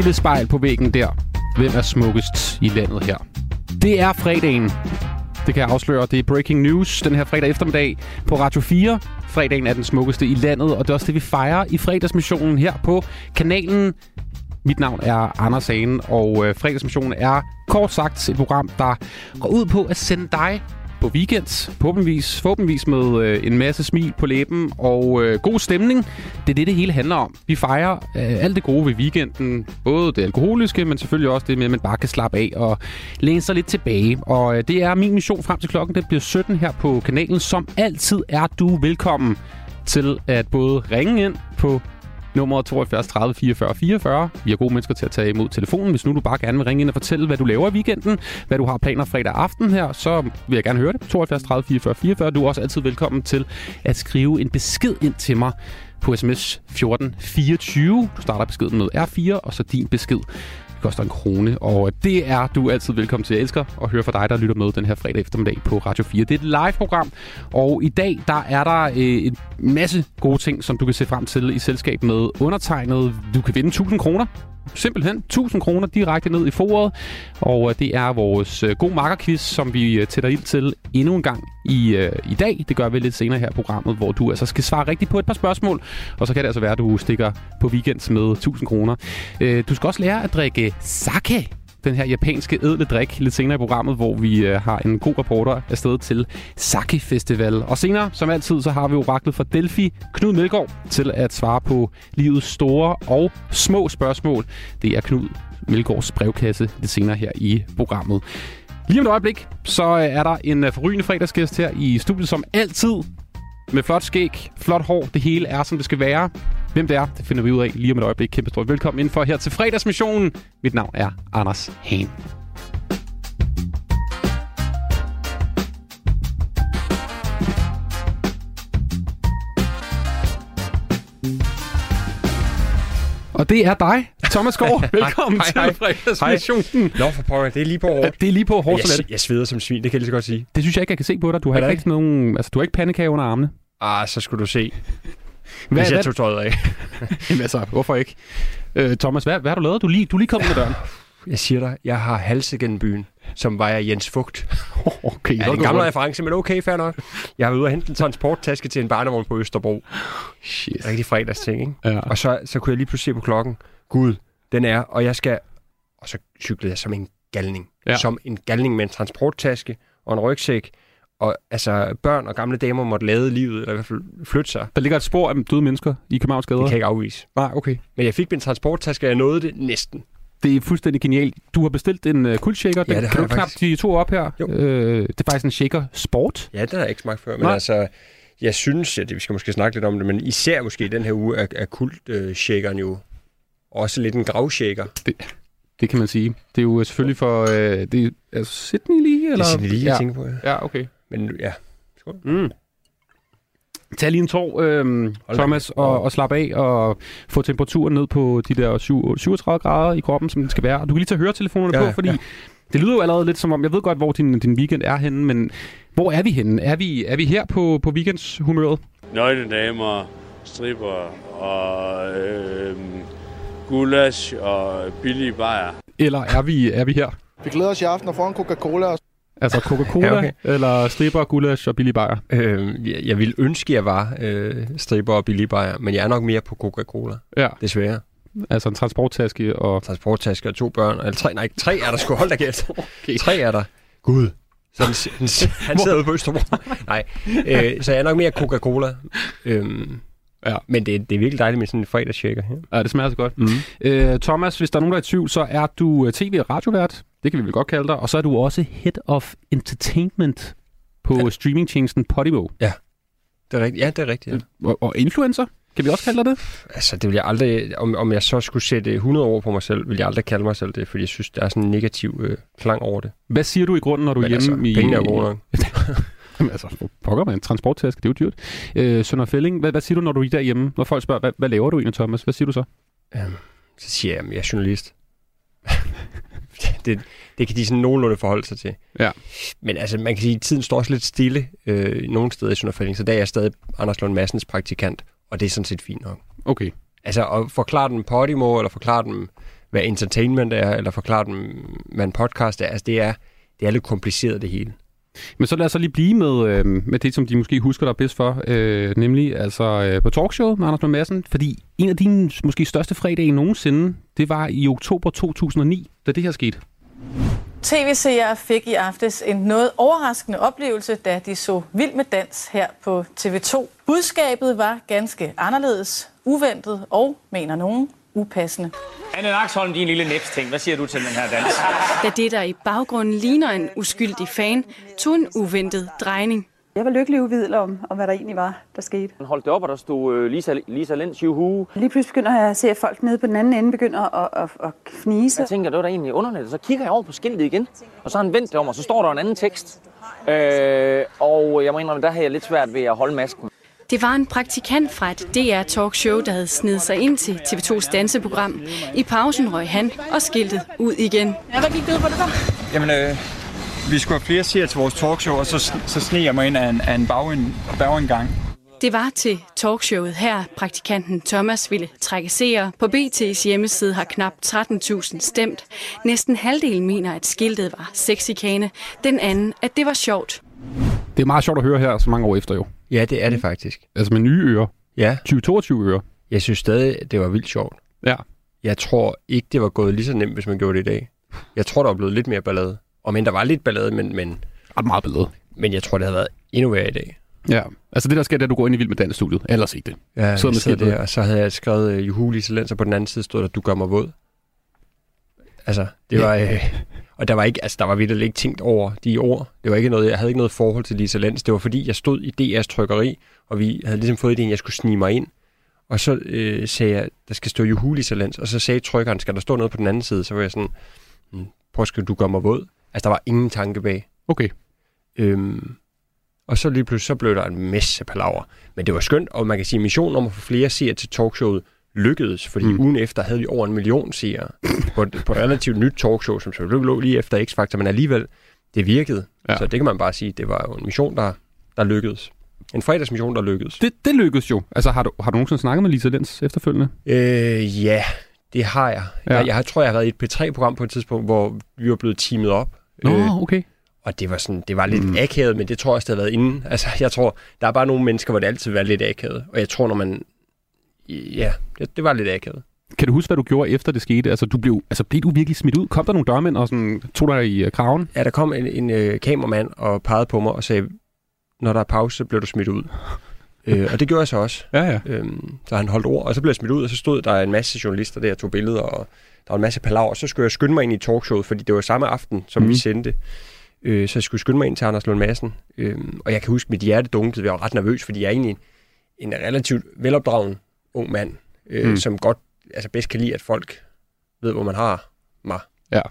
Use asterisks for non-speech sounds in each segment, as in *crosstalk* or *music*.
lille spejl på væggen der. Hvem er smukkest i landet her? Det er fredagen. Det kan jeg afsløre. Det er breaking news den her fredag eftermiddag på Radio 4. Fredagen er den smukkeste i landet, og det er også det, vi fejrer i fredagsmissionen her på kanalen. Mit navn er Anders Hagen, og øh, fredagsmissionen er kort sagt et program, der går ud på at sende dig på weekend. Forhåbentligvis, forhåbentligvis med øh, en masse smil på læben og øh, god stemning. Det er det, det hele handler om. Vi fejrer øh, alt det gode ved weekenden. Både det alkoholiske, men selvfølgelig også det med, at man bare kan slappe af og læne sig lidt tilbage. Og øh, det er min mission frem til klokken. Det bliver 17 her på kanalen. Som altid er du velkommen til at både ringe ind på nummer 72 30 44 44. Vi har gode mennesker til at tage imod telefonen. Hvis nu du bare gerne vil ringe ind og fortælle, hvad du laver i weekenden, hvad du har planer fredag aften her, så vil jeg gerne høre det. 72 30 44 44. Du er også altid velkommen til at skrive en besked ind til mig på sms 1424. Du starter beskeden med R4, og så din besked koster en krone, og det er du altid velkommen til. Jeg elsker at høre fra dig, der lytter med den her fredag eftermiddag på Radio 4. Det er et live-program, og i dag der er der øh, en masse gode ting, som du kan se frem til i selskab med undertegnet. Du kan vinde 1000 kroner simpelthen 1000 kroner direkte ned i foråret. Og øh, det er vores øh, god makkerquiz, som vi øh, tætter ind til endnu en gang i, øh, i dag. Det gør vi lidt senere her i programmet, hvor du altså skal svare rigtigt på et par spørgsmål. Og så kan det altså være, at du stikker på weekend med 1000 kroner. Øh, du skal også lære at drikke sake den her japanske edle drik lidt senere i programmet, hvor vi øh, har en god reporter afsted til Sake Festival. Og senere, som altid, så har vi oraklet fra Delphi, Knud Melgaard, til at svare på livets store og små spørgsmål. Det er Knud Melgaards brevkasse lidt senere her i programmet. Lige om et øjeblik, så øh, er der en øh, forrygende fredagsgæst her i studiet, som altid med flot skæg, flot hår. Det hele er, som det skal være. Hvem det er, det finder vi ud af lige om et øjeblik. Kæmpe stort velkommen indenfor her til fredagsmissionen. Mit navn er Anders Hane. Og det er dig, Thomas Gård. *laughs* Velkommen hej, hej. til fredagsmissionen. Nå, for pokker, det er lige på hårdt. Det er lige på hårdt Jeg, jeg sveder som svin, det kan jeg lige så godt sige. Det synes jeg ikke, jeg kan se på dig. Du har ikke rigtig nogen... Altså, du har ikke pandekage under armene. Ah, så skulle du se, Hvad, hvis jeg hvad, tog tøjet af. *laughs* Jamen, altså, hvorfor ikke? Øh, Thomas, hvad, hvad har du lavet? Du lige, du lige kommet med døren. Jeg siger dig, jeg har halset gennem byen, som var jeg Jens Fugt. *laughs* Okay, Ja, så en gammel reference, men okay, fair nok. Jeg har været ude og hente en transporttaske til en barnevogn på Østerbro. Shit. Rigtig fredagsting, ikke? Ja. Og så, så kunne jeg lige pludselig se på klokken. Gud, den er, og jeg skal... Og så cyklede jeg som en galning. Ja. Som en galning med en transporttaske og en rygsæk. Og altså, børn og gamle damer måtte lade livet, eller i hvert fald flytte sig. Der ligger et spor af døde mennesker i Københavns gader. Det kan jeg ikke afvise. Nej, okay. Men jeg fik min transporttaske, og jeg nåede det næsten. Det er fuldstændig genialt. Du har bestilt en uh, kuldshaker. Ja, Den det kan du knap faktisk. de to op her. Jo. Øh, det er faktisk en shaker sport. Ja, det har jeg ikke smagt før, men Nej. Altså, jeg synes, at vi skal måske snakke lidt om det, men især måske i den her uge er, er kult-shakeren jo også lidt en gravshaker. Det kan man sige. Det er jo selvfølgelig for... Øh, det er, altså Sydney lige, eller? Det er lige, jeg ja. tænker på. Ja. ja, okay. Men ja, Mm. Tag lige en tår, Hold Thomas, og, og slap af og få temperaturen ned på de der syv- 37 grader i kroppen, som den skal være. Og du kan lige tage høretelefonerne Ja, på, fordi ja. det lyder jo allerede lidt som om, jeg ved godt, hvor din, din weekend er henne, men hvor er vi henne? Er vi, er vi her på, på weekendshumøret? nøgne damer, stripper og øh, gulasch og billige bajer. Eller er vi, er vi her? Vi glæder os i aften og får en Coca-Cola. Altså Coca-Cola, Ja, okay. eller stripper, gulasch og billig bajer? øh, jeg, jeg ville ønske, jeg var øh, stripper og billig bajer, men jeg er nok mere på Coca-Cola, Ja, desværre. altså en transporttaske og... Transporttaske og to børn, eller tre, nej, tre er der sgu, hold da kæft. *laughs* Okay. Tre er der. Gud. Så han, han, *laughs* han sidder ude på Østerbro. Nej, øh, så jeg er nok mere Coca-Cola. Øhm, Ja. Men det, det er virkelig dejligt med sådan en fredagsshaker her. Ja, det smager så godt. Mm. Øh, Thomas, hvis der er nogen, der er i tvivl, så er du øh, tv- og radiovært. Det kan vi vel godt kalde dig. Og så er du også Head of Entertainment på ja. Ja. streamingtjenesten Podimo. Det er rigtigt. Ja, det er rigtigt. Ja. Og, og influencer, kan vi også kalde dig det? Altså, det vil jeg aldrig... Om, om jeg så skulle sætte 100 år på mig selv, vil jeg aldrig kalde mig selv det, fordi jeg synes, der er sådan en negativ øh, klang over det. Hvad siger du i grunden, når du er Men hjemme altså, i... pengene er jo gode nok. *laughs* Jamen, altså, hvor pokker man, transporttaske, det er jo dyrt. Øh, Sønder Fælling, hvad, hvad siger du, når du er derhjemme? Når folk spørger, hvad, hvad laver du egentlig, Thomas? Hvad siger du så? Øhm, så siger jeg, at jeg er journalist. *laughs* det, det kan de sådan nogenlunde forholde sig til. Ja. Men altså, man kan sige, at tiden står også lidt stille øh, nogle steder i Sønderfælling, så der er jeg stadig Anders Lund Madsens praktikant, og det er sådan set fint nok. Okay. Altså, at forklare dem Podimo, eller forklare dem hvad entertainment er, eller forklare dem, hvad en podcast er. Altså, det er, det er lidt kompliceret, det hele. Men så lad os så lige blive med, øh, med det, som de måske husker dig bedst for, øh, nemlig altså øh, på talkshow med Anders Lund Madsen, fordi en af dine måske største fredage nogensinde, det var i oktober 2009, da det her skete. TV-seere fik i aftes en noget overraskende oplevelse, da de så Vild med Dans her på TV2. Budskabet var ganske anderledes, uventet og, mener nogen, upassende. Anne Naksholm, din lille næpsting. Hvad siger du til den her dans? Da det, der i baggrunden ligner en uskyldig fan, tog en uventet drejning. Jeg var lykkelig uvidel om, om, hvad der egentlig var, der skete. Han holdt det op, og der stod øh, Lisa, Lisa Lenz, juhu. Lige pludselig begynder jeg at se, at folk nede på den anden ende begynder at, at, at fnise. Jeg tænker, det var da egentlig underligt. Så kigger jeg over på skiltet igen, og så har han vendt det om, og så står der en anden tekst. Øh, og jeg må indrømme, der havde jeg lidt svært ved at holde masken. Det var en praktikant fra et DR talkshow, der havde snedet sig ind til TV2's danseprogram. I pausen røg han og skiltet ud igen. Ja, hvad gik det ud på det der? Jamen, øh, vi skulle have flere seere til vores talkshow, og så, så sneg jeg mig ind af en, af en bagend, bagindgang. Det var til talkshowet her, praktikanten Thomas ville trække seere. På BT's hjemmeside har knap 13.000 stemt. Næsten halvdelen mener, at skiltet var sexikane. Den anden, at det var sjovt. Det er meget sjovt at høre her, så mange år efter jo. Ja, det er det faktisk. Altså med nye ører. Ja, 2022 ører. jeg synes stadig, det var vildt sjovt. Ja. Jeg tror ikke, det var gået lige så nemt, hvis man gjorde det i dag. Jeg tror, der var blevet lidt mere ballade. Og men der var lidt ballade, men, men, Ret meget billede. men jeg tror, det havde været endnu værre i dag. Ja. Altså det, der sker, det er, at du går ind i Vild med Dans-studiet. Ellers ikke det. Ja, med jeg der, og så havde jeg skrevet uh, Juhu Lise Lenz, og på den anden side stod der, du gør mig våd. Altså, det Ja. var... Øh, og der var ikke, altså, der var virkelig ikke tænkt over de ord. Det var ikke noget, jeg havde ikke noget forhold til Lisa Lenz. Det var fordi, jeg stod i DR's trykkeri, og vi havde ligesom fået idéen, at jeg skulle snige mig ind. Og så øh, sagde jeg, der skal stå Juhu Lisa Lenz, og så sagde trykkeren, skal der stå noget på den anden side? Så var jeg sådan, "Hmm, prøv skrive, du gør mig våd. Altså, der var ingen tanke bag. Okay. Øhm, og så lige pludselig så blev der en masse palaver. Men det var skønt, og man kan sige, at missionen om at få flere seere til talkshowet lykkedes, fordi Mm. ugen efter havde vi over en million seere *coughs* på, på et relativt nyt talkshow, som selvfølgelig lå lige efter X-Factor, men alligevel, det virkede. Ja. Så det kan man bare sige, det var jo en mission, der, der lykkedes. En fredagsmission, der lykkedes. Det, det lykkedes jo. Altså har du, har du nogensinde snakket med Lisa Lenz efterfølgende? Øh, ja, det har jeg. Ja. Jeg, jeg tror, jeg har været i et P3-program på et tidspunkt, hvor vi var blevet teamet op. Nå, Øh, okay. Og det var, sådan, det var lidt mm. akavet, men det tror jeg også, det har været inden. Altså, jeg tror, der er bare nogle mennesker, hvor det altid var lidt akavet. Og jeg tror, når man... Ja, det, det var lidt akavet. Kan du huske, hvad du gjorde efter det skete? Altså, du blev, altså, blev du virkelig smidt ud? Kom der nogle dørmænd og sådan, tog dig i uh, kraven? Ja, der kom en, en øh, kameramand og pegede på mig og sagde, når der er pause, så bliver du smidt ud. *laughs* øh, og det gjorde jeg så også. Ja, ja. Øhm, så han holdt ord, og så blev jeg smidt ud, og så stod der en masse journalister der og tog billeder, og der var en masse palaver. Og så skulle jeg skynde mig ind i talkshowet, fordi det var samme aften, som Mhm. mm. vi sendte. Øh, så jeg skulle skynde mig ind til Anders Lund Madsen. Øhm, og jeg kan huske, mit hjerte dunkede. Jeg var ret nervøs, fordi jeg er egentlig en, en relativt velopdragen ung mand, øh, Mm. som godt, altså bedst kan lide, at folk ved, hvor man har mig. Ja.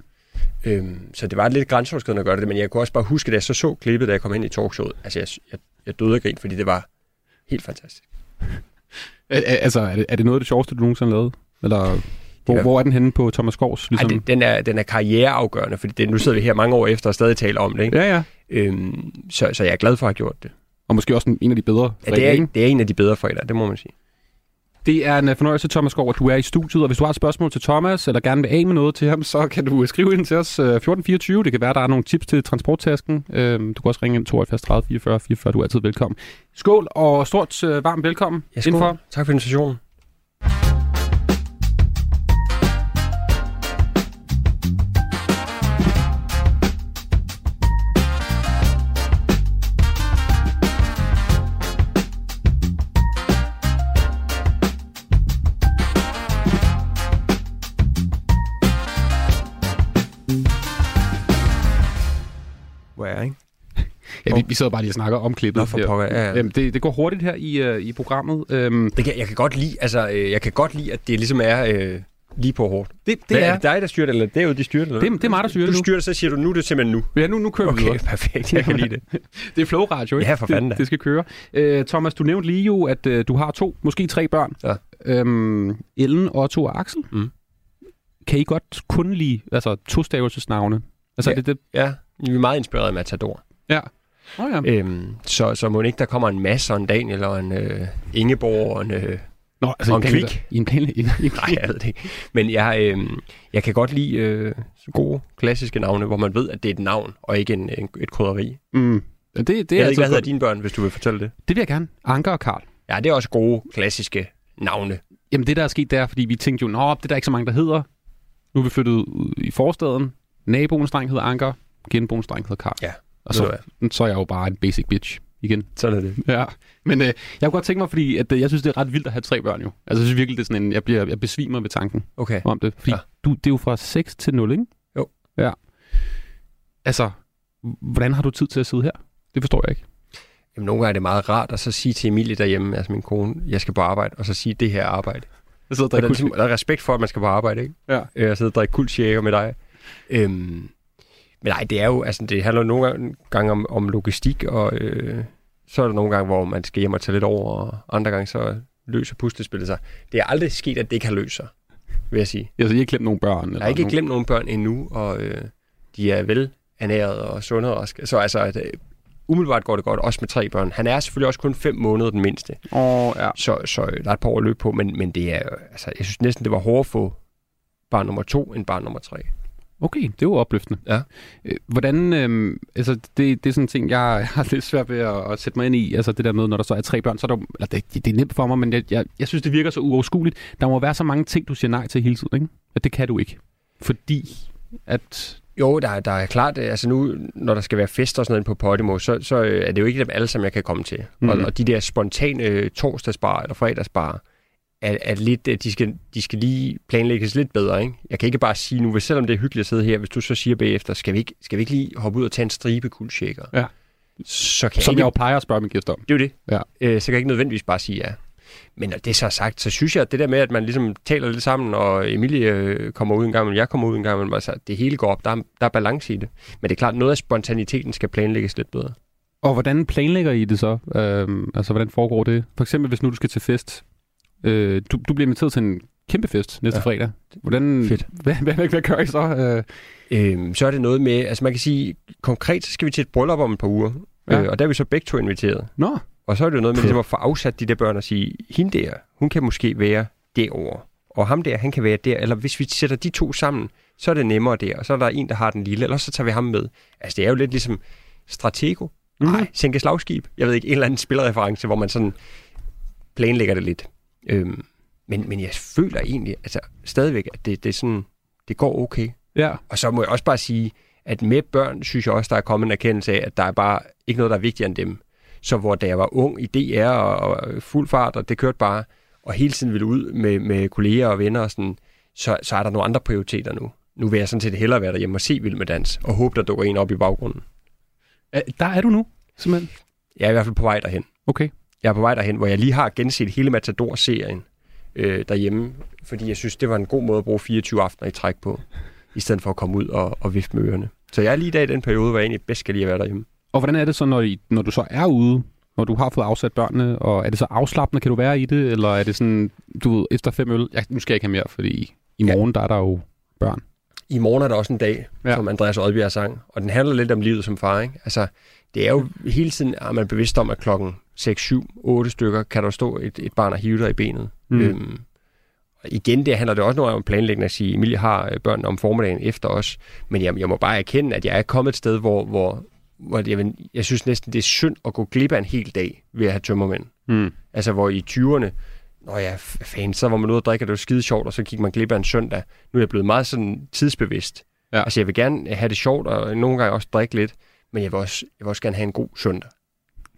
Øhm, så det var lidt grænseoverskridende at gøre det, men jeg kunne også bare huske, da jeg så så klippet, da jeg kom ind i talkshowet. Altså, jeg, jeg, jeg døde af grin, fordi det var helt fantastisk. Altså, er det, er det noget af det sjoveste, du nogensinde lavet? Eller hvor, Ja. hvor er den henne på Thomas Skovs? Ligesom... Ej, det, den, er, den er karriereafgørende, fordi det, nu sidder vi her mange år efter og stadig taler om det. Ikke? Ja, ja. Øhm, så, så jeg er glad for at have gjort det. Og måske også en, en af de bedre Ja, det, er, det er en af de bedre fredag, det må man sige. Det er en øh, fornøjelse, Thomas Skov, at du er i studiet, og hvis du har et spørgsmål til Thomas, eller gerne vil af med noget til ham, så kan du øh, skrive ind til os øh, 1424. Det kan være, der er nogle tips til transporttasken. Øh, Du kan også ringe ind 72 30 44 44. Du er altid velkommen. Skål, og stort øh, varmt velkommen Ja, skål. indenfor. Tak for invitationen. Ja, vi, vi sidder bare lige og snakker om klippet. Nå, for pokker, ja, ja. Det, det går hurtigt her i, øh, i programmet. Øhm, Det kan, jeg kan godt lide, altså, øh, jeg kan godt lide, at det ligesom er øh, lige på hårdt. det, det, Hvad, er, er det dig, der styrer det, eller det er jo de styrer det? eller Det er- det er mig, der styrer det Du styrer det, så siger du, nu er det simpelthen nu. ja, nu, nu kører vi Okay, perfekt. Jeg kan lide det. *laughs* Det er Flow Radio, ikke? Ja, for fanden det, det skal køre. Øh, Thomas, du nævnte lige jo, at øh, du har to, måske tre børn. Ja. Øhm, Ellen, Otto og Axel. Mm. Kan I godt kun lide altså, tostavelsesnavne? Altså, ja. det, det, Ja, vi er meget inspireret af Matador. ja. Oh, ja. Øhm, så, så må ikke der kommer en masse, og en Daniel, og en øh, Ingeborg, og en... Øh, Nå, altså Og i en klik. I en planlægning. Nej, jeg ved det ikke. Men jeg, øh, jeg kan godt lide øh, gode, klassiske navne, hvor man ved, at det er et navn, og ikke en, en, et krydderi. Mm. Det, det, Jeg er ved ikke, altid hvad hedder dine børn, hvis du vil fortælle det? Det vil jeg gerne. Anker og Karl. Ja, det er også gode, klassiske navne. Jamen det, der er sket, der, fordi vi tænkte jo, nå, det er der ikke så mange, der hedder. Nu er vi flyttet ud i forstaden. Naboens dreng hedder Anker. Genboens dreng hedder Karl. Ja, Og ved du så, så er jeg jo bare en basic bitch igen. Sådan er det. Ja, men øh, jeg kunne godt tænke mig, fordi at, øh, jeg synes, det er ret vildt at have tre børn jo. Altså jeg synes virkelig, det er sådan en, jeg, bliver, jeg besvimer ved tanken Okay. om det. Fordi Ja. du, det er jo fra 6 til 0, ikke? Jo. Ja. Altså, hvordan har du tid til at sidde her? Det forstår jeg ikke. Jamen, nogle gange er det meget rart at så sige til Emilie derhjemme, altså min kone, jeg skal på arbejde, og så sige, det her er arbejde. Jeg sidder og Der er, ligesom, der er respekt for, at man skal på arbejde, ikke? Ja. Øh, Jeg sidder og drikker kuldsjæger med dig. Øhm, men nej, det er jo, altså det handler nogle gange, om, om logistik, og øh, så er der nogle gange, hvor man skal hjem og tage lidt over, og andre gange så løser puslespillet sig. Det er aldrig sket, at det ikke har løst sig, vil jeg sige. Altså, I har ikke glemt nogle børn? Jeg har ikke glemt nogen børn endnu, og øh, de er vel ernæret og sunde og. Så altså, at, umiddelbart går det godt, også med tre børn. Han er selvfølgelig også kun fem måneder, den mindste. Oh, ja. Så, så der er et par år at løbe på, men, men det er, altså, jeg synes næsten, det var hårdere at få barn nummer to end barn nummer tre. Okay, det er jo opløftende. Ja. Øh, Hvordan, øh, altså det, det er sådan en ting, jeg *laughs* har lidt svært ved at, at sætte mig ind i, altså det der med, når der så er tre børn, så er der, eller det, det er nemt for mig, men jeg, jeg, jeg synes, det virker så uoverskueligt. Der må være så mange ting, du siger nej til hele tiden, ikke? At det kan du ikke. Fordi at... Jo, der, der er klart, øh, altså nu, når der skal være fester og sådan noget på Podimo, så, så øh, er det jo ikke dem alle, som jeg kan komme til. Mm. Mhm. Og, og de der spontane torsdagsbar eller fredagsbar, er, er lidt, øh, de skal, de skal lige planlægges lidt bedre, ikke? Jeg kan ikke bare sige nu, hvis selvom det er hyggeligt at sidde her, hvis du så siger bagefter, skal vi ikke, skal vi ikke lige hoppe ud og tage en stribe kuldshaker? Ja. Så kan Som jeg jeg jo ikke, plejer at spørge mine gæster om. det er jo det. Ja. Øh, så kan jeg ikke nødvendigvis bare sige ja. Men når det så er sagt, så synes jeg, at det der med, at man ligesom taler lidt sammen, og Emilie øh, kommer ud en gang, men jeg kommer ud en gang, men altså, det hele går op. Der er, der er balance i det. Men det er klart, noget af spontaniteten skal planlægges lidt bedre. Og hvordan planlægger I det så? Øhm, altså, hvordan foregår det? For eksempel, hvis nu du skal til fest. Øh, du, du bliver inviteret til en kæmpe fest næste Ja. fredag. Hvordan, Fedt. Hvad, hvad, hvad, hvad gør I så? Øh, Øhm, så er det noget med, altså man kan sige, konkret så skal vi til et bryllup om et par uger, Ja. øh, og der er vi så begge to inviteret. nå, Og så er det jo noget med ligesom at få afsat de der børn og sige, hende der, hun kan måske være derovre, og ham der, han kan være der, eller hvis vi sætter de to sammen, så er det nemmere der, og så er der en, der har den lille, eller så tager vi ham med. Altså det er jo lidt ligesom Stratego, Mhm. nej, sænke slagskib, jeg ved ikke, en eller anden spilreference, hvor man sådan planlægger det lidt. Øhm, men, men jeg føler egentlig, altså stadigvæk, at det, det er sådan, det går okay. ja. Og så må jeg også bare sige, at med børn, synes jeg også, der er kommet en erkendelse af, at der er bare ikke noget, der er vigtigere end dem. Så hvor da jeg var ung i DR og, og fuld fart, og det kørte bare, og hele tiden ville ud med, med kolleger og venner og sådan, så, så er der nogle andre prioriteter nu. Nu vil jeg sådan set hellere være derhjemme og se Vild med Dans, og håbe, der dukker en op i baggrunden. Der er du nu, simpelthen. Jeg er i hvert fald på vej derhen. Okay. Jeg er på vej derhen, hvor jeg lige har genset hele Matador-serien øh, derhjemme, fordi jeg synes, det var en god måde at bruge 24 aftener i træk på, i stedet for at komme ud og, og vifte med ørerne. Så jeg er lige der i den periode, hvor jeg egentlig bedst skal lige at være derhjemme. Og hvordan er det så, når, I, når du så er ude, når du har fået afsat børnene, og er det så afslappende, kan du være i det, eller er det sådan, du ved, efter fem øl, ja, nu skal jeg ikke have mere, fordi i Ja. morgen, der er der jo børn. I morgen er der også en dag, Ja. som Andreas Oddbjerg sang, og den handler lidt om livet som far. Ikke? Altså, det er jo hele tiden, at man er bevidst om, at klokken 6, 7, 8 stykker, kan der stå et, et barn og hive dig i benet. Mm. Øhm, og igen, det handler det også noget om planlægning at sige, Emilie har øh, børn om formiddagen efter os, men jeg, jeg må bare erkende, at jeg er kommet et sted, hvor, hvor, hvor jeg, jeg synes næsten, det er synd at gå glip af en hel dag ved at have tømmermænd. Mm. Altså, hvor i 20'erne, Nå ja, fan, så var man ude og drikke, og det var skide sjovt, og så gik man glip af en søndag. Nu er jeg blevet meget sådan tidsbevidst. Ja. Altså, jeg vil gerne have det sjovt, og nogle gange også drikke lidt, men jeg vil også, jeg vil også gerne have en god søndag.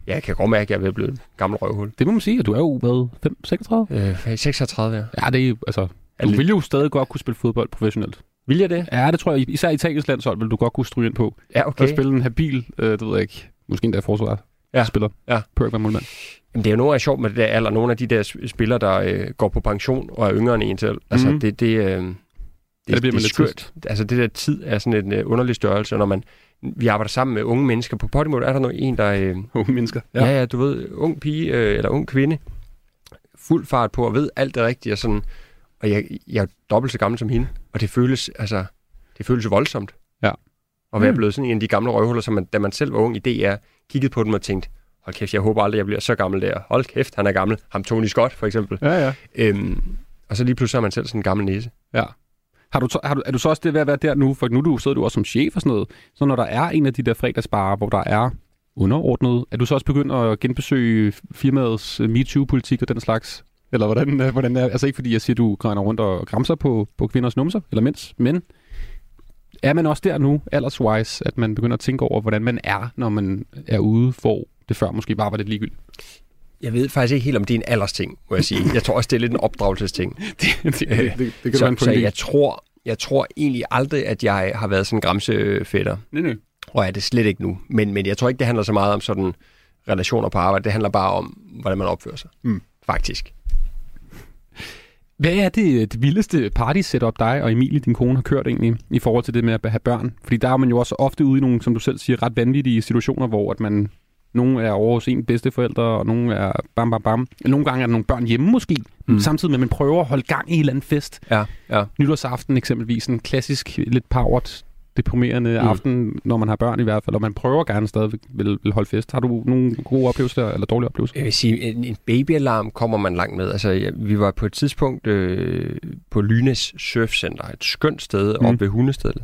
Jeg kan godt mærke, at jeg er blive et gammelt røvhul. Det må man sige, at du er jo, hvad, 5, 36? Øh, 36, ja. Ja, det er altså, du vil jo stadig godt kunne spille fodbold professionelt. Vil jeg det? Ja, det tror jeg, især i Italiens landshold vil du godt kunne stryge ind på. Ja, Okay. At spille en habil, øh, det ved jeg ikke, måske endda forsvar Ja. spiller. Ja. På ikke være målmand. Jamen, det er jo nogle af sjovt med det der alder. Nogle af de der spillere, der øh, går på pension og er yngre end en selv. Altså, Mhm. det, det, øh, det, det det, bliver det man er lidt skørt. Altså, det der tid er sådan en øh, underlig størrelse, når man, vi arbejder sammen med unge mennesker. På Podimo er der nu en, der... Øh, *laughs* Unge mennesker. Ja. ja, ja, du ved, ung pige øh, eller ung kvinde, fuld fart på og ved alt det rigtige og sådan. Og jeg, jeg er dobbelt så gammel som hende, og det føles, altså, det føles voldsomt. Ja. Og være Mm. blevet sådan en af de gamle røvhuller, som man, da man selv var ung i DR, kiggede på dem og tænkte, hold kæft, jeg håber aldrig, jeg bliver så gammel der. Hold kæft, han er gammel. Ham Tony Scott, for eksempel. Ja, ja. Øhm, og så lige pludselig er man selv sådan en gammel næse. Ja. Har du, har du, er du så også det ved at være der nu? For nu du, sidder du også som chef og sådan noget. Så når der er en af de der fredagsbarer, hvor der er underordnet, er du så også begyndt at genbesøge firmaets MeToo-politik og den slags? Eller hvordan, øh, hvordan er Altså ikke fordi jeg siger, du grænder rundt og græmser på, på kvinders numser, eller mænds, men er man også der nu, alderswise, at man begynder at tænke over, hvordan man er, når man er ude, for det før måske bare var lidt ligegyldigt? Jeg ved faktisk ikke helt, om det er en aldersting, må jeg sige. Jeg tror også, det er lidt en opdragelsesting. *laughs* det, det, det, det, det kan så, en så jeg tror, jeg tror egentlig aldrig, at jeg har været sådan en græmsefætter. Nej, nej. Og er det slet ikke nu. Men, men jeg tror ikke, det handler så meget om sådan relationer på arbejde. Det handler bare om, hvordan man opfører sig. Mm. Faktisk. Hvad er det, det vildeste party-setup, dig og Emilie, din kone, har kørt egentlig, i forhold til det med at have børn? Fordi der er man jo også ofte ude i nogle, som du selv siger, ret vanvittige situationer, hvor at man, nogle er over hos en bedsteforældre, og nogle er bam, bam, bam. Nogle gange er der nogle børn hjemme måske, mm. samtidig med, at man prøver at holde gang i en eller anden fest. Ja, ja. Nytårsaften eksempelvis, en klassisk, lidt powered, deprimerende Mm. aften, når man har børn i hvert fald, og man prøver gerne stadig vil, vil holde fest. Har du nogle gode oplevelser, eller dårlige oplevelser? Jeg vil sige, en, en babyalarm kommer man langt med. Altså, ja, vi var på et tidspunkt øh, på Lynes Surfcenter, et skønt sted mm. Mm. oppe ved Hundestedet,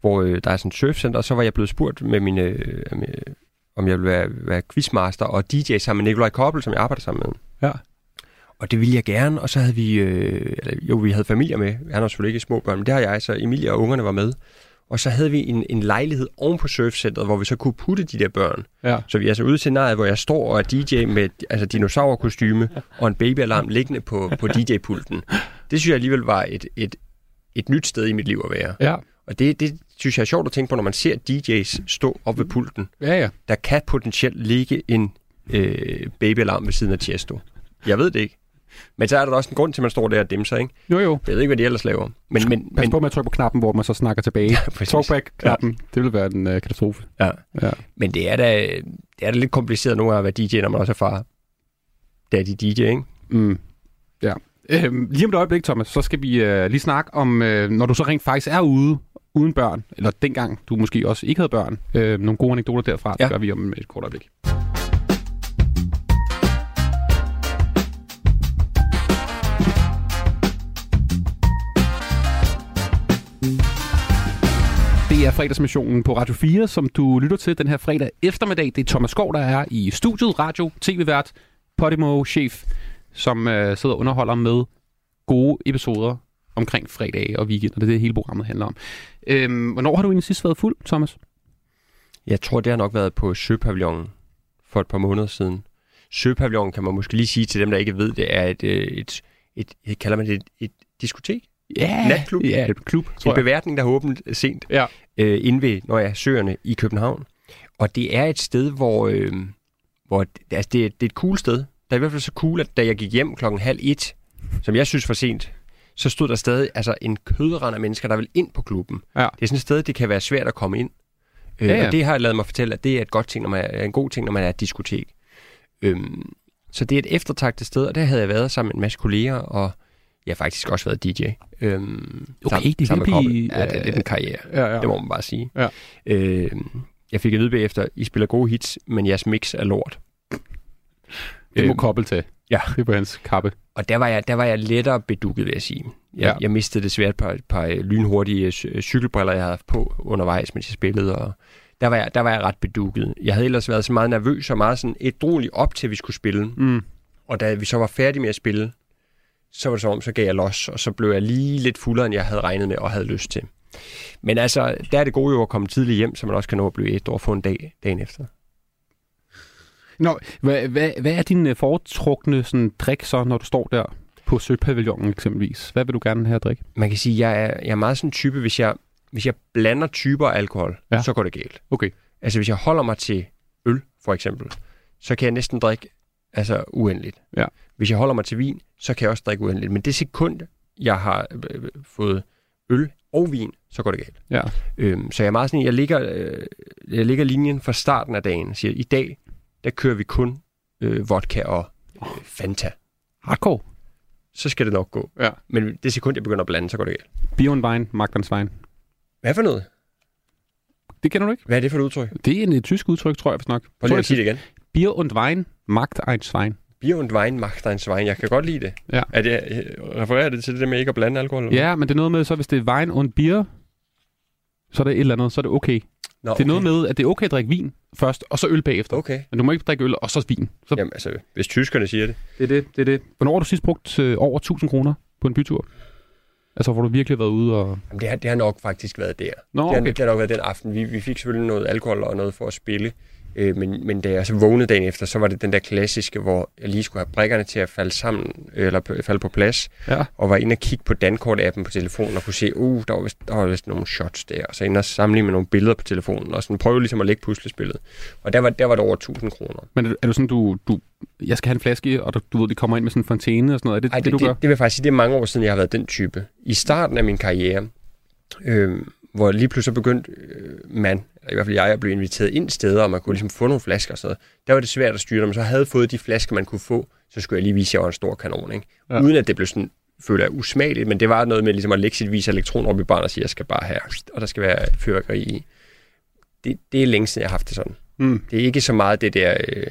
hvor øh, der er sådan et surfcenter, og så var jeg blevet spurgt med mine, øh, med, om jeg ville være, være quizmaster og DJ sammen med Nikolaj Koppel, som jeg arbejder sammen med. Ja. Og det ville jeg gerne, og så havde vi, øh, eller, jo, vi havde familier med. Han har selvfølgelig ikke små børn, men det har jeg, så Emilie og ungerne var med. Og så havde vi en, en lejlighed oven på surfcenteret, hvor vi så kunne putte de der børn. Ja. Så vi er altså ude i scenariet, hvor jeg står og er DJ med altså dinosaurkostyme og en babyalarm liggende på, på *laughs* DJ-pulten. Det synes jeg alligevel var et, et, et nyt sted i mit liv at være. Ja. Og det, det synes jeg er sjovt at tænke på, når man ser DJ's stå op ved pulten. Ja, ja. Der kan potentielt ligge en øh, babyalarm ved siden af Tiesto. Jeg ved det ikke. Men så er der også en grund til, at man står der og dimser, ikke? Jo, jo. Jeg ved ikke, hvad de ellers laver. Men, men, Pas men, på med at trykke på knappen, hvor man så snakker tilbage. *laughs* præcis. Talkback-knappen, ja. det vil være en uh, katastrofe. Ja. Ja. men det er da, det er da lidt kompliceret gange at være DJ, når man også er far. Daddy DJ, ikke? Mm. Ja. Øhm, lige om et øjeblik, Thomas, så skal vi øh, lige snakke om, øh, når du så rent faktisk er ude uden børn, eller dengang du måske også ikke havde børn, øh, nogle gode anekdoter derfra, ja. Ja. det gør vi om et kort øjeblik. Det er fredagsmissionen på Radio 4, som du lytter til den her fredag eftermiddag. Det er Thomas Skov, der er i studiet, radio, tv-vært, Podimo-chef, som øh, sidder og underholder med gode episoder omkring fredag og weekend, og det er det, hele programmet handler om. Øhm, hvornår har du egentlig sidst været fuld, Thomas? Jeg tror, det har nok været på Søpavillonen for et par måneder siden. Søpavillonen kan man måske lige sige til dem, der ikke ved det, er et, øh, et, et, et kalder man det et, et diskotek? Ja, Natklub? Ja, et klub, tror En beværtning, der har åbent sent Ja. Øh, inde ved, når jeg er søerne i København. Og det er et sted, hvor, øh, hvor altså det, er, det er et cool sted. Der er i hvert fald så cool, at da jeg gik hjem klokken halv et, som jeg synes for sent, så stod der stadig altså, en kødrand af mennesker, der vil ind på klubben. Ja. Det er sådan et sted, det kan være svært at komme ind. Øh, Ja, ja. Og det har jeg lavet mig fortælle, at det er et godt ting, når man er, en god ting, når man er et diskotek. Øhm, så det er et eftertragtet sted, og der havde jeg været sammen med en masse kolleger, og jeg har faktisk også været DJ. Øhm, Okay, det er at blive- Ja, det er lidt en karriere. Ja, ja. Det må man bare sige. Ja. Øh, jeg fik at vide bagefter, I spiller gode hits, men jeres mix er lort. Det må Øhm, koble til. Ja. Det er på hans kappe. Og der var jeg, der var jeg lettere bedukket, vil jeg sige. Jeg, Ja. jeg mistede desværre et par, et par øh, lynhurtige cy- cykelbriller, jeg havde haft på undervejs, mens jeg spillede, og der var, jeg, der var jeg ret bedukket. Jeg havde ellers været så meget nervøs og meget sådan ædrolig op til, vi skulle spille. Mm. Og da vi så var færdige med at spille, så var det som om, så gav jeg los, og så blev jeg lige lidt fuldere, end jeg havde regnet med og havde lyst til. Men altså, der er det gode jo at komme tidligt hjem, så man også kan nå at blive et år få en dag dagen efter. Nå, hvad, hvad, hvad er din øh, foretrukne sådan, drik så, når du står der på Søpavillonen eksempelvis? Hvad vil du gerne have at drikke? Man kan sige, jeg er, jeg er meget sådan en type, hvis jeg, hvis jeg blander typer af alkohol, ja. så går det galt. Okay. Altså hvis jeg holder mig til øl, for eksempel, så kan jeg næsten drikke altså, uendeligt. Ja. Hvis jeg holder mig til vin, så kan jeg også drikke uendeligt. Men det sekund, jeg har øh, øh, fået øl og vin, så går det galt. Ja. Øhm, så jeg er meget sådan, jeg ligger, øh, jeg ligger linjen fra starten af dagen. Siger, i dag, der kører vi kun øh, vodka og øh, Fanta. Hardcore. Så skal det nok gå. Ja. Men det sekund, jeg begynder at blande, så går det galt. Bier und Wein, Magdans Wein. Hvad for noget? Det kender du ikke? Hvad er det for et udtryk? Det er en et tysk udtryk, tror jeg, hvis nok. Prøv lige at sige det igen. Bier und Wein macht ein Schwein. Bier und Wein macht ein Schwein. Jeg kan godt lide det. Ja. Er det øh, refererer det til det der med ikke at blande alkohol? eller? Ja, men det er noget med, så hvis det er Wein und Bier, så er det et eller andet, så er det okay. Nå, Det er noget med, at det er okay at drikke vin først, og så øl bagefter. Okay. Men du må ikke drikke øl, og så vin. Så Jamen altså, hvis tyskerne siger det. det er det, det er det. Hvornår har du sidst brugt øh, over 1000 kroner på en bytur? Altså, hvor du virkelig har været ude og... Jamen, det, har, det har nok faktisk været der. Nå, det, har, okay. det har nok været den aften. Vi, vi fik selvfølgelig noget alkohol og noget for at spille. Øh, men, men da jeg så vågnede dagen efter, så var det den der klassiske, hvor jeg lige skulle have brækkerne til at falde sammen, eller p- falde på plads. Ja. Og var inde og kigge på Dankort-appen på telefonen og kunne se, uh, der var vist, der var vist nogle shots der. Og så inde og sammenligne med nogle billeder på telefonen. Og sådan prøve ligesom at lægge puslespillet. Og der var, der var det over 1000 kroner. Men er, du sådan, du, du... Jeg skal have en flaske, og du, du ved, de kommer ind med sådan en fontæne og sådan noget. Er det Ej, det, det, du det, gør? det, vil jeg faktisk sige, det er mange år siden, jeg har været den type. I starten af min karriere, øh, hvor lige pludselig begyndte øh, man, i hvert fald jeg, blive inviteret ind steder, og man kunne ligesom få nogle flasker og sådan noget. Der var det svært at styre, når man så havde fået de flasker, man kunne få, så skulle jeg lige vise, at jeg var en stor kanon. Ikke? Ja. Uden at det blev sådan, føler jeg, usmageligt, men det var noget med ligesom at lægge sit vis elektron op i barn og sige, jeg skal bare have, og der skal være fyrværkeri i. Det, det er længe siden, jeg har haft det sådan. Mm. Det er ikke så meget det der øh,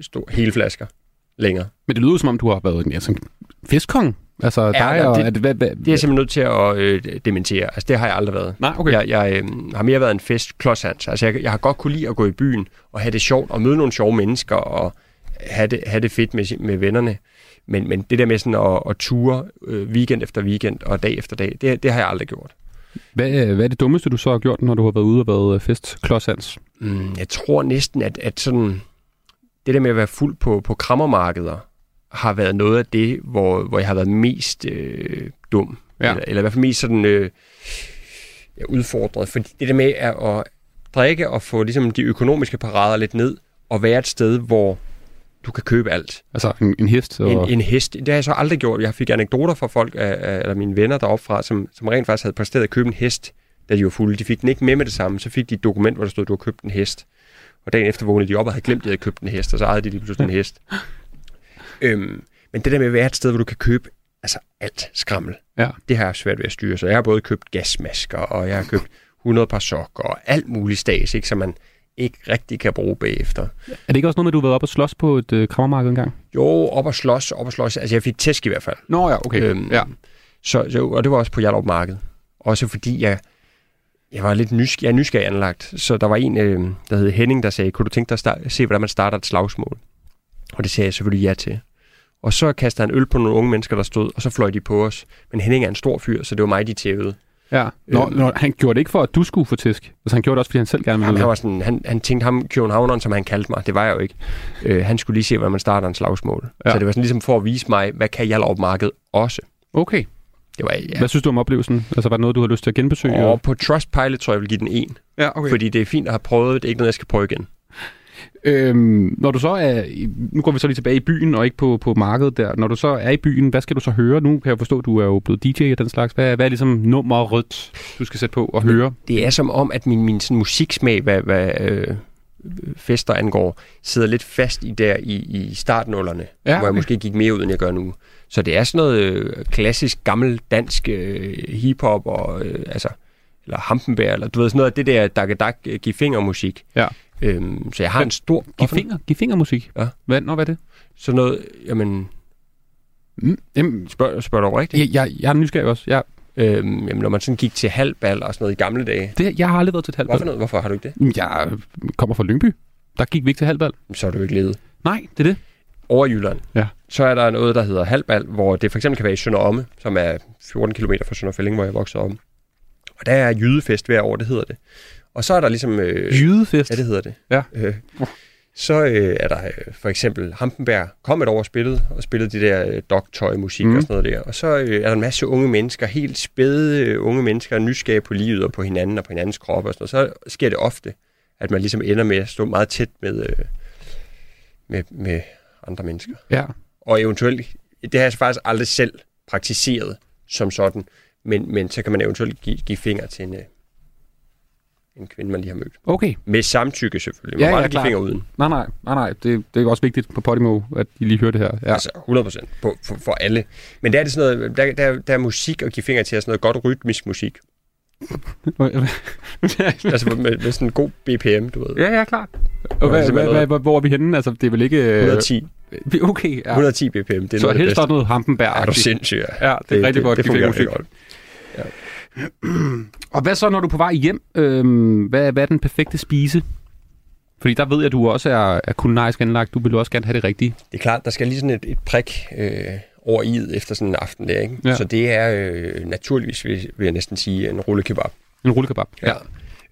store, hele flasker længere. Men det lyder som om, du har været en ja, sådan fiskkong. Altså Ja, dig ja, og... det- er det, hvad, hvad, Det er jeg simpelthen nødt til at øh, dementere. Altså, det har jeg aldrig været. Nej, okay. Jeg, jeg øh, har mere været en fest klodshans. Altså, jeg, jeg har godt kunne lide at gå i byen og have det sjovt og møde nogle sjove mennesker og have det, have det fedt med, med vennerne. Men, men det der med sådan at, at ture øh, weekend efter weekend og dag efter dag, det, det har jeg aldrig gjort. Hvad, øh, hvad er det dummeste, du så har gjort, når du har været ude og været øh, fest klodshands? Mm, jeg tror næsten, at, at sådan, det der med at være fuld på, på krammermarkeder, har været noget af det, hvor, hvor jeg har været mest øh, dum. Ja. Eller, eller i hvert fald mest sådan øh, ja, udfordret. Fordi det der med at, at drikke og få ligesom, de økonomiske parader lidt ned, og være et sted, hvor du kan købe alt. Altså en, en hest? Og... En, en hest, det har jeg så aldrig gjort. Jeg fik anekdoter fra folk, af, af, eller mine venner deroppe fra, som, som rent faktisk havde præsteret at købe en hest, da de var fulde. De fik den ikke med med det samme. Så fik de et dokument, hvor der stod, at du har købt en hest. Og dagen efter vågnede de op og havde glemt, at de havde købt en hest, og så ejede de lige pludselig en hest. Øhm, men det der med at være et sted, hvor du kan købe altså alt skrammel, Ja. det har jeg svært ved at styre. Så jeg har både købt gasmasker, og jeg har købt 100 par sokker, og alt muligt stas, ikke, som man ikke rigtig kan bruge bagefter. Er det ikke også noget med, at du har været op og slås på et øh, krammermarked engang? Jo, op og slås, op og slås. Altså, jeg fik tæsk i hvert fald. Nå ja, okay. Øhm, ja. Så, så, og det var også på Hjallerup Marked. Også fordi jeg, jeg var lidt nysgerrig, jeg er nysgerrig anlagt. Så der var en, øh, der hed Henning, der sagde, kunne du tænke dig at se, hvordan man starter et slagsmål? Og det sagde jeg selvfølgelig ja til. Og så kastede han øl på nogle unge mennesker, der stod, og så fløj de på os. Men Henning er en stor fyr, så det var mig, de tævede. ja. Nå, Øhm. nå, han gjorde det ikke for, at du skulle få tæsk. Altså, han gjorde det også, fordi han selv gerne ville. Jamen, han, var sådan, han, han tænkte ham, Københavneren, som han kaldte mig, det var jeg jo ikke. Øh, han skulle lige se, hvordan man starter en slagsmål. Ja. Så det var sådan ligesom for at vise mig, hvad kan Hjallerup Marked også? Okay. Det var, ja. Hvad synes du om oplevelsen? Altså, var det noget, du har lyst til at genbesøge? Og på Trustpilot tror jeg, jeg vil give den en. Ja, okay. Fordi det er fint at have prøvet, det er ikke noget, jeg skal prøve igen. Øhm, når du så er... Nu går vi så lige tilbage i byen, og ikke på, på markedet der. Når du så er i byen, hvad skal du så høre? Nu kan jeg forstå, at du er jo blevet DJ og den slags. Hvad, hvad er ligesom nummer rødt, du skal sætte på og høre? Det er som om, at min, min sådan musiksmag, hvad, hvad øh, fester angår, sidder lidt fast i der i, i startnullerne, Ja, hvor jeg måske gik mere ud, end jeg gør nu. Så det er sådan noget øh, klassisk, gammel dansk øh, hiphop, og, øh, altså, eller Hampenberg, eller du ved, sådan noget af det der dak dak give finger musik. Ja. Øhm, så jeg har en stor... Giv finger, giv fingermusik. Ja. Hvad, nå, hvad er det? Sådan noget, jamen, Mm, jamen, spørg, spørg du rigtigt? jeg, jeg, jeg er nysgerrig også. Jeg, Øhm, jamen, når man sådan gik til halvbal og sådan noget i gamle dage. det, jeg har aldrig været til halvbal. Hvorfor, noget? Hvorfor har du ikke det? Jamen, Jeg kommer fra Lyngby. Der gik vi ikke til halvbal. Så er du ikke ledet. Nej, det er det. over i Jylland, Ja. så er der noget, der hedder halvbal, hvor det for eksempel kan være i Sønder Omme, som er 14 km fra Sønder Fælling, hvor jeg voksede op. Og der er jydefest hver år, det hedder det. Og så er der ligesom... Øh, Jydefest. Ja, det hedder det. Ja. Øh, så øh, er der øh, for eksempel Hampenberg kom et år og spillede, og spillede de der øh, dogtøj-musik Mm. mm. og sådan noget der. Og så øh, er der en masse unge mennesker, helt spæde øh, unge mennesker, nysgerrige på livet og på hinanden og på hinandens kroppe og sådan noget. Så sker det ofte, at man ligesom ender med at stå meget tæt med, øh, med, med andre mennesker. Ja. Og eventuelt, det har jeg faktisk aldrig selv praktiseret som sådan, men, men så kan man eventuelt give, give fingre til en, øh, en kvinde, man lige har mødt. Okay. Med samtykke selvfølgelig. Man Ja, ja, ja, fingre uden. Nej, nej, nej, nej. Det, det er også vigtigt på Podimo, at I lige hører det her. Ja. Ja. Altså 100 procent for, for alle. Men der er det sådan noget, der, der, der er musik og give fingre til er sådan noget godt rytmisk musik. *laughs* Altså med, med sådan en god BPM, du ved. ja, ja, klart. Og hvad, hvad, noget- hvad, hvor er vi henne? Altså, det er vel ikke... øh, 110. vi- Okay, ja. 110 bpm, det er Så noget af det helst bedste. noget Hampenberg. Er du sindssyg? Ja, det er rigtig godt, Det, de fik fungerer godt. Og hvad så, når du er på vej hjem? Øhm, hvad, hvad er den perfekte spise? Fordi der ved jeg, at du også er, er kulinarisk anlagt. Du vil jo også gerne have det rigtige. Det er klart, der skal lige sådan et, et prik øh, over i'et efter sådan en aften der, ikke? Ja. Så det er øh, naturligvis, vil, vil jeg næsten sige, en rullekebab. En rullekebab. Ja.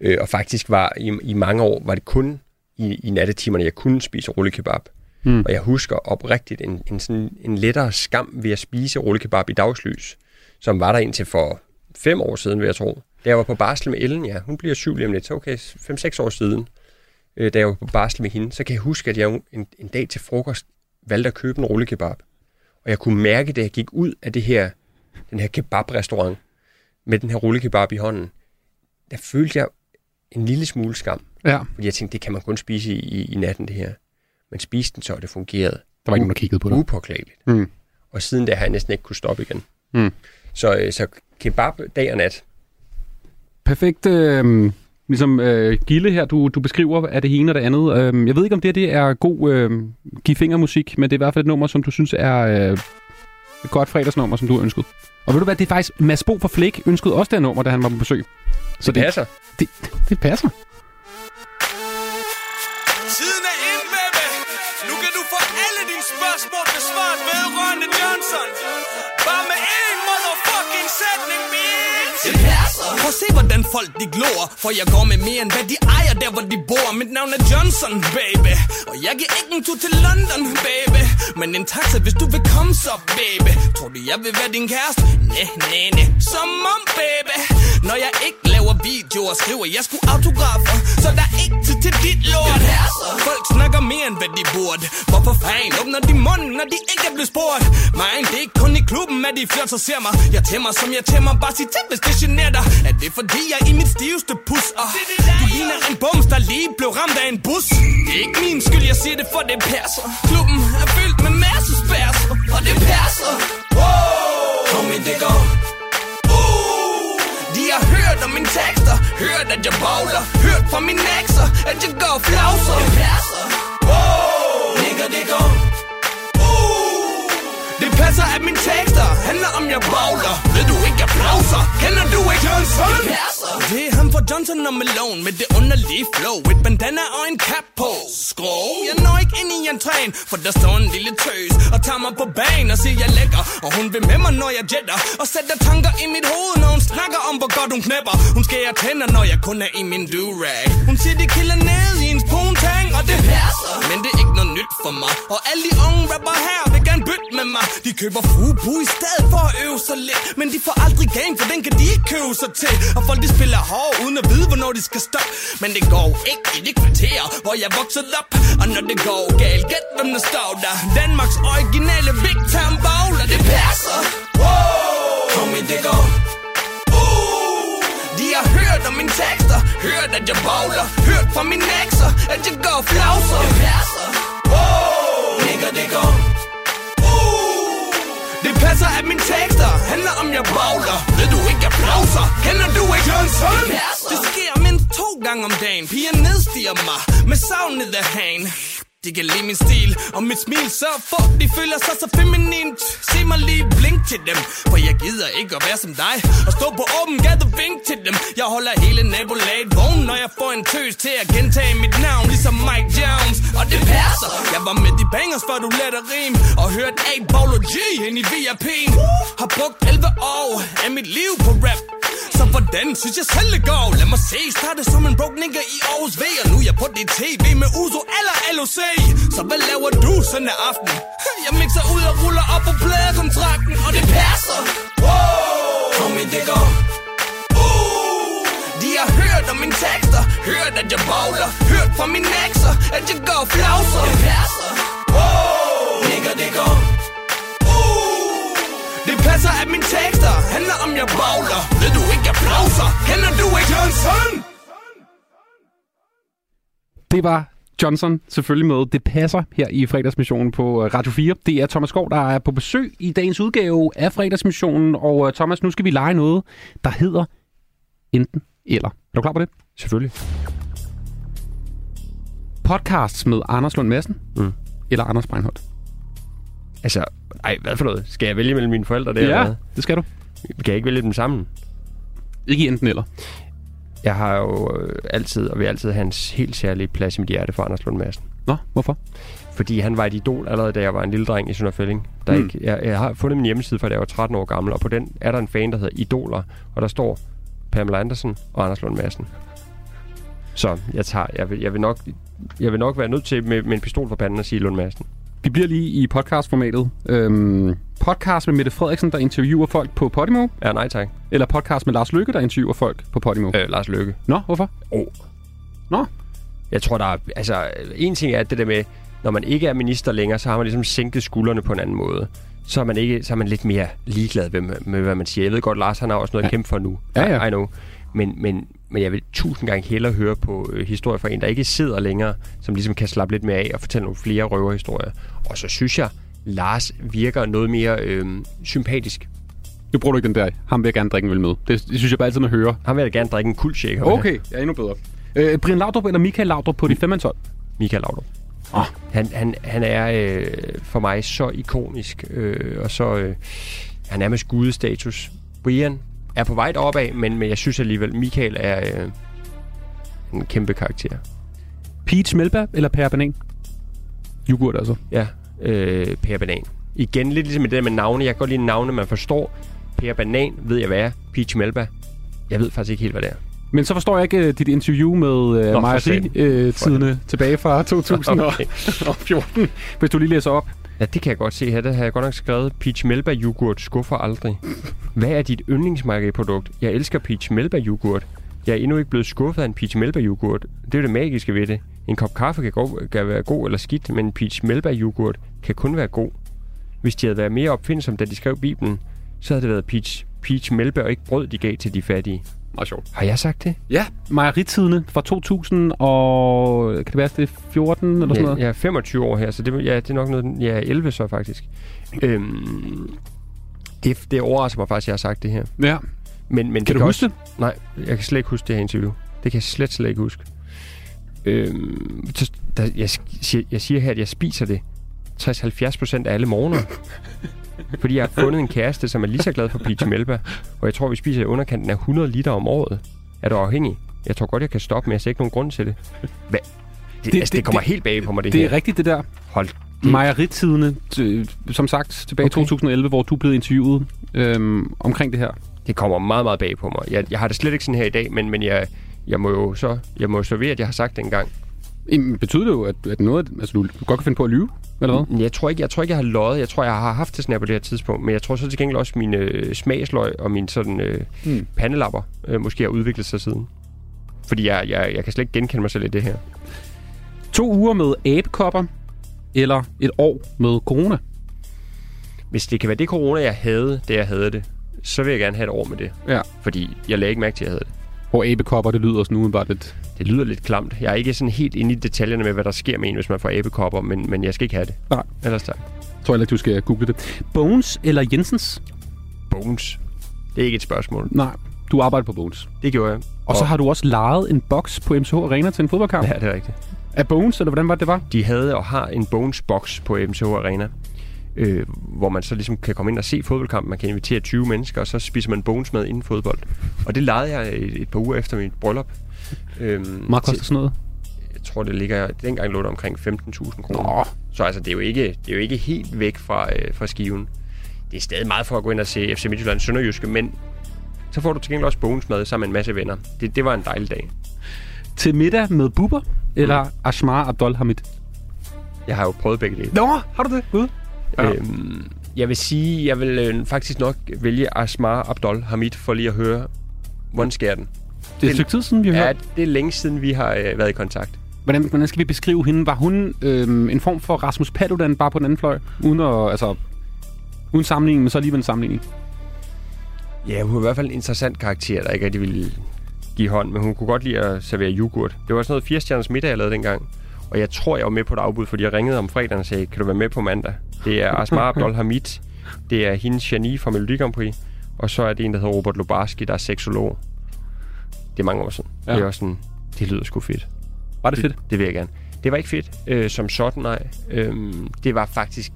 Øh, og faktisk var i, i mange år, var det kun i, i nattetimerne, jeg kunne spise rullekebab. Mm. Og jeg husker oprigtigt en, en, sådan, en lettere skam ved at spise rullekebab i dagslys, som var der indtil for fem år siden, vil jeg tro. Da jeg var på barsel med Ellen, ja, hun bliver syv lige om lidt, så okay, fem-seks år siden, øh, da jeg var på barsel med hende, så kan jeg huske, at jeg en, en dag til frokost valgte at købe en rullekebab. Og jeg kunne mærke, da jeg gik ud af det her, den her kebabrestaurant, med den her rullekebab i hånden, der følte jeg en lille smule skam. Ja. Fordi jeg tænkte, det kan man kun spise i, i, i natten, det her. Men spiste den så, og det fungerede. Der var ikke nogen, der kiggede på det. Upåklageligt. Mm. Og siden da har jeg næsten ikke kunne stoppe igen. Mm. Så, øh, så kebab dag og nat. Perfekt, øh, ligesom øh, Gilde her, du, du beskriver af det ene og det andet. Øh, jeg ved ikke, om det, det er god øh, give fingermusik, men det er i hvert fald et nummer, som du synes er øh, et godt fredagsnummer, som du har ønsket. Og ved du hvad, det er faktisk Mads Bo fra Flæk ønskede også det her nummer, da han var på besøg. Så det passer. Det, det passer. Tiden er ind, baby. Nu kan du få alle dine spørgsmål besvaret vedrørende Johnson. saddening me. Prøv at se, hvordan folk de glor. For jeg går med mere end hvad de ejer, der hvor de bor. Mit navn er Johnson, baby. Og jeg giver ikke en tur til London, baby. Men en taxa, hvis du vil komme så, baby. Tror du, jeg vil være din kæreste? Næh, næh, næh. Som om, baby. Når jeg ikke laver videoer, skriver jeg skulle autografer. Så der er ikke tid til dit lort. Folk snakker mere end hvad de burde. Hvorfor fanden åbner de munden, når de ikke er blevet spurgt? Men det er ikke kun i klubben, at de flot så ser mig. Jeg tæmmer, som jeg tæmmer. Bare sig til, hvis det generer dig. Er det fordi, jeg er i mit stiveste pus? Og du ligner en bums, der lige blev ramt af en bus. Det er ikke min skyld, jeg siger det, for det passer. Klubben er fyldt med masse spærser, og det passer. Wow! Kom det går. Uh! De har hørt om mine tekster Hørt at jeg bowler Hørt fra mine ekser At jeg går flauser Det passer wow. Nigga det går. Det passer at mine tekster. Handler om jeg bowler. Ved du ikke applauser Kender du ikke Johnson? Det passer. Det er ham fra Johnson og Malone Med det underlige flow. Et bandana og en cap på. Skrå Jeg når ikke ind i entréen For der står en lille tøs Og tager mig på banen og siger jeg er lækker. Og hun vil med mig når jeg jetter Og sætter tanker i mit hoved Når hun snakker om hvor godt hun knæpper. Hun skærer tænder når jeg kun er i min do-rag. Hun siger de kilder ned det passer. Men det er ikke noget nyt for mig. Og alle de unge rapper her vil gerne bytte med mig. De køber fubu i stedet for at øve sig lidt. Men de får aldrig game for den kan de ikke købe sig til. Og folk de spiller hård uden at vide hvornår de skal stoppe. Men det går ikke i det kvarter hvor jeg voksede op. Og når det går galt, gæt hvem der står der. Danmarks originale Big Time Bowler Det passer. Wow. homie, det går. Uh. Har hørt om mine tekster Hørt at jeg bowler Hørt fra mine ekser At jeg går flauser Det passer wow. Nigga det går Uh. Det passer at mine tekster Handler om jeg bowler Ved du ikke applauser Kender du ikke Johnson? Det, passer. det sker mindst to gange om dagen Piger nedstiger mig Med savn i the hand de kan lide min stil og mit smil så for De føler sig så feminint. Se mig lige blink til dem For jeg gider ikke at være som dig. Og stå på åben gade og vink til dem. Jeg holder hele nabolaget vågen Når jeg får en tøs til at gentage mit navn Ligesom Mike Jones. Og det passer. Jeg var med de bangers før du lærte at rim Og hørt A. Bolo G ind i VIP'en Har brugt 11 år af mit liv på rap. Så hvordan synes jeg selv det går? Lad mig se, startede som en broke nigga i Aarhus V Og nu er jeg på det tv med Uzo eller LOC Hey, Så hvad laver du sådan søndag aften? Jeg mixer ud og ruller op på pladekontrakten Og det passer wow. Kom i det går uh. De har hørt om mine tekster Hørt at jeg bowler Hørt fra min ekser At jeg går flauser Det passer wow. Nigga det går uh. det passer at mine tekster handler om jeg bowler Ved du ikke jeg applauser? Kender du ikke Johnson? Det var Johnson selvfølgelig med. Det passer her i fredagsmissionen på øh, Radio 4. Det er Thomas Skov, der er på besøg i dagens udgave af fredagsmissionen. Og øh, Thomas, nu skal vi lege noget, der hedder enten eller. Er du klar på det? Selvfølgelig. Podcasts med Anders Lund Madsen Mm. eller Anders Breinholt? Altså, ej, hvad for noget? Skal jeg vælge mellem mine forældre? Eller ja, det skal du. Kan jeg ikke vælge dem sammen? Ikke enten eller. Jeg har jo øh, altid, og vil altid have en helt særlig plads i mit hjerte for Anders Lund Madsen. Nå, hvorfor? Fordi han var et idol allerede, da jeg var en lille dreng i Sønderfælling. Der Mm. ikke, jeg, jeg har fundet min hjemmeside, fra da jeg var 13 år gammel, og på den er der en fan, der hedder Idoler, og der står Pamela Andersen og Anders Lund Madsen. Så jeg, tager, jeg, vil, jeg, vil nok, jeg vil nok være nødt til med, med en pistol for panden at sige Lund Madsen. Vi bliver lige i podcastformatet. Øhm, podcast med Mette Frederiksen, der interviewer folk på Podimo, Ja, nej tak. eller podcast med Lars Lykke, der interviewer folk på Podimo. Øh, Lars Løkke. Nå, hvorfor? Oh. Nå, Jeg tror, der er... Altså, en ting er det der med, når man ikke er minister længere, så har man ligesom sænket skuldrene på en anden måde. Så er man, ikke, så er man lidt mere ligeglad med, med, hvad man siger. Jeg ved godt, Lars han har også noget ja. at kæmpe for nu. Ja, ja. I, I know. Men, men, men jeg vil tusind gange hellere høre på øh, historier fra en, der ikke sidder længere, som ligesom kan slappe lidt mere af og fortælle nogle flere røverhistorier. Og så synes jeg, Lars virker noget mere øh, sympatisk. du bruger du ikke den der. Ham vil jeg gerne drikke en øl med. Det, det synes jeg bare altid, man hører. Han vil da gerne drikke en kul shake. Okay, ja, endnu bedre. Øh, Brian Laudrup eller Michael Laudrup på de 5 Michael Laudrup. Ah. Han, han, han er øh, for mig så ikonisk, øh, og så øh, han er med skudestatus. Brian er på vej opad, men, men jeg synes alligevel, Michael er øh, en kæmpe karakter. Peach Melba eller Per Banan? Yoghurt altså. Ja, øh, Per Banan. Igen, lidt ligesom det der med navne. Jeg kan godt lide navne, man forstår. Per Banan ved jeg, hvad er. Peach Melba. Jeg ved faktisk ikke helt, hvad det er. Men så forstår jeg ikke uh, dit interview med uh, Mejeri-tidene uh, tilbage fra 2014. *laughs* Hvis du lige læser op. Ja, det kan jeg godt se her. Det har jeg godt nok skrevet. Peach Melba yoghurt skuffer aldrig. Hvad er dit yndlingsmejeriprodukt? Jeg elsker Peach Melba yoghurt. Jeg er endnu ikke blevet skuffet af en Peach Melba yoghurt. Det er det magiske ved det. En kop kaffe kan, gå, kan være god eller skidt, men en Peach Melba yoghurt kan kun være god. Hvis de havde været mere opfindsomme, da de skrev Bibelen, så havde det været Peach, Peach Melba og ikke brød, de gav til de fattige. Meget sjovt. Har jeg sagt det? Ja, Mejeritidene fra 2000 og... Kan det være, det er 14 eller sådan Ja, noget? jeg er 25 år her, så det, ja, det er nok noget... Jeg er 11 så faktisk. Øhm, det, det overrasker mig faktisk, at jeg har sagt det her. Ja. Men, men Kan det du huske også, Nej, jeg kan slet ikke huske det her interview. Det kan jeg slet, slet ikke huske. Øhm, så, der, jeg, siger, jeg siger her, at jeg spiser det 60-70 procent af alle morgener. *laughs* fordi jeg har fundet en kæreste, som er lige så glad for Peach Melba. Og jeg tror, vi spiser i underkanten af 100 liter om året. Er du afhængig? Jeg tror godt, jeg kan stoppe, men jeg ser ikke nogen grund til det. Hvad? Det, Det- det, altså, det, det- kommer det- helt bag på mig, det, Det her. er rigtigt, det der. Hold Mejeritidene, som sagt, tilbage i Okay. 2011, hvor du blev interviewet øhm, omkring det her. det kommer meget, meget bag på mig. Jeg, jeg har det slet ikke sådan her i dag, men, men jeg, jeg må jo så jeg må ved, at jeg har sagt det engang. Jamen, betyder det jo, at, at noget, altså, du, godt kan finde på at lyve, eller hvad? Jeg tror ikke, jeg, tror ikke, jeg har løjet. Jeg tror, jeg har haft det sådan på det her tidspunkt. Men jeg tror så til gengæld også, at mine øh, smagsløg og mine sådan, øh, Hmm. pandelapper øh, måske har udviklet sig siden. Fordi jeg, jeg, jeg kan slet ikke genkende mig selv i det her. To uger med abekopper, eller et år med corona. Hvis det kan være det corona, jeg havde, det jeg havde det, så vil jeg gerne have et år med det. Ja. Fordi jeg lagde ikke mærke til, at jeg havde det. Hvor abekopper, det lyder sådan udenbart lidt... Det lyder lidt klamt. Jeg er ikke sådan helt inde i detaljerne med, hvad der sker med en, hvis man får abekopper, men, men jeg skal ikke have det. Nej. Ellers tak. Jeg tror heller ikke, du skal google det. Bones eller Jensens? Bones. Det er ikke et spørgsmål. Nej, du arbejder på Bones. Det gjorde jeg. Og så har du også lejet en boks på MCH Arena til en fodboldkamp. Ja, det er rigtigt. Af Bones, eller hvordan var det, det var? De havde og har en Bones box på MCH Arena, øh, hvor man så ligesom kan komme ind og se fodboldkampen. Man kan invitere 20 mennesker, og så spiser man Bones med inden fodbold. Og det lejede jeg et, et par uger efter mit bryllup. Øhm, Meget koster sådan noget. Jeg tror, det ligger... Dengang lå det omkring 15.000 kroner. Så altså, det er jo ikke, det er jo ikke helt væk fra, øh, fra skiven. Det er stadig meget for at gå ind og se FC Midtjylland Sønderjyske, men så får du til gengæld også Bones med sammen med en masse venner. Det, det var en dejlig dag. Til middag med Bubber, eller Ashmar Abdul Hamid? Jeg har jo prøvet begge dele. Nå, har du det? Gud. Ja. Øhm, jeg vil sige, jeg vil øh, faktisk nok vælge Asmar Abdul Hamid for lige at høre, hvordan sker den? Det er et stykke tid siden, vi har Ja, hørt. det er længe siden, vi har øh, været i kontakt. Hvordan, hvordan skal vi beskrive hende? Var hun øhm, en form for Rasmus Paludan bare på den anden fløj? Uden at, altså, uden sammenligning, men så alligevel en sammenligning. Ja, hun er i hvert fald en interessant karakter, der ikke rigtig ville give hånd, men hun kunne godt lide at servere yoghurt. Det var sådan noget 4 stjerners middag, jeg lavede dengang. Og jeg tror, jeg var med på et afbud, fordi jeg ringede om fredagen og sagde, kan du være med på mandag? Det er Asmar *laughs* Abdul Hamid. Det er hende Janie fra Melodi Grand Prix. Og så er det en, der hedder Robert Lubarski, der er seksolog. Det er mange år siden. Ja. Det er også sådan, det lyder sgu fedt. Var det fedt? Det vil jeg gerne. Det var ikke fedt øh, som sådan, nej. Øhm, det var faktisk...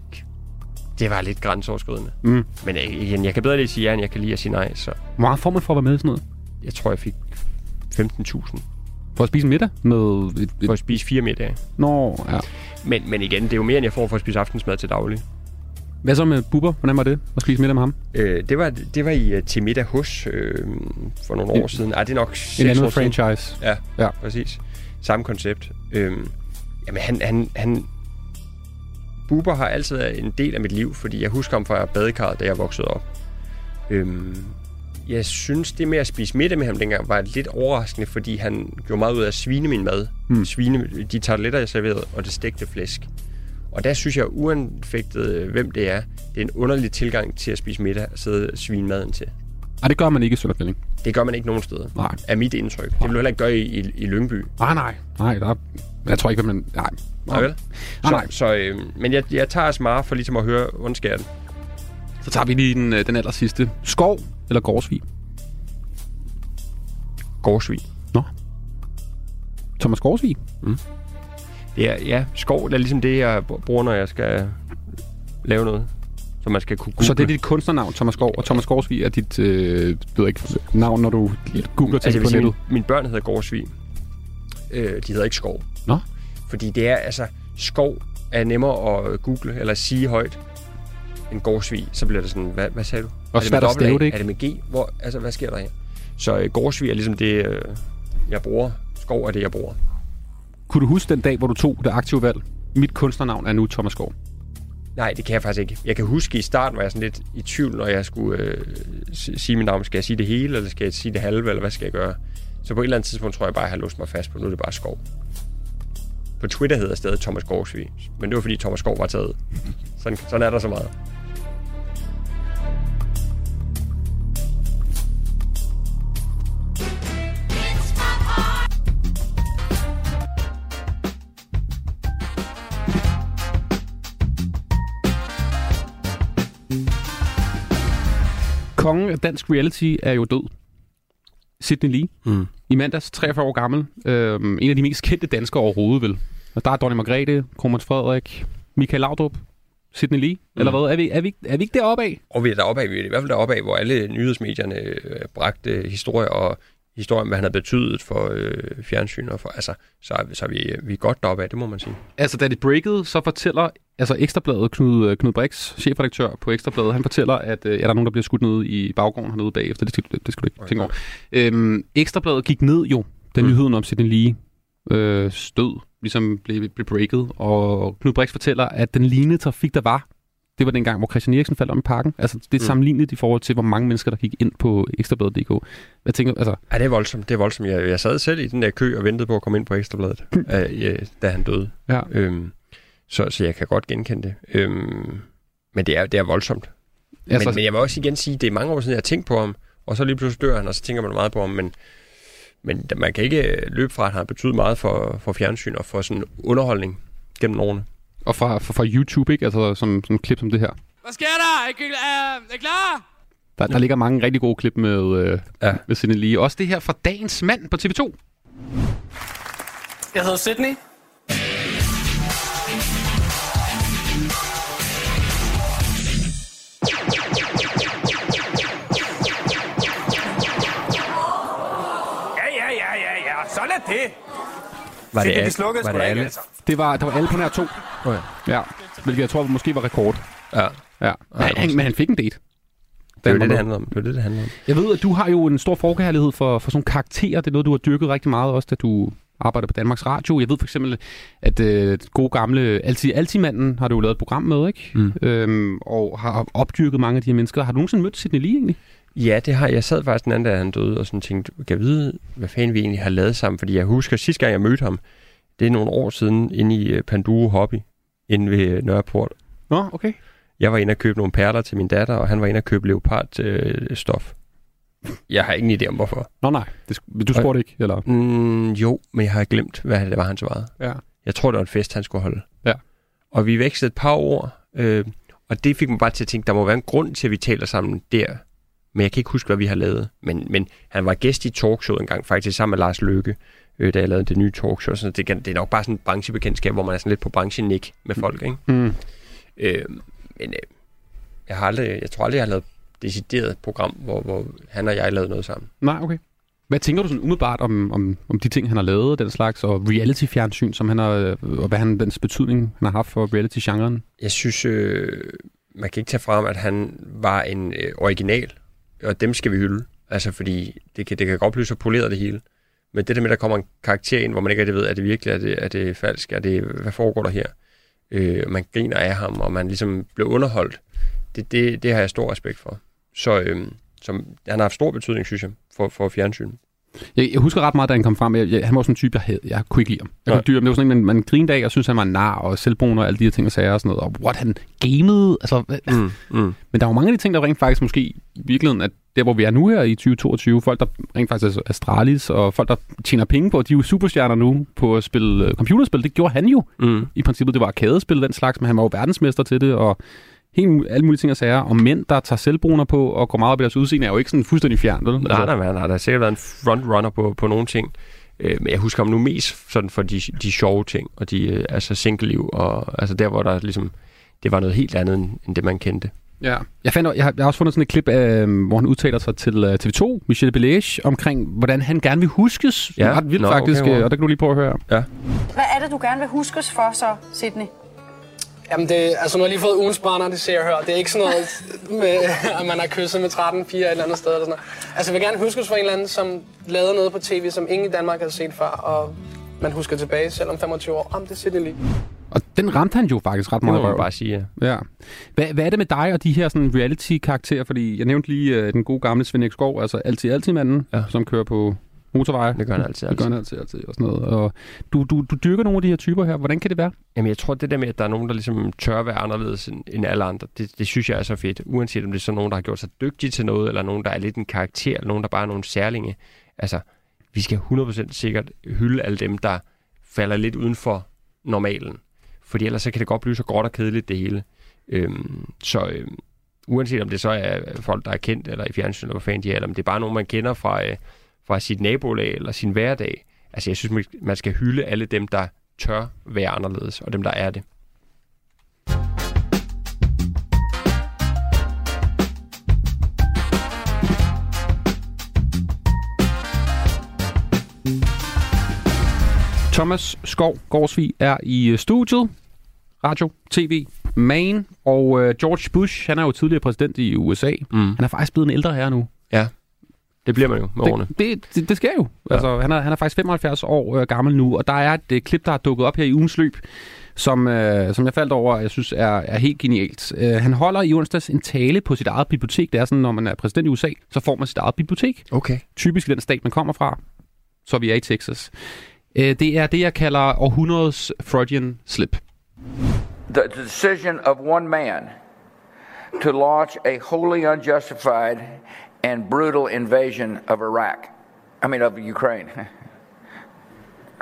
Det var lidt grænseoverskridende. Mm. Men øh, igen, jeg kan bedre lige sige ja, end jeg kan lige at sige nej, så Hvor meget får man for at være med i sådan noget? jeg tror, jeg fik 15.000 For at spise middag? Med et, for et... at spise fire middage. Nå, ja. Men, men igen, det er jo mere, end jeg får for at spise aftensmad til daglig. Hvad så med Bubber? Hvordan var det at spise middag med ham? Øh, det, var, det var i, øh, til middag hos øh, for nogle år En- siden. Ej, det er nok En anden år siden. franchise. Ja, Ja. præcis. Samme koncept. Øhm, jamen, han, han, han... Buber har altid været en del af mit liv, fordi jeg husker ham fra badekarret, da jeg voksede op. Øhm, jeg synes, det med at spise middag med ham dengang var lidt overraskende, fordi han gjorde meget ud af at svine min mad. Hmm. Mm. Svine de tarteletter, jeg serverede, og det stegte flæsk. Og der synes jeg, uanfægtet øh, hvem det er, det er en underlig tilgang til at spise middag og sidde og svine maden til. Ej, det gør man ikke i Sønderfælling. Det gør man ikke nogen steder. Nej. Er mit indtryk. Det vil du heller ikke gøre i, i, i Lyngby. Nej, nej. Nej, der er... Jeg tror ikke, at man... Nej. Nej, vel? Nej, nej. Så, så, øh, men jeg, jeg tager smart for ligesom at høre, det. Så tager vi lige den, øh, den aller sidste. Skov eller Gårdsvig? Gårdsvig. Thomas Gårdsvig? Det er, ja, skov det er ligesom det, jeg br- bruger, når jeg skal lave noget. Så man skal kunne google. Så det er dit kunstnernavn, Thomas Skov, og Thomas Gårdsvig er dit øh, ved ikke, navn, når du googler ting altså, jeg på vil sige, nettet. min, mine børn hedder Gårdsvig. Øh, de hedder ikke skov. Nå. Fordi det er, altså, skov er nemmere at google eller sige højt end Gårdsvig. Så bliver det sådan, hvad, hvad sagde du? Og er det med stave det, ikke? Er det med G? Hvor, altså, hvad sker der her? Så øh, Gårdsvig er ligesom det, øh, jeg bruger. Skov er det, jeg bruger. Kunne du huske den dag, hvor du tog det aktive valg? Mit kunstnernavn er nu Thomas Skov. Nej, det kan jeg faktisk ikke. Jeg kan huske, i starten var jeg sådan lidt i tvivl, når jeg skulle øh, sige mit navn. Skal jeg sige det hele, eller skal jeg sige det halve, eller hvad skal jeg gøre? Så på et eller andet tidspunkt tror jeg bare, at jeg har låst mig fast på, nu er det bare skov. På Twitter hedder jeg stadig Thomas Gårdsvig, men det var fordi Thomas Skov var taget. Sådan, sådan er der så meget. Kongen af dansk reality er jo død. Sidney Lee. Mm. I mandags, 43 år gammel. Øhm, en af de mest kendte danskere overhovedet, vel? Og der er Dronning Margrethe, Kronprins Frederik, Michael Laudrup, Sidney Lee. Mm. Eller hvad? Er vi, er, vi, er vi ikke deroppe af? Og vi er deroppe af, vi er i hvert fald deroppe af, hvor alle nyhedsmedierne øh, bragte historier og historier om, hvad han har betydet for øh, fjernsyn. Og for, altså, så, er, vi- så er vi, vi er godt deroppe af, det må man sige. Altså, da det breakede, så fortæller altså Ekstrabladet, Knud, øh, Knud Brix, chefredaktør på Ekstrabladet, han fortæller, at øh, ja, der er nogen, der bliver skudt ned i baggården hernede bagefter. Det skal, det skal du ikke tænke over. Øhm, Ekstrabladet gik ned jo, da Mm. nyheden om Sidney Lee øh, stød, ligesom blev, blev breaket. Og Knud Brix fortæller, at den lignende trafik, der var, det var dengang, hvor Christian Eriksen faldt om i parken. Altså, det er Mm. sammenlignet i forhold til, hvor mange mennesker, der gik ind på ekstrabladet.dk. Hvad tænker du? Altså, Ja, det er voldsomt. Det er voldsomt. Jeg, jeg sad selv i den der kø og ventede på at komme ind på Ekstrabladet, *clears throat* øh, ja, da han døde. ja. Øhm, så, så jeg kan godt genkende det. Øhm, men det er, det er voldsomt. Altså, men, men jeg vil også igen sige, det er mange år siden, jeg har tænkt på ham, og så lige pludselig dør han, og så tænker man meget på ham, men, men man kan ikke øh, løbe fra, at han har betydet meget for, for fjernsyn og for sådan underholdning gennem årene. og fra, fra, fra YouTube, ikke? Altså, som, som klip som det her. Hvad sker der? Er I, er, er I klar? Der, der ligger mange rigtig gode klip med, øh, Ja. med Sidney Lee. Også det her fra Dagens Mand på TV2. Jeg hedder Sydney. Var det, de slukkede var det alle? altså. Det var, der var alle på nær to. Okay. Ja, hvilket jeg tror måske var rekord. Ja. Ja. Men, han, men han fik en date. Det er var det, det med. handler om. Det er jo det, det handler om. Jeg ved, at du har jo en stor forkærlighed for, for sådan nogle karakterer. Det er noget, du har dyrket rigtig meget også, da du arbejder på Danmarks Radio. Jeg ved for eksempel, at øh, gode gamle Alti, Altimanden har du jo lavet et program med, ikke? Mm. Øhm, og har opdyrket mange af de her mennesker. Har du nogensinde mødt Sidney Lee egentlig? Ja, det har jeg. sad faktisk den anden, da han døde, og sådan tænkte, kan jeg vide, hvad fanden vi egentlig har lavet sammen? Fordi jeg husker, sidste gang jeg mødte ham, det er nogle år siden, inde i øh, Panduro Hobby, inde ved øh, Nørreport. Nå, okay. Jeg var inde og købe nogle perler til min datter, og han var inde og købe leopard øh, stof. Jeg har ingen idé om, hvorfor. Nå nej, det, du spurgte ikke, eller? Mm, jo, men jeg har glemt, hvad det var, han svarede. Ja. Jeg tror, det var en fest, han skulle holde. Ja. Og vi vekslede et par ord, øh, og det fik mig bare til at tænke, der må være en grund til, at vi taler sammen der. Men jeg kan ikke huske, hvad vi har lavet. Men, men han var gæst i talkshow en gang, faktisk sammen med Lars Løkke, øh, da jeg lavede det nye talkshow. Så det, det er nok bare sådan en branchebekendtskab, hvor man er sådan lidt på branchenik med folk, ikke? Mm. Øh, men øh, jeg, har aldrig, jeg tror aldrig, jeg har lavet decideret program, hvor, hvor han og jeg lavede noget sammen. Nej, okay. Hvad tænker du sådan umiddelbart om, om, om de ting, han har lavet, den slags, og reality-fjernsyn, som han har, øh, og hvad han, dens betydning han har haft for reality-genren? Jeg synes, øh, man kan ikke tage frem, at han var en øh, original, og dem skal vi hylde. Altså, fordi det kan, det kan godt blive så poleret det hele. Men det der med, at der kommer en karakter ind, hvor man ikke rigtig ved, er det virkelig, er det, er det falsk, er det, hvad foregår der her? Øh, man griner af ham, og man ligesom bliver underholdt. Det, det, det har jeg stor respekt for. Så øh, som, han har haft stor betydning, synes jeg, for, for fjernsyn. Jeg, jeg husker ret meget, da han kom frem. Jeg, jeg, han var sådan en type, jeg, havde, jeg kunne ikke lide ham. Jeg kunne dyr, men det var sådan en, man, man grinede af, og synes han var nar og selvbruner og alle de her ting og sager og sådan noget. Og what, han gamede. Altså, Mm, mm. Men der er jo mange af de ting, der rent faktisk måske i virkeligheden, at der hvor vi er nu her i 2022, folk der rent faktisk er Astralis, og folk der tjener penge på, de er jo superstjerner nu på at spille øh, computerspil. Det gjorde han jo Mm. i princippet. Det var arkadespil den slags, men han var jo verdensmester til det, og helt alle mulige ting og sager. Og mænd, der tager selvbruner på og går meget op i deres udseende, er jo ikke sådan fuldstændig fjern, vel? Altså, Nej, nej, nej, nej, der har sikkert været en frontrunner på, på nogle ting. Øh, men jeg husker ham nu mest sådan for de, de sjove ting, og de, øh, altså single-liv, og altså der, hvor der ligesom, det var noget helt andet, end, end det, man kendte. Ja. Jeg, fandt, jeg, har, jeg har også fundet sådan et klip, øh, hvor han udtaler sig til øh, TV2, Michel Belage, omkring, hvordan han gerne vil huskes. Ja. Ja. Ret vildt Nå, faktisk, okay, wow. øh, og der kan du lige prøve at høre. Ja. Hvad er det, du gerne vil huskes for så, Sydney? Jamen, det, altså, nu har jeg lige fået ugens brænder, det ser jeg hør. Det er ikke sådan noget, med, at man har kysset med 13 piger et eller andet sted. Eller sådan noget. Altså, jeg vil gerne huskes for en eller anden, som lavede noget på tv, som ingen i Danmark havde set før, og man husker tilbage, selv om 25 år. Jamen, det er Sydney lige. Og den ramte han jo faktisk ret Det må meget. man bare sige, ja. Ja. Hvad, hvad er det med dig og de her sådan reality-karakterer? Fordi jeg nævnte lige øh, den gode gamle Svend Skov, altså altid altid manden, ja. som kører på motorveje. Det gør han altid. Det gør han altid, altid og sådan noget. Og du, du, du dyrker nogle af de her typer her. Hvordan kan det være? Jamen, jeg tror, det der med, at der er nogen, der ligesom tør være anderledes end, end alle andre, det, det synes jeg er så fedt. Uanset om det er så nogen, der har gjort sig dygtige til noget, eller nogen, der er lidt en karakter, eller nogen, der bare er nogle særlinge. Altså, vi skal 100% sikkert hylde alle dem, der falder lidt uden for normalen. Fordi ellers så kan det godt blive så gråt og kedeligt, det hele. Øhm, så øhm, uanset om det så er folk, der er kendt, eller i fjernsynet, eller hvad fanden de er, eller om det er bare nogen, man kender fra, øh, fra sit nabolag, eller sin hverdag. Altså, jeg synes, man- skal hylde alle dem, der tør være anderledes, og dem, der er det. Thomas Skov Gårdsvig er i øh, studiet. Radio, TV, Maine. Og øh, George Bush, han er jo tidligere præsident i USA. Mm. Han er faktisk blevet en ældre herre nu. Det bliver man jo med årene. Det, det, det, det sker jo. Ja. Altså, han, er, han er faktisk 75 år øh, gammel nu, og der er et øh, klip, der er dukket op her i ugens løb, som, øh, som jeg faldt over, og jeg synes er, er helt genialt. Øh, han holder i onsdags en tale på sit eget bibliotek. Det er sådan, når man er præsident i USA, så får man sit eget bibliotek. Okay. Typisk i den stat, man kommer fra. Så vi er i Texas. Øh, det er det, jeg kalder århundredets Freudian slip. the decision of one man to launch a wholly unjustified and brutal invasion of Iraq. I mean, of Ukraine. *laughs*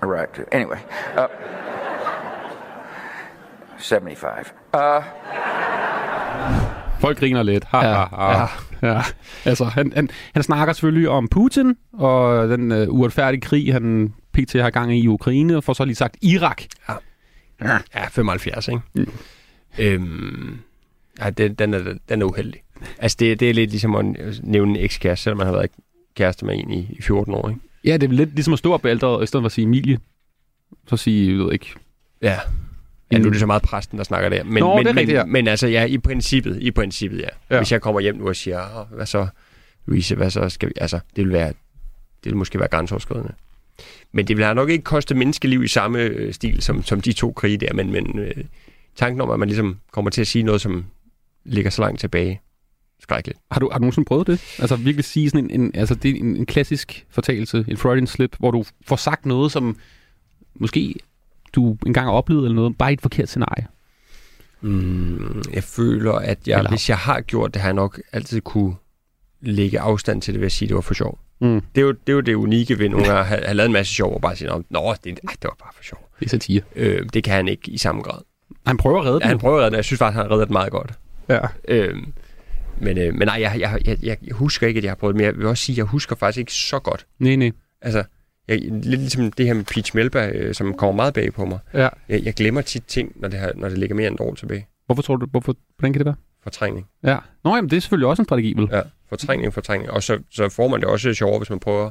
Iraq, too. Anyway. Uh, *laughs* 75. Uh, Folk griner lidt. Ha, Ja, ha, ha. Ja. Altså, han, han, han snakker selvfølgelig om Putin og den øh, uretfærdige krig, han pt. har gang i i Ukraine, og får så lige sagt Irak. Ja, 75, ikke? Mm. Øhm, ja, den, den, er, den er uheldig. Altså, det, det er lidt ligesom at nævne en ekskæreste, selvom man har været kæreste med en i, i 14 år, ikke? Ja, det er lidt ligesom at stå op på ældre, i stedet for at sige Emilie. Så sige, jeg ved ikke. Ja. Ja, nu er det så meget præsten, der snakker der. Men, Nå, men, det er men, rigtigt, ja. men altså, ja, i princippet, i princippet, ja. Ja. Hvis jeg kommer hjem nu og siger, "Åh, hvad så, Louise, hvad så skal vi... Altså, det vil være... Det vil måske være grænseoverskridende. Men det vil have nok ikke koste menneskeliv i samme øh, stil, som, som de to krige der, men, men øh, tanken om, at man ligesom kommer til at sige noget, som ligger så langt tilbage, skrækkeligt. Har du, har du nogensinde prøvet det? Altså virkelig sige sådan en, en, altså det er en, en klassisk fortalelse, en Freudian slip, hvor du får sagt noget, som måske du engang har oplevet eller noget, bare i et forkert scenarie. Mm, jeg føler, at jeg, Eller- hvis jeg har gjort det, har jeg nok altid kunne lægge afstand til det ved at sige, at det var for sjov. Mm. Det er, jo, det er jo det unikke ved nogle at have, have lavet en masse sjov og bare sige, "Nå, nå det, ej, det var bare for sjov. Det er satire. Øh, det kan han ikke i samme grad. Han prøver at redde Ja, han prøver at redde den, jeg synes faktisk, han har reddet det meget godt. Ja. Øh, Men, øh, men nej, jeg, jeg, jeg, jeg husker ikke, at jeg har prøvet det, men jeg vil også sige, at jeg husker faktisk ikke så godt. Nej, nej. Altså, jeg, lidt ligesom det her med Peach Melba, øh, som kommer meget bag på mig. Ja. Jeg, jeg glemmer tit ting, når det, har, når det ligger mere end et år tilbage. Hvorfor tror du, hvorfor, hvordan kan det være? Fortrængning. Ja. Nå, jamen, det er selvfølgelig også en strategi, vel? Ja, fortrængning, fortrængning. Og så, så får man det også sjovere, hvis man prøver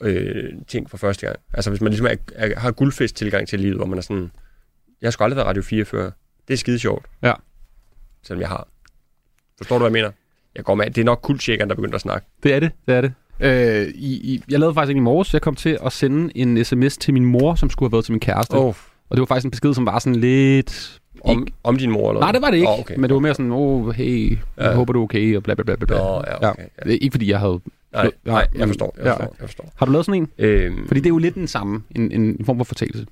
øh, ting for første gang. Altså hvis man ligesom er, er, har guldfest tilgang til livet, hvor man er sådan, jeg har sgu aldrig været Radio 4 før. Det er skide sjovt. Ja. Selvom jeg har. Forstår du, hvad jeg mener? Jeg går med, det er nok kultsjekkeren, der begynder at snakke. Det er det, det er det. Øh, i, i, jeg lavede faktisk en i morges, jeg kom til at sende en sms til min mor, som skulle have været til min kæreste. Oh. Og det var faktisk en besked, som var sådan lidt... Om, om din mor, eller Nej, det var det ikke. Oh, okay. Men det var mere sådan, åh, oh, hey, jeg Ja. håber, du er okay, og bla bla bla bla. Nå, ja, okay, Det er ikke fordi, jeg havde... Nej, nej, jeg forstår, jeg forstår, jeg forstår. Har du lavet sådan en? Øhm, Fordi det er jo lidt den samme, en, en form for fortælelse.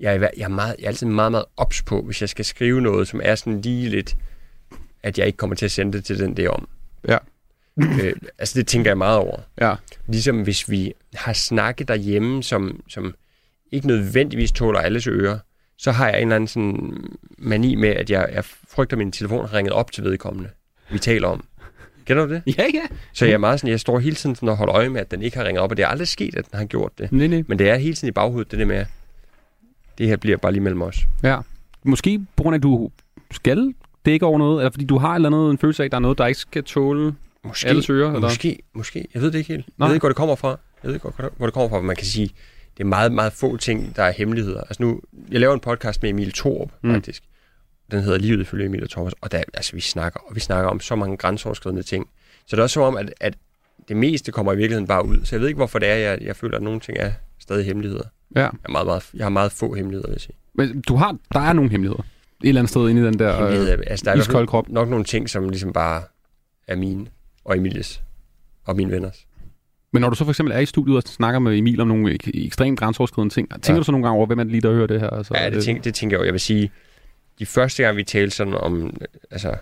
jeg, er, jeg, er meget, jeg er altid meget, meget ops på, hvis jeg skal skrive noget, som er sådan lige lidt, at jeg ikke kommer til at sende det til den der om. Ja. øh, altså det tænker jeg meget over. Ja. Ligesom hvis vi har snakket derhjemme, som, som ikke nødvendigvis tåler alles ører, så har jeg en eller anden sådan mani med, at jeg, jeg frygter, at min telefon har ringet op til vedkommende, vi taler om. Kender du det? Ja, ja. Så jeg er meget sådan, jeg står hele tiden sådan og holder øje med, at den ikke har ringet op, og det er aldrig sket, at den har gjort det. Nej, nej. Men det er hele tiden i baghovedet, det der med, at det her bliver bare lige mellem os. Ja. Måske på grund af, at du skal dække over noget, eller fordi du har et eller andet, en følelse af, at der er noget, der ikke skal tåle Måske, alles ører? Eller? Måske, måske. Jeg ved det ikke helt. Nej. Jeg ved ikke, hvor det kommer fra. Jeg ved ikke, hvor det kommer fra, man kan sige, det er meget, meget få ting, der er hemmeligheder. Altså nu, jeg laver en podcast med Emil Thorup, mm. faktisk. Den hedder Livet ifølge Emil og Thomas. Og der, altså, vi snakker, og vi snakker om så mange grænseoverskridende ting. Så det er også som om, at, at det meste kommer i virkeligheden bare ud. Så jeg ved ikke, hvorfor det er, jeg, jeg føler, at nogle ting er stadig hemmeligheder. Ja. Jeg, er meget, meget, jeg har meget få hemmeligheder, vil jeg sige. Men du har, der er nogle hemmeligheder. Et eller andet sted inde i den der øh, altså, der er iskolde krop. nok nogle ting, som ligesom bare er mine og Emilies og mine venners. Men når du så for eksempel er i studiet og snakker med Emil om nogle ek- ekstremt grænseoverskridende ting, tænker Ja. du så nogle gange over, hvem er det lige, der hører det her? Altså, Ja, det, tænker, det tænker jeg jo. Jeg vil sige, de første gang, vi talte sådan om øh, altså,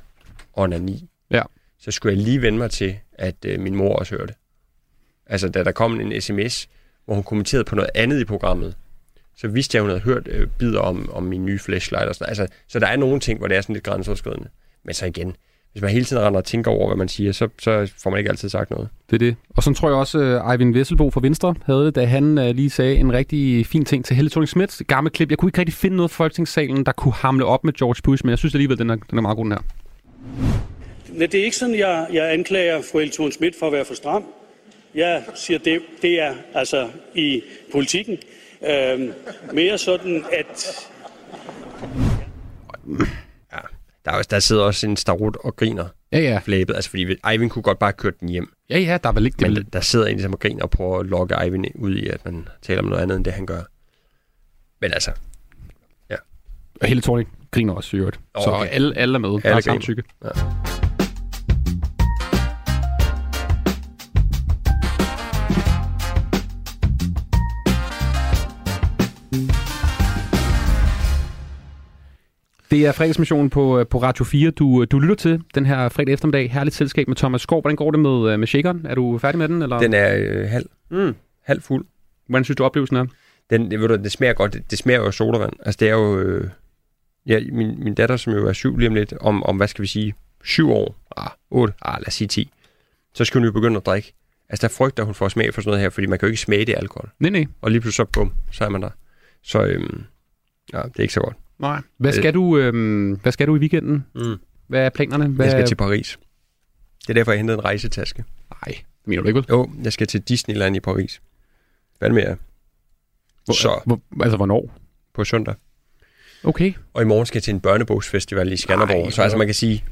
onani, Ja. så skulle jeg lige vende mig til, at øh, min mor også hørte. Altså, da der kom en sms, hvor hun kommenterede på noget andet i programmet, så vidste jeg, at hun havde hørt øh, bidder om, om min nye flashlight og sådan. Altså, så der er nogle ting, hvor det er sådan lidt grænseoverskridende. Men så igen, hvis man hele tiden render og tænker over, hvad man siger, så, så får man ikke altid sagt noget. Det er det. Og så tror jeg også, uh, Eivind Vesselbo fra Venstre havde det, da han uh, lige sagde en rigtig fin ting til Helle thorning Schmidt. Gammel klip. Jeg kunne ikke rigtig finde noget fra Folketingssalen, der kunne hamle op med George Bush, men jeg synes alligevel, den er, den er meget god, den her. Nej, det er ikke sådan, jeg, jeg anklager fru Helle thorning Schmidt for at være for stram. Jeg siger, det, det er altså i politikken øhm, mere sådan, at Der, er, også- der sidder også en starut og griner Ja, ja. flæbet. Altså, fordi Eivind kunne godt bare køre den hjem. Ja, ja, der er vel ikke... Men der, der sidder en ligesom og griner og prøver at lokke Eivind ud i, at man taler om noget andet, end det han gør. Men altså, Og Helle Thorning griner også i øvrigt. Åh, Så okay. alle, alle er med. Der er griner. samtykke. Ja. Det er fredagsmissionen på, øh, på Radio 4, du, du lytter til den her fredag eftermiddag. Herligt selskab med Thomas Skov. Hvordan går det med, øh, med shakeren? Er du færdig med den? Eller? den er øh, halv, Mm. halv fuld. Hvordan synes du, oplevelsen er? Den, det, ved du, det smager godt. Det, det smager jo sodavand. Altså, det er jo... Øh, ja, min, min datter, som jo er syv lige om lidt, om, om hvad skal vi sige, syv år, ah, otte, ah, lad os sige ti, så skal hun jo begynde at drikke. Altså, der frygter hun får smag for sådan noget her, fordi man kan jo ikke smage det alkohol. Nej, nej. Og lige pludselig så, bum, så er man der. Så øhm, ja, det er ikke så godt. Nej. Hvad skal, du, øh, hvad skal du i weekenden? Mm. Hvad er planerne? Hvad... Jeg skal til Paris. Det er derfor, jeg hentede en rejsetaske. Nej, det mener du ikke, vel? Jo, jeg skal til Disneyland i Paris. Hvad med jer? Hvor, Så. Hvor, altså, hvornår? På søndag. Okay. Og i morgen skal jeg til en børnebogsfestival i Skanderborg. Ej, så altså, man kan sige,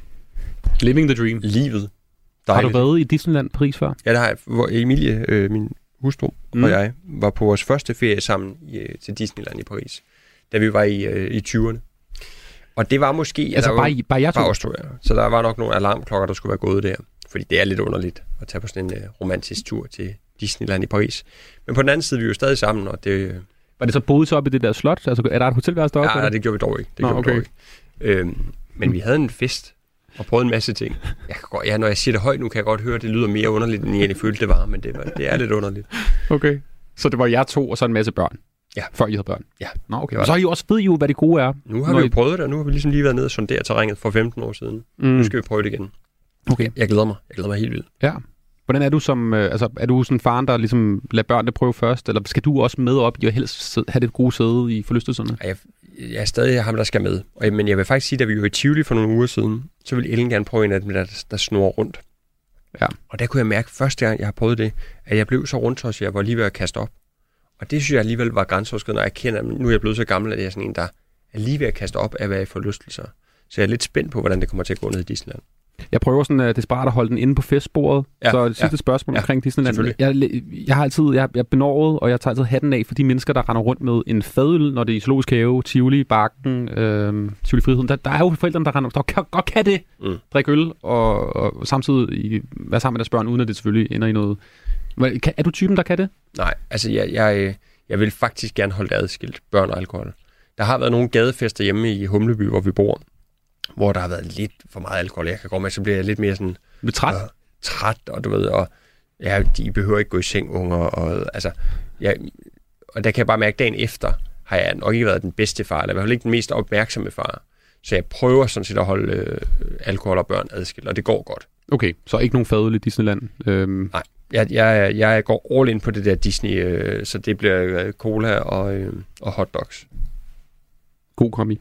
Living the dream. livet. Har du Dejligt. været i Disneyland Paris før? Ja, det har jeg. Hvor Emilie, øh, min hustru Mm. mm. og jeg, var på vores første ferie sammen i, øh, til Disneyland i Paris. Da vi var i, øh, i 20'erne. Og det var måske... Altså, bare I- bare jer to? Bare os to, ja. Så der var nok nogle alarmklokker, der skulle være gået der. Fordi det er lidt underligt at tage på sådan en øh, romantisk tur til Disneyland i Paris. Men på den anden side, vi er jo stadig sammen, og det... Var det så boet så op i det der slot? Altså, er der et hotelværelse deroppe? Ja, nej, det gjorde vi dog ikke. Det Nå, gjorde vi dog okay. ikke. Øhm, men vi havde en fest og prøvede en masse ting. Jeg kan godt, ja, når jeg siger det højt nu, kan jeg godt høre, at det lyder mere underligt, end jeg egentlig følte, det var. Men det, var, det er lidt underligt. *laughs* Okay. Så det var jer to og så en masse børn? Ja. Før I havde børn? Ja. Nå, okay. Så har I jo også ved I jo, hvad det gode er. Nu har vi jo I- prøvet det, og nu har vi ligesom lige været nede og sondere terrænet for 15 år siden. Mm. Nu skal vi prøve det igen. Okay. Jeg glæder mig. Jeg glæder mig helt vildt. Ja. Hvordan er du som, øh, altså er du sådan faren, der ligesom lader børnene prøve først, eller skal du også med op i at helst sidde- have det gode sæde i forlystelserne? Jeg, jeg er stadig ham, der skal med. Og, men jeg vil faktisk sige, da vi var i Tivoli for nogle uger siden, så ville Ellen gerne prøve en af dem, der, der snor rundt. Ja. Og der kunne jeg mærke første gang, jeg har prøvet det, at jeg blev så rundt, så jeg var lige ved at kaste op. Og det synes jeg alligevel var grænseoverskridende, og jeg kender, nu er jeg blevet så gammel, at jeg er sådan en, der er lige ved at kaste op af at være i forlystelser. Så jeg er lidt spændt på, hvordan det kommer til at gå ned i Disneyland. Jeg prøver sådan uh, desperat at holde den inde på festbordet. Ja, så det sidste ja, spørgsmål ja, omkring Disneyland. Jeg, jeg har altid, jeg, jeg er benåret, og jeg tager altid hatten af for de mennesker, der render rundt med en fadøl, når det er i zoologisk have, Tivoli, Bakken, øh, Tivoli Friheden. Der, der er jo forældrene, der render, der kan, godt kan det. Mm. Drikke øl, og, og samtidig være sammen med deres børn, uden at det selvfølgelig ender i noget. Er du typen, der kan det? Nej, altså jeg, jeg, jeg vil faktisk gerne holde det adskilt, børn og alkohol. Der har været nogle gadefester hjemme i Humleby, hvor vi bor, hvor der har været lidt for meget alkohol. Jeg kan gå med, så bliver jeg lidt mere sådan... Lidt træt? Øh, træt, og du ved, og ja, de behøver ikke gå i seng, unger, og altså... Jeg, og der kan jeg bare mærke, at dagen efter har jeg nok ikke været den bedste far, eller i hvert fald ikke den mest opmærksomme far. Så jeg prøver sådan set at holde øh, alkohol og børn adskilt, og det går godt. Okay, så ikke nogen fadøl i Disneyland? Øhm. Nej, jeg, jeg, jeg går all in på det der Disney, øh, så det bliver øh, cola og, øh, og hotdogs. God kombi.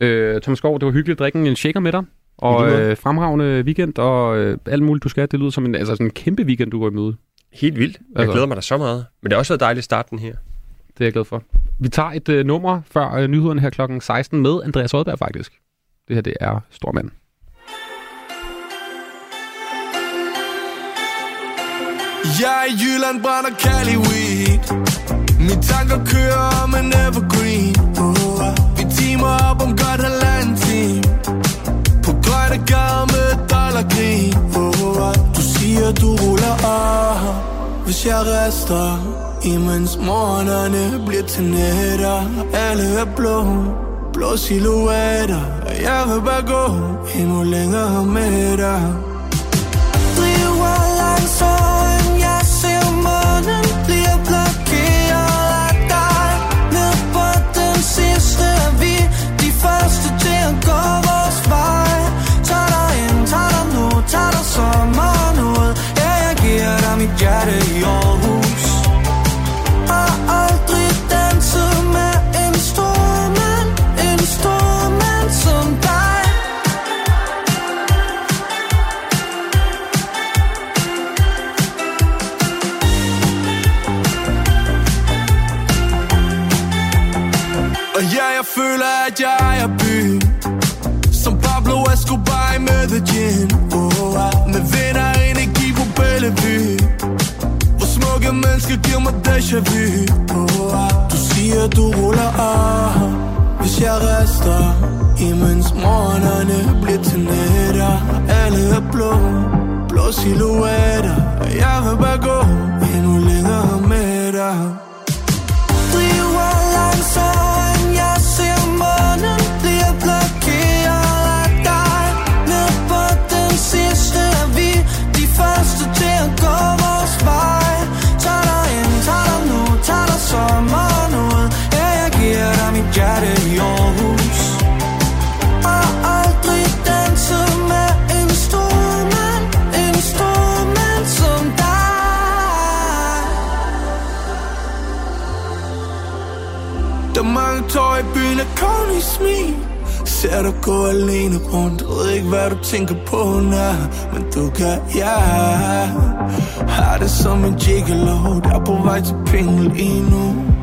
Øh, Thomas Skov, det var hyggeligt at drikke en shaker med dig. Og øh, fremragende weekend, og øh, alt muligt, du skal. Det lyder som en, altså sådan en kæmpe weekend, du går i møde. Helt vildt. Jeg Altså. glæder mig da så meget. Men det har også været dejligt at starte den her. Det er jeg glad for. Vi tager et øh, nummer før øh, nyhederne her klokken 16 med Andreas Odberg faktisk. Det her, det er Stormand. Jeg er i Jylland, brænder Cali weed. Mine tanker kører om en evergreen. Uh, Vi timer op om godt halvanden time På grønne gader med dollargrin. Uh, Du siger du ruller af. Hvis jeg rester Imens morgenerne bliver til nætter. Alle er blå Blå silhuetter. Jeg vil bare gå Endnu længere med dig. Driver langsomt månen bliver føler, at jeg ejer byen Som Pablo Escobar i Medellin oh, ah, Med venner og energi på Bellevue. Hvor smukke mennesker giver mig déjà vu. Oh, ah, Du siger, du ruller af. Hvis jeg rester Imens morgenerne bliver til nætter. Alle er blå Blå silhuetter. Og jeg vil bare gå Endnu længere med dig. Tår i byen af kun i smil. Ser dig gå alene rundt? Ved ikke hvad du tænker på nær Men du kan, ja. Har det som en gigolo. Der er på vej til penge lige nu.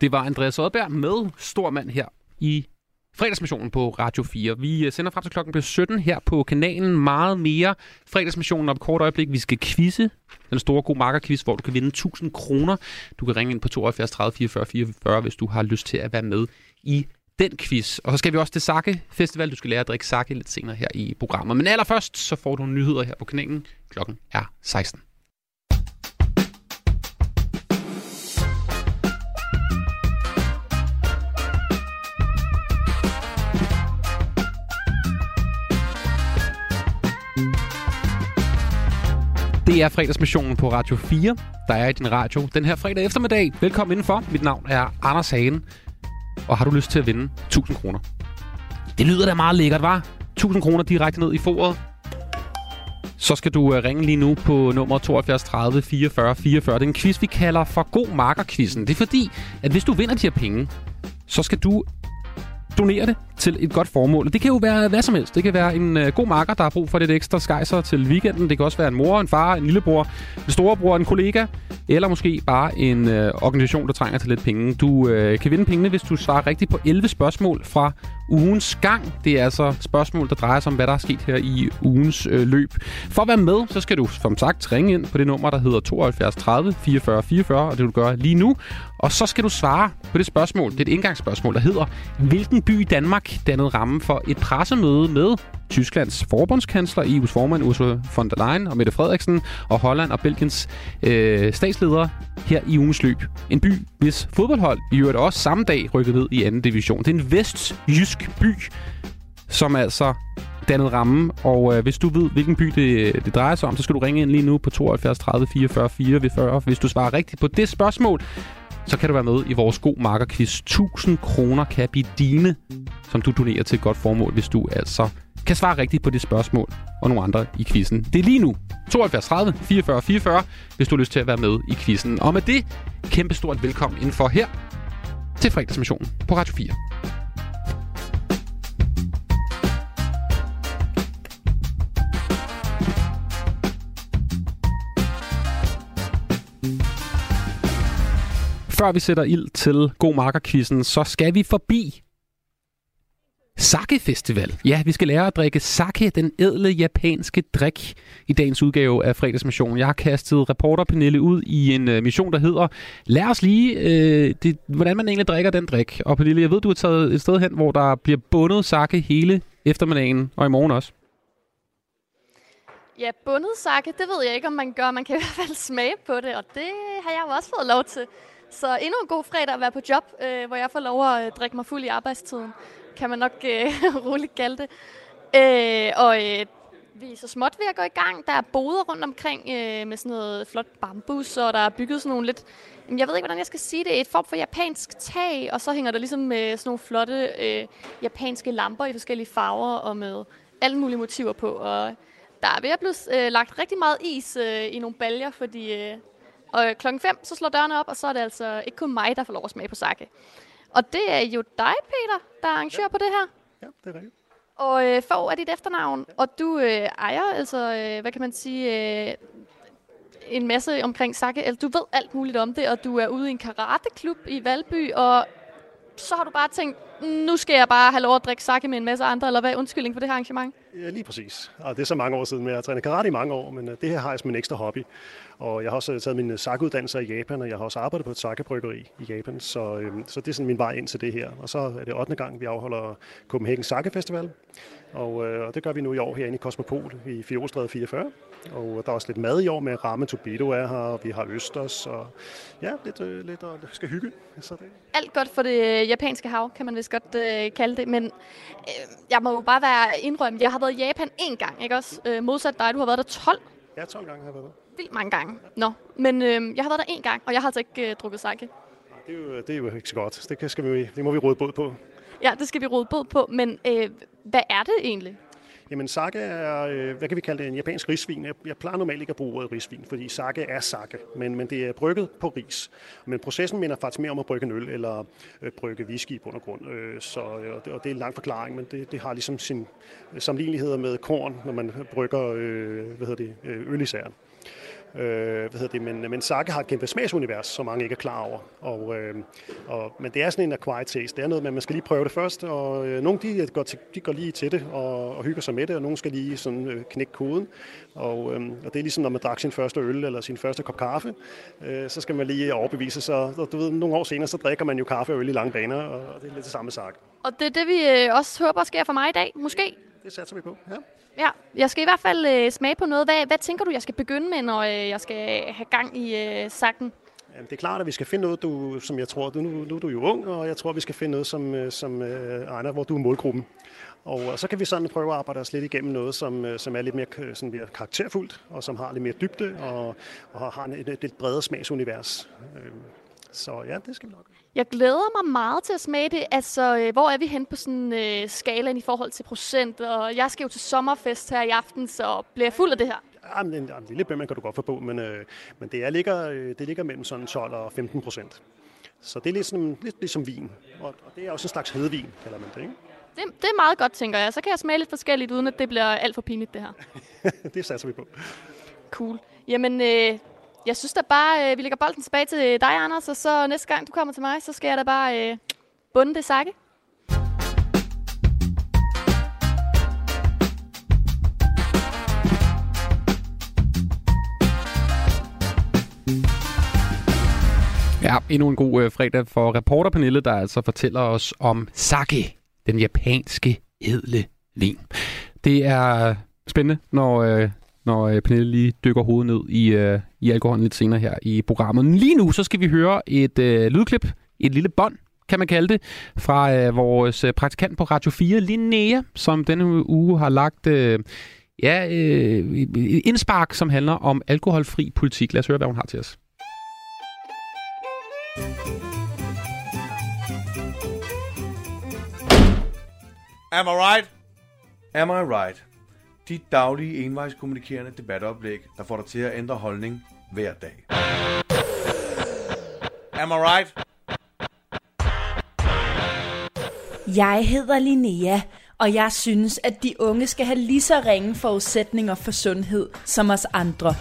Det var Andreas Odberg med Stormand her i fredagsmissionen på Radio 4. Vi øh, sender frem til klokken bliver 17 her på kanalen. Meget mere fredagsmissionen om et kort øjeblik. Vi skal quizze den store god markerquiz, hvor du kan vinde 1000 kroner. Du kan ringe ind på 72 30 44 44, hvis du har lyst til at være med i den quiz. Og så skal vi også til Sake Festival. Du skal lære at drikke sake lidt senere her i programmet. Men allerførst, så får du nyheder her på kanalen. Klokken er 16. Det er fredagsmissionen på Radio 4, der er i din radio den her fredag eftermiddag. Velkommen indenfor. Mit navn er Anders Hagen. Og har du lyst til at vinde 1000 kroner? Det lyder da meget lækkert, var? 1000 kroner direkte ned i foret. Så skal du øh, ringe lige nu på nummer 72 30 44 44. Det er en quiz, vi kalder for God Marker-quizzen. Det er fordi, at hvis du vinder de her penge, så skal du donere det til et godt formål. Det kan jo være hvad som helst. Det kan være en øh, god marker, der har brug for lidt ekstra skejser til weekenden. Det kan også være en mor, en far, en lillebror, en storebror, en kollega, eller måske bare en øh, organisation, der trænger til lidt penge. Du øh, kan vinde pengene, hvis du svarer rigtigt på 11 spørgsmål fra ugens gang. Det er altså spørgsmål, der drejer sig om, hvad der er sket her i ugens øh, løb. For at være med, så skal du som sagt ringe ind på det nummer, der hedder 72 30 44 44, og det vil du gøre lige nu. Og så skal du svare på det spørgsmål. Det er et indgangsspørgsmål, der hedder, hvilken by i Danmark dannede ramme for et pressemøde med Tysklands forbundskansler, EU's formand Ursula von der Leyen og Mette Frederiksen, og Holland og Belgiens øh, statsledere her i ugens løb. En by, hvis fodboldhold i øvrigt også samme dag rykkede ned i anden division. Det er en vestjysk by, som altså dannet ramme. Og øh, hvis du ved, hvilken by det, det drejer sig om, så skal du ringe ind lige nu på 72 30 44 44. Hvis du svarer rigtigt på det spørgsmål, så kan du være med i vores god markerquiz. 1000 kroner kan blive dine, som du donerer til et godt formål, hvis du altså kan svare rigtigt på det spørgsmål og nogle andre i quizzen. Det er lige nu. 72 30 44 44, hvis du har lyst til at være med i quizzen. Og med det, kæmpe stort velkommen indenfor her til fredagsmissionen på Radio 4. Før vi sætter ild til God Markerquizzen, så skal vi forbi Sake Festival. Ja, vi skal lære at drikke sake, den ædle japanske drik, i dagens udgave af Fredagsmission. Jeg har kastet reporter Pernille ud i en uh, mission, der hedder Lær os lige, uh, det, hvordan man egentlig drikker den drik. Og Pernille, jeg ved, du har taget et sted hen, hvor der bliver bundet sake hele eftermiddagen og i morgen også. Ja, bundet sake, det ved jeg ikke, om man gør. Man kan i hvert fald smage på det, og det har jeg jo også fået lov til. Så endnu en god fredag at være på job, øh, hvor jeg får lov at øh, drikke mig fuld i arbejdstiden. Kan man nok øh, *laughs* roligt kalde det. Øh, og øh, vi er så småt ved at gå i gang. Der er boder rundt omkring øh, med sådan noget flot bambus, og der er bygget sådan nogle lidt... Jeg ved ikke, hvordan jeg skal sige det. Et form for japansk tag, og så hænger der ligesom med sådan nogle flotte øh, japanske lamper i forskellige farver og med alle mulige motiver på. Og der er ved at blive øh, lagt rigtig meget is øh, i nogle baljer, fordi øh, og klokken 5, så slår dørene op, og så er det altså ikke kun mig, der får lov at smage på sake. Og det er jo dig, Peter, der er arrangør ja. på det her. Ja, det er rigtigt. Og øh, Fogh er dit efternavn, og du øh, ejer altså, øh, hvad kan man sige, øh, en masse omkring sake. Altså, du ved alt muligt om det, og du er ude i en karateklub i Valby, og så har du bare tænkt, nu skal jeg bare have lov at drikke sake med en masse andre, eller hvad er undskyldning for det her arrangement? Ja, lige præcis. Og det er så mange år siden, men jeg har trænet karate i mange år, men øh, det her har jeg som en ekstra hobby. Og jeg har også taget mine sakuddannelser i Japan, og jeg har også arbejdet på et sakebryggeri i Japan, så, øhm, så det er sådan min vej ind til det her. Og så er det 8. gang, vi afholder Copenhagen Sake Festival, og, øh, og det gør vi nu i år herinde i Cosmopol i Fjordstræde 44. Og der er også lidt mad i år med ramen Tobido er her, og vi har Østers, og ja, lidt, øh, lidt og skal hygge. Så det. Alt godt for det japanske hav, kan man vist godt øh, kalde det, men øh, jeg må jo bare være indrømt, jeg har været i Japan én gang, ikke også? Øh, modsat dig, du har været der 12. Ja, 12 gange har jeg været der. Vildt mange gange. Nå, men øh, jeg har været der én gang, og jeg har altså ikke øh, drukket sake. Det er, jo, det er jo ikke så godt. Det, skal vi, det må vi råde båd på. Ja, det skal vi råde båd på, men øh, hvad er det egentlig? Jamen sake er, øh, hvad kan vi kalde det, en japansk risvin. Jeg, jeg plejer normalt ikke at bruge ordet risvin, fordi sake er sake, men, men det er brygget på ris. Men processen minder faktisk mere om at brygge en øl eller øh, brygge whisky på grund. Øh, så, øh, og, det, og det er en lang forklaring, men det, det har ligesom sin øh, sammenligneligheder med korn, når man brygger øh, hvad hedder det, øh, øl især. Øh, hvad hedder det? Men, men sake har et kæmpe smagsunivers, som mange ikke er klar over. Og, øh, og, men det er sådan en acquired taste. Det er noget men man skal lige prøve det først. Og øh, nogle de øh, går, til, de går lige til det og, og hygger sig med det, og nogle skal lige sådan, øh, knække koden. Og, øh, og det er ligesom, når man drak sin første øl eller sin første kop kaffe, øh, så skal man lige overbevise sig. Og du ved, nogle år senere, så drikker man jo kaffe og øl i lange baner, og det er lidt det samme sak. Og det er det, vi øh, også håber sker for mig i dag, måske? Det satser vi på, ja. Ja, jeg skal i hvert fald øh, smage på noget. Hvad, hvad tænker du, jeg skal begynde med, når øh, jeg skal have gang i øh, sakken? Jamen, det er klart, at vi skal finde noget, du, som jeg tror, du, nu, nu er du jo ung, og jeg tror, vi skal finde noget, som, øh, som øh, egner, hvor du er målgruppen. Og, og så kan vi sådan prøve at arbejde os lidt igennem noget, som, øh, som er lidt mere, sådan mere karakterfuldt, og som har lidt mere dybde, og, og har et, et lidt bredere smagsunivers. Så ja, det skal vi nok. Jeg glæder mig meget til at smage det. Altså, øh, hvor er vi hen på sådan øh, skalaen i forhold til procent? Og jeg skal jo til sommerfest her i aften, så bliver jeg fuld af det her? Ja, men en, en lille bømme kan du godt få på, men, øh, men det, er, ligger, øh, det ligger mellem sådan 12 og 15 procent. Så det er sådan, lidt ligesom vin. Og, og det er også en slags hedvin, kalder man det, ikke? Det, det er meget godt, tænker jeg. Så kan jeg smage lidt forskelligt, uden at det bliver alt for pinligt, det her. *laughs* det satser vi på. Cool. Jamen, øh, jeg synes da bare, øh, vi lægger bolden tilbage til dig, Anders, og så næste gang du kommer til mig, så skal jeg da bare øh, bunde det sakke. Ja, endnu en god øh, fredag for reporter Pernille, der altså fortæller os om sake, den japanske edle vin. Det er spændende, når øh, når øh, Pernille lige dykker hovedet ned i, øh, i alkoholen lidt senere her i programmet. Men lige nu, så skal vi høre et øh, lydklip, et lille bånd, kan man kalde det, fra øh, vores øh, praktikant på Radio 4, Linnea, som denne uge har lagt øh, ja, øh, indspark, som handler om alkoholfri politik. Lad os høre, hvad hun har til os. Am I right? Am I right? Dit daglige envejskommunikerende debatoplæg, der får dig til at ændre holdning hver dag. Am I right? Jeg hedder Linnea, og jeg synes, at de unge skal have lige så ringe forudsætninger for sundhed som os andre.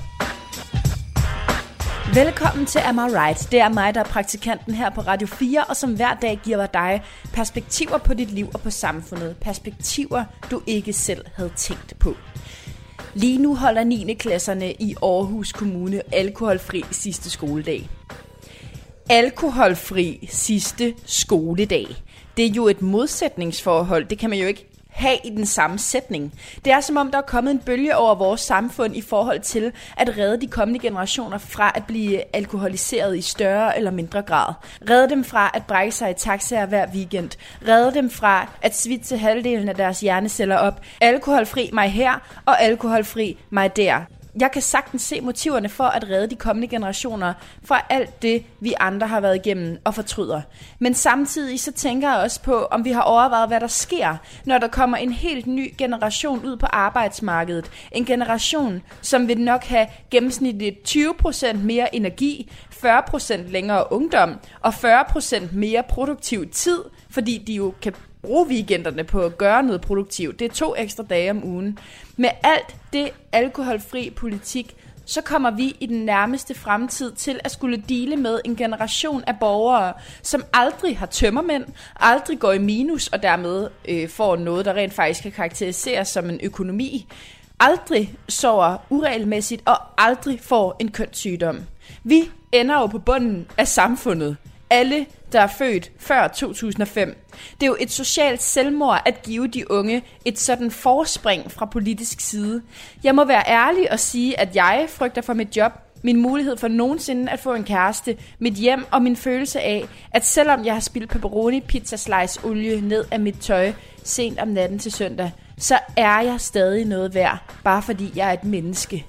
Velkommen til Am I Right? Det er mig, der er praktikanten her på Radio 4, og som hver dag giver dig perspektiver på dit liv og på samfundet. Perspektiver, du ikke selv havde tænkt på. Lige nu holder 9. klasserne i Aarhus Kommune alkoholfri sidste skoledag. Alkoholfri sidste skoledag. Det er jo et modsætningsforhold. Det kan man jo ikke have i den samme sætning. Det er som om, der er kommet en bølge over vores samfund i forhold til at redde de kommende generationer fra at blive alkoholiseret i større eller mindre grad. Redde dem fra at brække sig i taxaer hver weekend. Redde dem fra at svitse halvdelen af deres hjerneceller op. Alkoholfri mig her og alkoholfri mig der jeg kan sagtens se motiverne for at redde de kommende generationer fra alt det, vi andre har været igennem og fortryder. Men samtidig så tænker jeg også på, om vi har overvejet, hvad der sker, når der kommer en helt ny generation ud på arbejdsmarkedet. En generation, som vil nok have gennemsnitligt 20% mere energi, 40% længere ungdom og 40% mere produktiv tid, fordi de jo kan bruge weekenderne på at gøre noget produktivt. Det er to ekstra dage om ugen. Med alt det alkoholfri politik, så kommer vi i den nærmeste fremtid til at skulle dele med en generation af borgere, som aldrig har tømmermænd, aldrig går i minus og dermed øh, får noget, der rent faktisk kan karakteriseres som en økonomi, aldrig sover uregelmæssigt og aldrig får en kønssygdom. Vi ender jo på bunden af samfundet. Alle der er født før 2005. Det er jo et socialt selvmord at give de unge et sådan forspring fra politisk side. Jeg må være ærlig og sige, at jeg frygter for mit job, min mulighed for nogensinde at få en kæreste, mit hjem og min følelse af, at selvom jeg har spildt pepperoni pizza slice olie ned af mit tøj sent om natten til søndag, så er jeg stadig noget værd, bare fordi jeg er et menneske.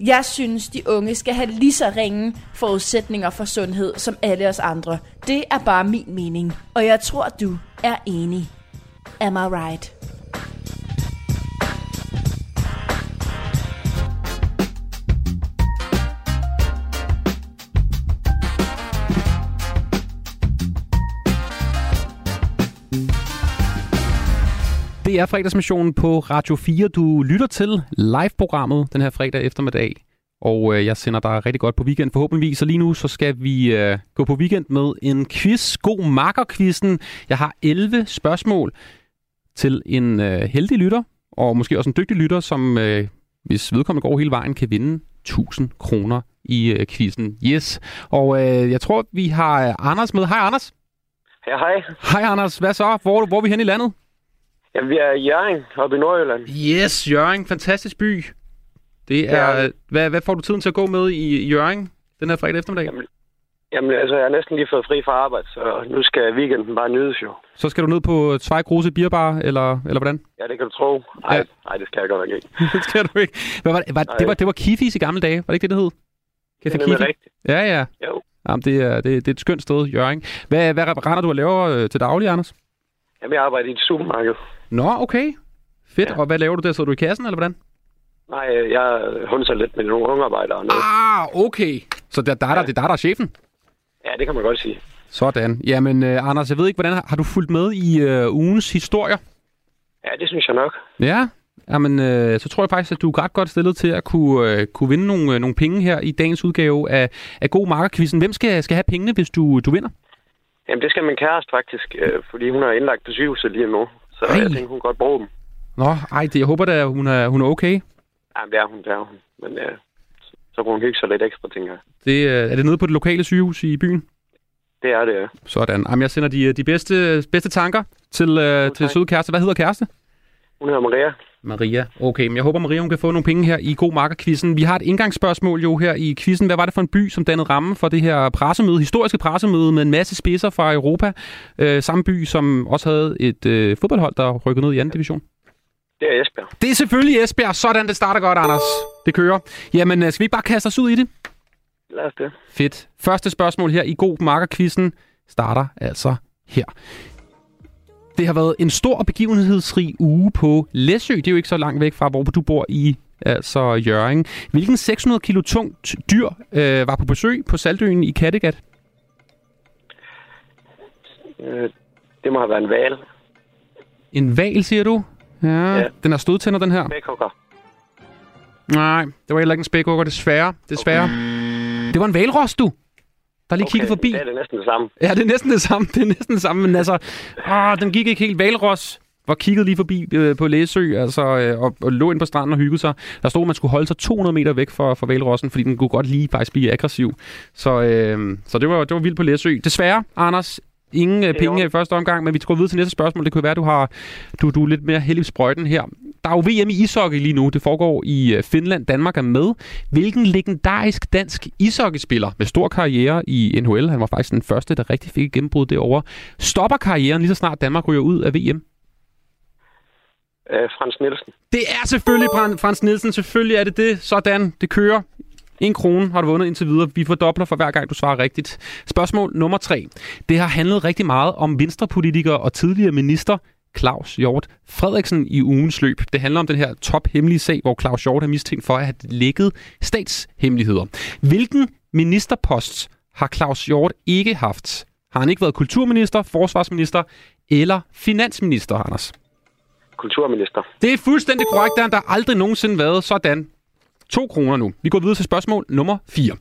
Jeg synes, de unge skal have lige så ringe forudsætninger for sundhed som alle os andre. Det er bare min mening, og jeg tror, du er enig. Am I right? Det er fredagsmissionen på Radio 4, du lytter til live-programmet den her fredag eftermiddag. og øh, jeg sender dig rigtig godt på weekend forhåbentligvis. Så lige nu så skal vi øh, gå på weekend med en quiz, god makker-quizzen. Jeg har 11 spørgsmål til en øh, heldig lytter, og måske også en dygtig lytter, som øh, hvis vedkommende går hele vejen, kan vinde 1000 kroner i øh, quizzen. Yes. Og øh, jeg tror, vi har øh, Anders med. Hej Anders. Ja, hej. Hej Anders. Hvad så? Hvor, hvor er vi hen i landet? Jamen, vi er i Jørgen, oppe i Nordjylland. Yes, Jørgen. Fantastisk by. Det er, Ja. hvad, hvad får du tiden til at gå med i, Jørgen den her fredag eftermiddag? Jamen, Jamen, altså, jeg har næsten lige fået fri fra arbejde, så nu skal weekenden bare nydes jo. Så skal du ned på Tvejgrose Bierbar, eller, eller hvordan? Ja, det kan du tro. Nej, Ja. det skal jeg godt nok ikke. *laughs* det skal du ikke. Hvad var det? Var, det, var, det var Kifis i gamle dage, var det ikke det, det hed? Det Café er nemlig Kifi? rigtigt. Ja, ja. Jo. Jamen, det, er, det, det er et skønt sted, Jørgen. Hvad, hvad render du og laver øh, til daglig, Anders? Jamen, jeg arbejder i et supermarked. Nå, okay. Fedt. Ja. Og hvad laver du der? Sidder du i kassen, eller hvordan? Nej, øh, jeg hunser lidt med nogle ungearbejdere. og noget. Ah, okay. Så der, der, er der, det er dig, der er chefen? Ja, det kan man godt sige. Sådan. Jamen, øh, Anders, jeg ved ikke, hvordan har, har du fulgt med i øh, ugens historier? Ja, det synes jeg nok. Ja, Jamen, øh, så tror jeg faktisk, at du er ret godt stillet til at kunne, øh, kunne vinde nogle, øh, nogle penge her i dagens udgave af, af God Markerquizzen. Hvem skal, skal have pengene, hvis du, du vinder? Jamen, det skal min kæreste faktisk, øh, fordi hun er indlagt på sygehuset lige nu. Så Ej. jeg tænker, hun godt bruge dem. Nå, ej, det, jeg håber da, at hun er, hun er okay. Jamen, det er hun, det er hun. Men øh, så, så kunne hun hygge sig lidt ekstra, tænker jeg. Det, øh, er det nede på det lokale sygehus i byen? Det er det, ja. Sådan. Jamen, jeg sender de, de bedste, bedste tanker til, øh, til søde kæreste. Hvad hedder kæreste? Hun hedder Maria. Maria. Okay, men jeg håber, Maria hun kan få nogle penge her i God Marker-quizzen. Vi har et indgangsspørgsmål jo her i quizzen. Hvad var det for en by, som dannede ramme for det her pressemøde, historiske pressemøde med en masse spidser fra Europa? Øh, samme by, som også havde et øh, fodboldhold, der rykkede ned i anden division. Det er Esbjerg. Det er selvfølgelig Esbjerg. Sådan, det starter godt, Anders. Det kører. Jamen, øh, skal vi ikke bare kaste os ud i det? Lad os det. Fedt. Første spørgsmål her i God Marker-quizzen starter altså her. Det har været en stor og begivenhedsrig uge på Læsø. Det er jo ikke så langt væk fra, hvor du bor i altså Jørgen. Hvilken 600 kilo tungt dyr øh, var på besøg på Saltøen i Kattegat? Øh, det må have været en valg. En val, siger du? Ja, ja. den har stødtænder, den her. Spækhugger. Nej, det var heller ikke en spækhugger, desværre. Desværre. Okay. Det var en valros, du. Der lige okay, kigget forbi. Det er næsten det samme. Ja, det er næsten det samme. *laughs* Det er næsten det samme, men altså, åh, den gik ikke helt. Valros var kigget lige forbi øh, på Læsø, altså, øh, og, og, lå ind på stranden og hyggede sig. Der stod, at man skulle holde sig 200 meter væk fra, fra valrossen, fordi den kunne godt lige faktisk blive aggressiv. Så, øh, så det, var, det var vildt på Læsø. Desværre, Anders, ingen øh, penge i første omgang, men vi skal gå videre til næste spørgsmål. Det kunne være, at du, har, du, du er lidt mere heldig i sprøjten her. Der er jo VM i ishockey lige nu. Det foregår i øh, Finland. Danmark er med. Hvilken legendarisk dansk ishockeyspiller med stor karriere i NHL, han var faktisk den første, der rigtig fik et gennembrud derovre, stopper karrieren lige så snart Danmark ryger ud af VM? Øh, Frans Nielsen. Det er selvfølgelig Frans Nielsen. Selvfølgelig er det det. Sådan, det kører. En krone har du vundet indtil videre. Vi fordobler for hver gang, du svarer rigtigt. Spørgsmål nummer tre. Det har handlet rigtig meget om venstrepolitiker og tidligere minister Claus Hjort Frederiksen i ugens løb. Det handler om den her tophemmelige sag, hvor Claus Hjort er mistænkt for at have lækket statshemmeligheder. Hvilken ministerpost har Claus Hjort ikke haft? Har han ikke været kulturminister, forsvarsminister eller finansminister, Anders? Kulturminister. Det er fuldstændig korrekt. Der har aldrig nogensinde været sådan. To kroner nu. Vi går videre til spørgsmål nummer 4.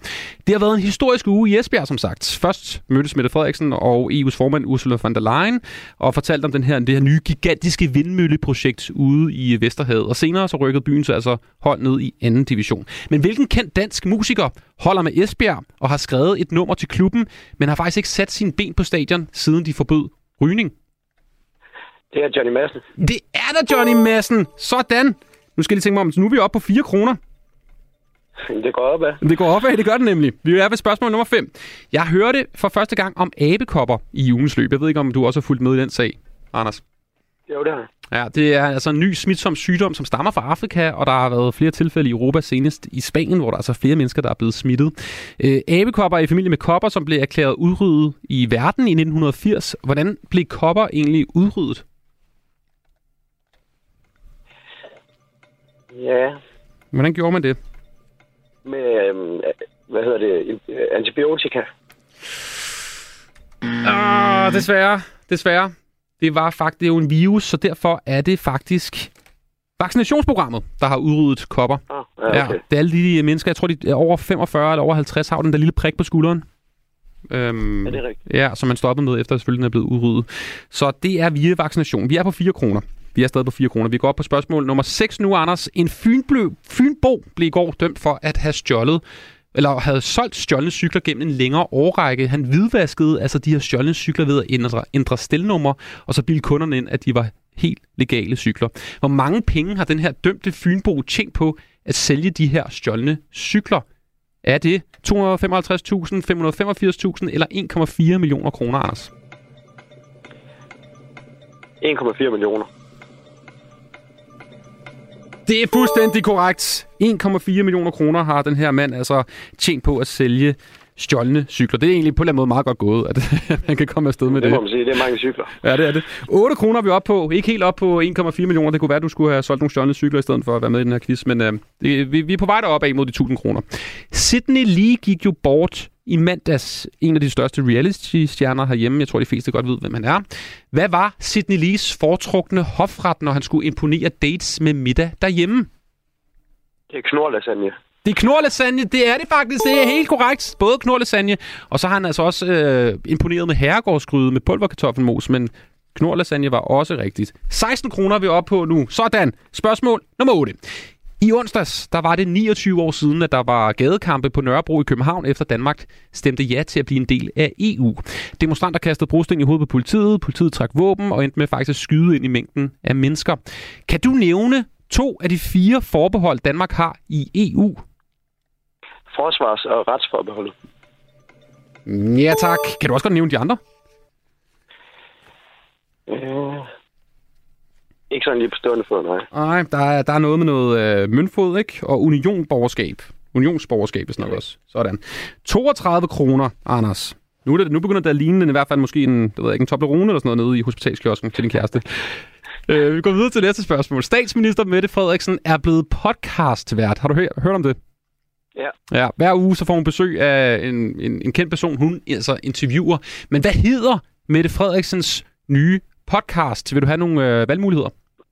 Det har været en historisk uge i Esbjerg, som sagt. Først mødtes Mette Frederiksen og EU's formand Ursula von der Leyen og fortalte om den her, det her nye gigantiske vindmølleprojekt ude i Vesterhavet. Og senere så rykkede byen så altså hold ned i anden division. Men hvilken kendt dansk musiker holder med Esbjerg og har skrevet et nummer til klubben, men har faktisk ikke sat sine ben på stadion, siden de forbød rygning? Det er Johnny Madsen. Det er der, Johnny Madsen. Sådan. Nu skal jeg lige tænke mig om, så nu er vi oppe på 4 kroner. *laughs* Det går opad. Det går opad, det gør det nemlig. Vi er ved spørgsmål nummer 5. Jeg hørte for første gang om abekopper i ugens løb. Jeg ved ikke, om du også har fulgt med i den sag, Anders. Jo, det har. Ja, det er altså en ny smitsom sygdom, som stammer fra Afrika, og der har været flere tilfælde i Europa, senest i Spanien, hvor der er altså flere mennesker, der er blevet smittet. Øh, abekopper er i familie med kopper, som blev erklæret udryddet i verden i 1980. Hvordan blev kopper egentlig udryddet? Ja, Hvordan gjorde man det? Med, øhm, hvad hedder det, øh, antibiotika. Ah, desværre. Desværre. Det var faktisk det er jo en virus, så derfor er det faktisk vaccinationsprogrammet, der har udryddet kopper. Ah, ja, okay. det er alle de mennesker, jeg tror, de er over 45 eller over 50, har den der lille prik på skulderen. Øhm, Ja, det er rigtigt. Ja, som man stoppede med, efter selvfølgelig den er blevet udryddet. Så det er via vaccination. Vi er på 4 kroner. Vi er stadig på 4 kroner. Vi går op på spørgsmål nummer 6 nu, Anders. En fynblø, fynbo blev i går dømt for at have stjålet eller havde solgt stjålne cykler gennem en længere årrække. Han hvidvaskede altså de her stjålne cykler ved at ændre, ændre stelnummer, og så bilde kunderne ind, at de var helt legale cykler. Hvor mange penge har den her dømte Fynbo tjent på at sælge de her stjålne cykler? Er det 255.000, 585.000 eller 1,4 millioner kroner, Anders? 1,4 millioner. Det er fuldstændig korrekt. 1,4 millioner kroner har den her mand altså tjent på at sælge stjålne cykler. Det er egentlig på en eller anden måde meget godt gået, at *laughs* man kan komme afsted med Det det. må man sige, det er mange cykler. Ja, det er det. 8 kroner er vi oppe på. Ikke helt op på 1,4 millioner. Det kunne være, at du skulle have solgt nogle stjålne cykler i stedet for at være med i den her quiz. Men øh, vi, vi er på vej derop af mod de 1000 kroner. Sydney Lee gik jo bort i mandags. En af de største reality-stjerner herhjemme. Jeg tror, de fleste godt ved, hvem han er. Hvad var Sydney Lees foretrukne hofret, når han skulle imponere dates med middag derhjemme? Det er knorlasagne. Det er knorlasagne, det er det faktisk, det er helt korrekt. Både knorlasagne, og så har han altså også øh, imponeret med herregårdsgryde med pulverkartoffelmos, men knorlasagne var også rigtigt. 16 kroner er vi oppe på nu. Sådan, spørgsmål nummer 8. I onsdags, der var det 29 år siden, at der var gadekampe på Nørrebro i København, efter Danmark stemte ja til at blive en del af EU. Demonstranter kastede brosten i hovedet på politiet, politiet trak våben og endte med faktisk at skyde ind i mængden af mennesker. Kan du nævne to af de fire forbehold, Danmark har i EU? Forsvars- og retsforbeholdet. Ja tak. Kan du også godt nævne de andre? Øh, ikke sådan lige på stående fod, nej. Nej, der er, der er noget med noget øh, møntfod, ikke? Og unionborgerskab. Unionsborgerskab, hvis nok også. Sådan. 32 kroner, Anders. Nu, er det, nu begynder det at ligne den, i hvert fald måske en, det ved jeg ikke, en Toblerone eller sådan noget nede i hospitalskiosken til din kæreste. øh, vi går videre til næste spørgsmål. Statsminister Mette Frederiksen er blevet podcastvært. Har du hørt, hørt om det? Ja. Ja, hver uge så får hun besøg af en, en, en kendt person, hun altså interviewer. Men hvad hedder Mette Frederiksens nye podcast? Vil du have nogle øh, valgmuligheder?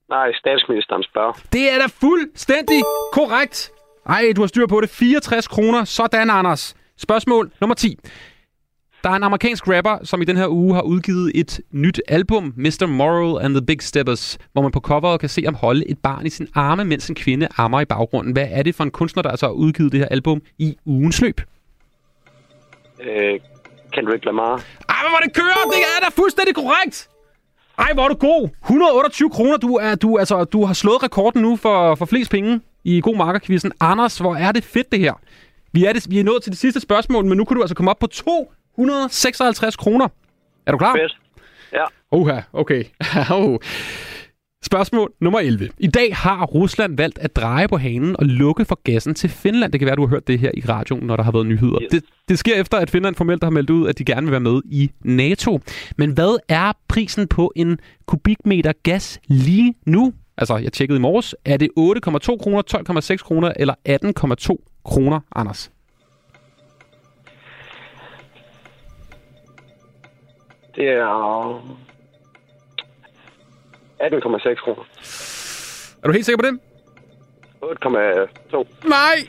Nej, statsministeren spørger. Det er da fuldstændig korrekt. Ej, du har styr på det. 64 kroner. Sådan, Anders. Spørgsmål nummer 10. Der er en amerikansk rapper, som i den her uge har udgivet et nyt album, Mr. Moral and the Big Steppers, hvor man på coveret kan se ham holde et barn i sin arme, mens en kvinde ammer i baggrunden. Hvad er det for en kunstner, der altså har udgivet det her album i ugens løb? Øh, Kendrick Lamar. Ej, hvor det kører! Det er da fuldstændig korrekt! Ej, hvor er du god! 128 kroner. Du, er, du, altså, du har slået rekorden nu for, for flest penge i God Markerquizzen. Anders, hvor er det fedt det her. Vi er, det, vi er nået til det sidste spørgsmål, men nu kan du altså komme op på 256 kroner. Er du klar? Fedt. Ja. Oha, okay. *laughs* Spørgsmål nummer 11. I dag har Rusland valgt at dreje på hanen og lukke for gassen til Finland. Det kan være, du har hørt det her i radioen, når der har været nyheder. Yes. Det, det sker efter, at Finland formelt har meldt ud, at de gerne vil være med i NATO. Men hvad er prisen på en kubikmeter gas lige nu? Altså, jeg tjekkede i morges. Er det 8,2 kroner, 12,6 kroner eller 18,2 kroner, Anders? Det er... 18,6 kroner. Er du helt sikker på det? 8,2. Nej!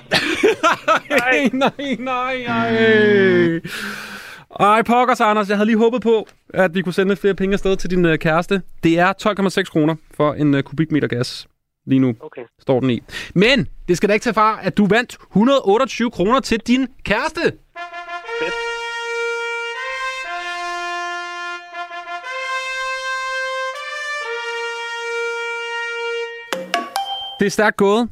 nej, *laughs* nej, nej, nej. Ej, pokkers, Anders. Jeg havde lige håbet på, at vi kunne sende flere penge afsted til din uh, kæreste. Det er 12,6 kroner for en uh, kubikmeter gas. Lige nu Okay. står den i. Men det skal da ikke tage far, at du vandt 128 kroner til din kæreste. Det er stærkt gået.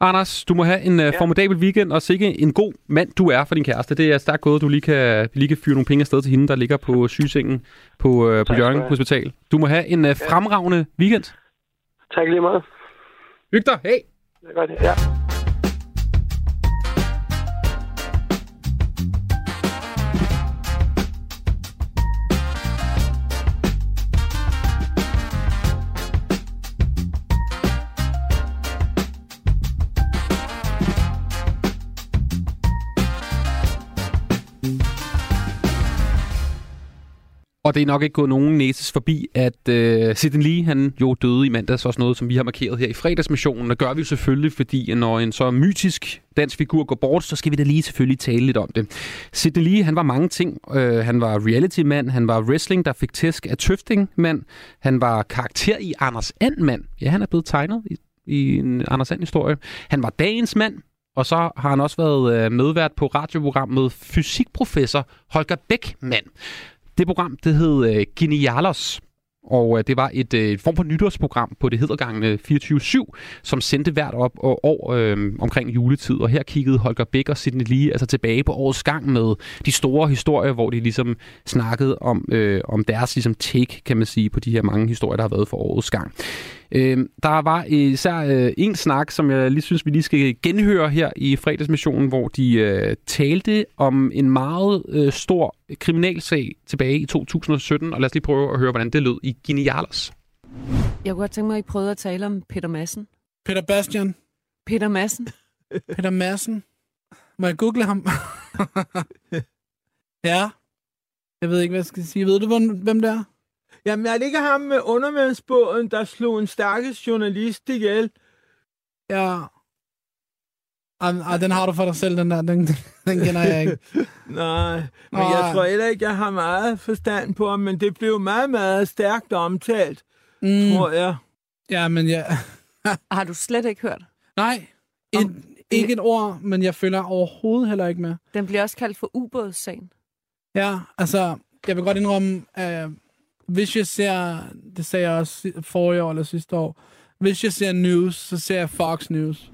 Anders, du må have en uh, formidabel weekend, og sikke en god mand, du er for din kæreste. Det er stærkt gået, du lige kan, lige kan fyre nogle penge afsted til hende, der ligger på sygesengen på, uh, på Jørgen. Hospital. Du må have en uh, fremragende weekend. Tak lige meget. Hyg dig. Hej. Det er godt, ja. Og det er nok ikke gået nogen næses forbi, at øh, Sidney Lee, han jo døde i mandags, også noget, som vi har markeret her i fredagsmissionen. Og gør vi jo selvfølgelig, fordi når en så mytisk dansk figur går bort, så skal vi da lige selvfølgelig tale lidt om det. Sidney Lee, han var mange ting. Øh, han var reality-mand, han var wrestling, der fik tæsk af tøfting-mand, han var karakter i Anders And-mand. Ja, han er blevet tegnet i, i en Anders And-historie. Han var dagens mand, og så har han også været øh, medvært på radioprogrammet Fysikprofessor Holger Bækmand. Det program, det hed øh, Genialos, og øh, det var et øh, form for nytårsprogram på det heddergangne 24-7, som sendte hvert op og år øh, omkring juletid. Og her kiggede Holger Bæk og Sidney Lee altså tilbage på årets gang med de store historier, hvor de ligesom snakkede om, øh, om deres ligesom take, kan man sige, på de her mange historier, der har været for årets gang. Øh, der var især øh, en snak, som jeg lige synes, vi lige skal genhøre her i fredagsmissionen, hvor de øh, talte om en meget øh, stor kriminalsag tilbage i 2017. Og lad os lige prøve at høre, hvordan det lød i Genialos. Jeg kunne godt tænke mig, at I prøvede at tale om Peter Madsen. Peter Bastian. Peter Madsen. *laughs* Peter Madsen. Må jeg google ham? *laughs* ja. Jeg ved ikke, hvad jeg skal sige. Ved du, hvem det er? Jamen, er det ikke ham med undervandsbåden, der slog en stakkels journalist ihjel? Ja. Ej, den har du for dig selv, den der. Den, den kender jeg ikke. *laughs* Nej, men Ej. jeg tror heller ikke, jeg har meget forstand på ham, men det blev meget, meget stærkt omtalt, mm. tror jeg. Ja, men ja. *laughs* har du slet ikke hørt? Nej, et, ikke et ord, men jeg følger overhovedet heller ikke med. Den bliver også kaldt for ubådssagen. Ja, altså, jeg vil godt indrømme, at hvis jeg ser, det sagde jeg også forrige år eller sidste år, hvis jeg ser news, så ser jeg Fox News.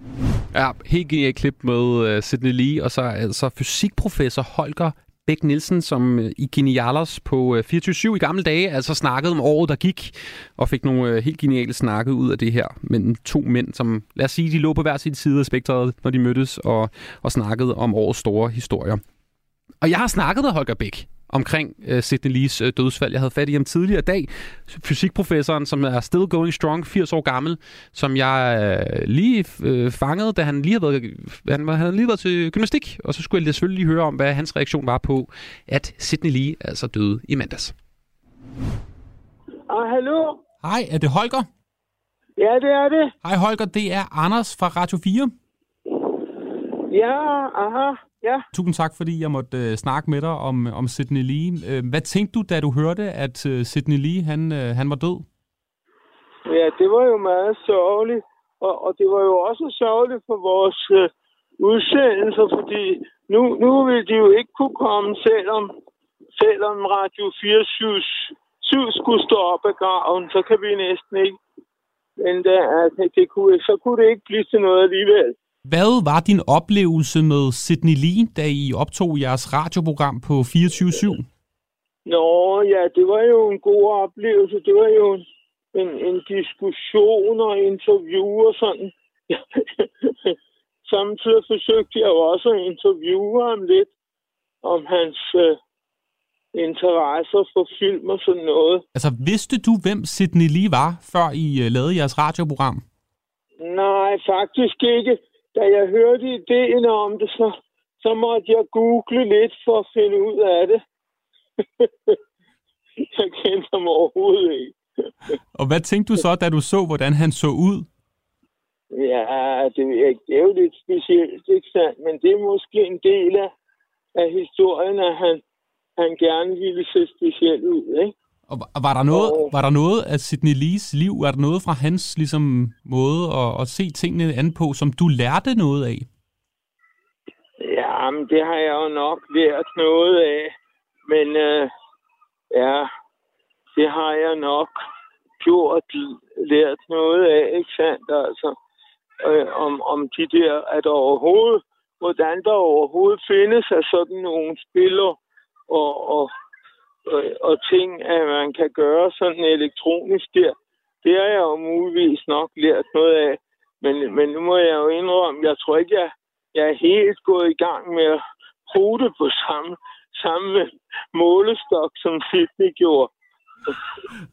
Ja, helt genialt klip med uh, Sidney Lee, og så altså fysikprofessor Holger Bæk Nielsen, som uh, i Genialers på øh, uh, 24-7 i gamle dage altså snakkede om året, der gik, og fik nogle uh, helt geniale snakke ud af det her. Men to mænd, som lad os sige, de lå på hver sin side af spektret, når de mødtes og, og snakkede om årets store historier. Og jeg har snakket med Holger Bæk omkring uh, Sidney Lees uh, dødsfald. Jeg havde fat i ham tidligere i dag. Fysikprofessoren, som er still going strong, 80 år gammel, som jeg uh, lige uh, fangede, da han lige havde været, han, han havde lige været til gymnastik. Og så skulle jeg selvfølgelig lige høre om, hvad hans reaktion var på, at Sidney Lee altså døde i mandags. Ah, hallo? Hej, er det Holger? Ja, det er det. Hej Holger, det er Anders fra Radio 4. Ja, aha. Ja. Tusind tak, fordi jeg måtte øh, snakke med dig om, om Sidney Lee. Øh, hvad tænkte du, da du hørte, at øh, Sidney Lee han, øh, han var død? Ja, det var jo meget sørgeligt. Og, og det var jo også sørgeligt for vores øh, udsendelser, fordi nu, nu vil de jo ikke kunne komme, selvom, selvom Radio 4 7 skulle stå op ad graven, så kan vi næsten ikke. Men det, altså, det kunne, så kunne det ikke blive til noget alligevel. Hvad var din oplevelse med Sidney Lee, da I optog jeres radioprogram på 24-7? Nå, ja, det var jo en god oplevelse. Det var jo en, en diskussion og interview og sådan. *laughs* Samtidig forsøgte jeg jo også at interviewe ham lidt om hans øh, interesser for film og sådan noget. Altså, vidste du, hvem Sidney Lee var, før I uh, lavede jeres radioprogram? Nej, faktisk ikke da jeg hørte ideen om det, så, så måtte jeg google lidt for at finde ud af det. *laughs* jeg kendte ham overhovedet ikke. og hvad tænkte du så, da du så, hvordan han så ud? Ja, det, det er jo lidt specielt, ikke sandt? Men det er måske en del af, af historien, at han, han gerne ville se specielt ud, ikke? Og var der noget, og... var der noget af Sidney Lees liv, var der noget fra hans ligesom, måde at, at se tingene an på, som du lærte noget af? Ja, men det har jeg jo nok lært noget af. Men øh, ja, det har jeg nok gjort, lært noget af, ikke sandt? Altså, øh, om, om de der, at overhovedet, hvordan der overhovedet findes af sådan nogle spiller og, og og, og ting, at man kan gøre sådan elektronisk der, det har jeg jo muligvis nok lært noget af. Men, men nu må jeg jo indrømme, jeg tror ikke, jeg, jeg er helt gået i gang med at bruge det på samme, samme målestok, som Sydney gjorde.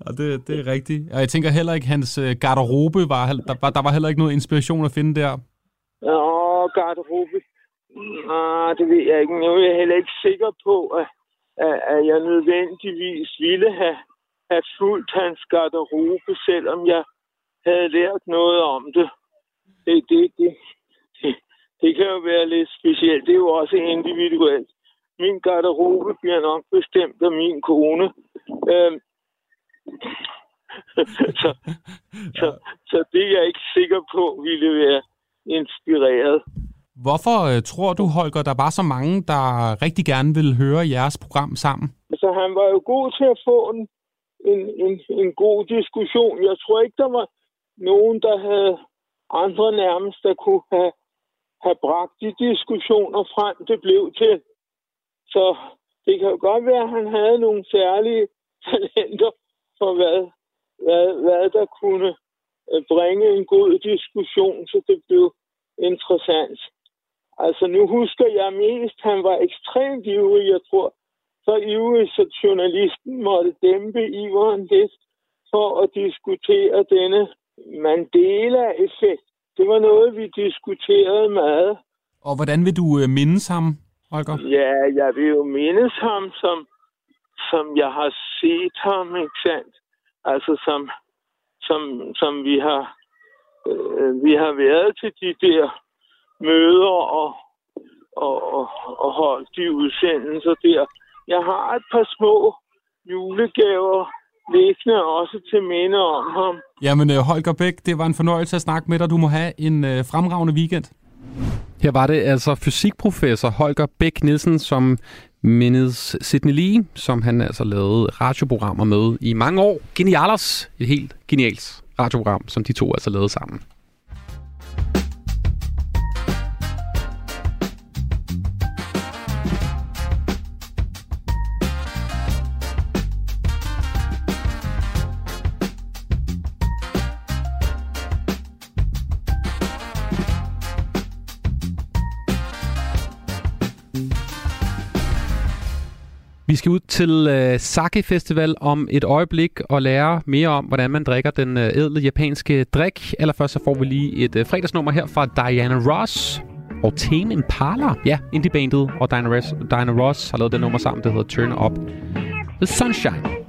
Og det, det er rigtigt. Og jeg tænker heller ikke, hans øh, garderobe var, der, var, der var heller ikke noget inspiration at finde der. Nå, garderobe. Nej, det ved jeg ikke. Nu er jeg heller ikke sikker på, at at, jeg nødvendigvis ville have, have fulgt hans garderobe, selvom jeg havde lært noget om det. Det, det, det, det, det kan jo være lidt specielt. Det er jo også individuelt. Min garderobe bliver nok bestemt af min kone. Øhm, *laughs* så, så, så det er jeg ikke sikker på ville være inspireret. Hvorfor øh, tror du, Holger, der var så mange, der rigtig gerne ville høre jeres program sammen? Altså, han var jo god til at få en, en, en, en god diskussion. Jeg tror ikke, der var nogen, der havde andre nærmest, der kunne have, have bragt de diskussioner frem, det blev til. Så det kan jo godt være, at han havde nogle særlige *laughs* talenter for, hvad, hvad, hvad der kunne øh, bringe en god diskussion, så det blev interessant. Altså nu husker jeg mest, han var ekstremt ivrig, jeg tror, så ivrig, så journalisten måtte dæmpe iveren lidt for at diskutere denne Mandela-effekt. Det var noget, vi diskuterede meget. Og hvordan vil du øh, mindes ham, Holger? Ja, jeg vil jo mindes ham, som, som jeg har set ham, ikke sandt? Altså som, som, som vi har øh, vi har været til de der møder og, og, og, og holdt de udsendelser der. Jeg har et par små julegaver liggende også til minde om ham. Jamen, øh, Holger Bæk, det var en fornøjelse at snakke med dig. Du må have en øh, fremragende weekend. Her var det altså fysikprofessor Holger Bæk Nielsen, som mindes Sidney Lee, som han altså lavede radioprogrammer med i mange år. Genialers, et helt genialt radioprogram, som de to altså lavede sammen. Skal ud til øh, Sake Festival om et øjeblik og lære mere om, hvordan man drikker den øh, ædle japanske drik. Allerførst så får vi lige et øh, fredagsnummer her fra Diana Ross og Tame Impala. Ja, indiebandet og Diana Ross, Diana Ross har lavet det nummer sammen, der hedder Turn Up The Sunshine.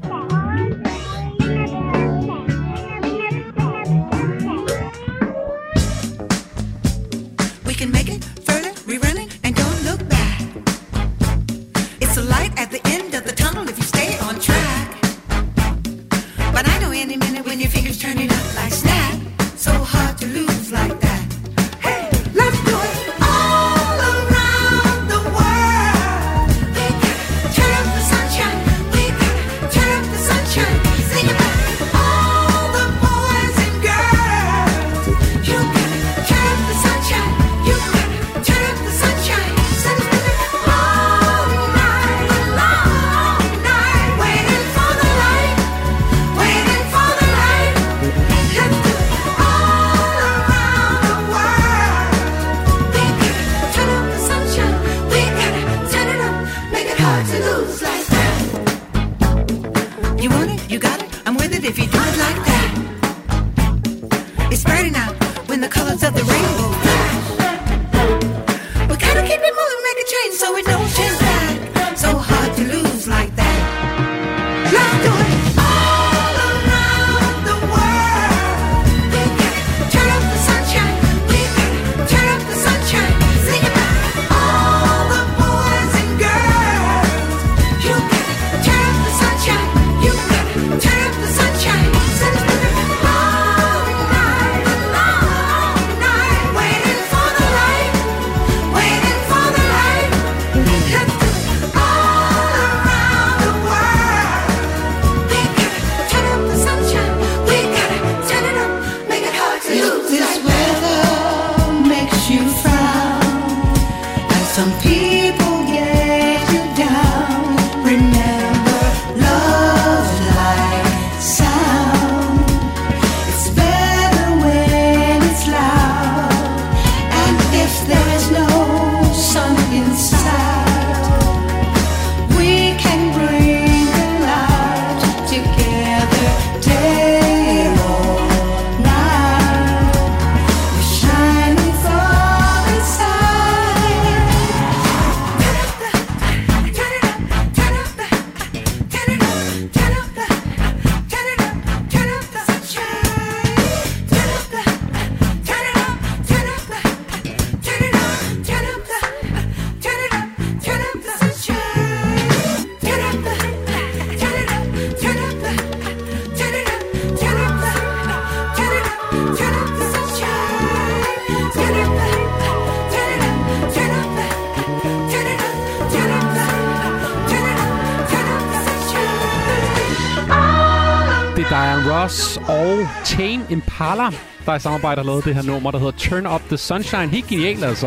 Tame Impala, der i samarbejde har lavet det her nummer, der hedder Turn Up The Sunshine. Helt genialt, altså.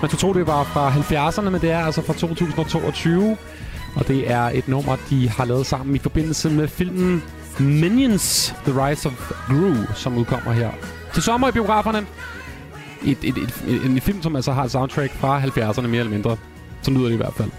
Man skulle tro, det var fra 70'erne, men det er altså fra 2022. Og det er et nummer, de har lavet sammen i forbindelse med filmen Minions The Rise of Gru, som udkommer her til sommer i biograferne. Et, et, et, et, en film, som altså har et soundtrack fra 70'erne mere eller mindre. Så lyder det i hvert fald.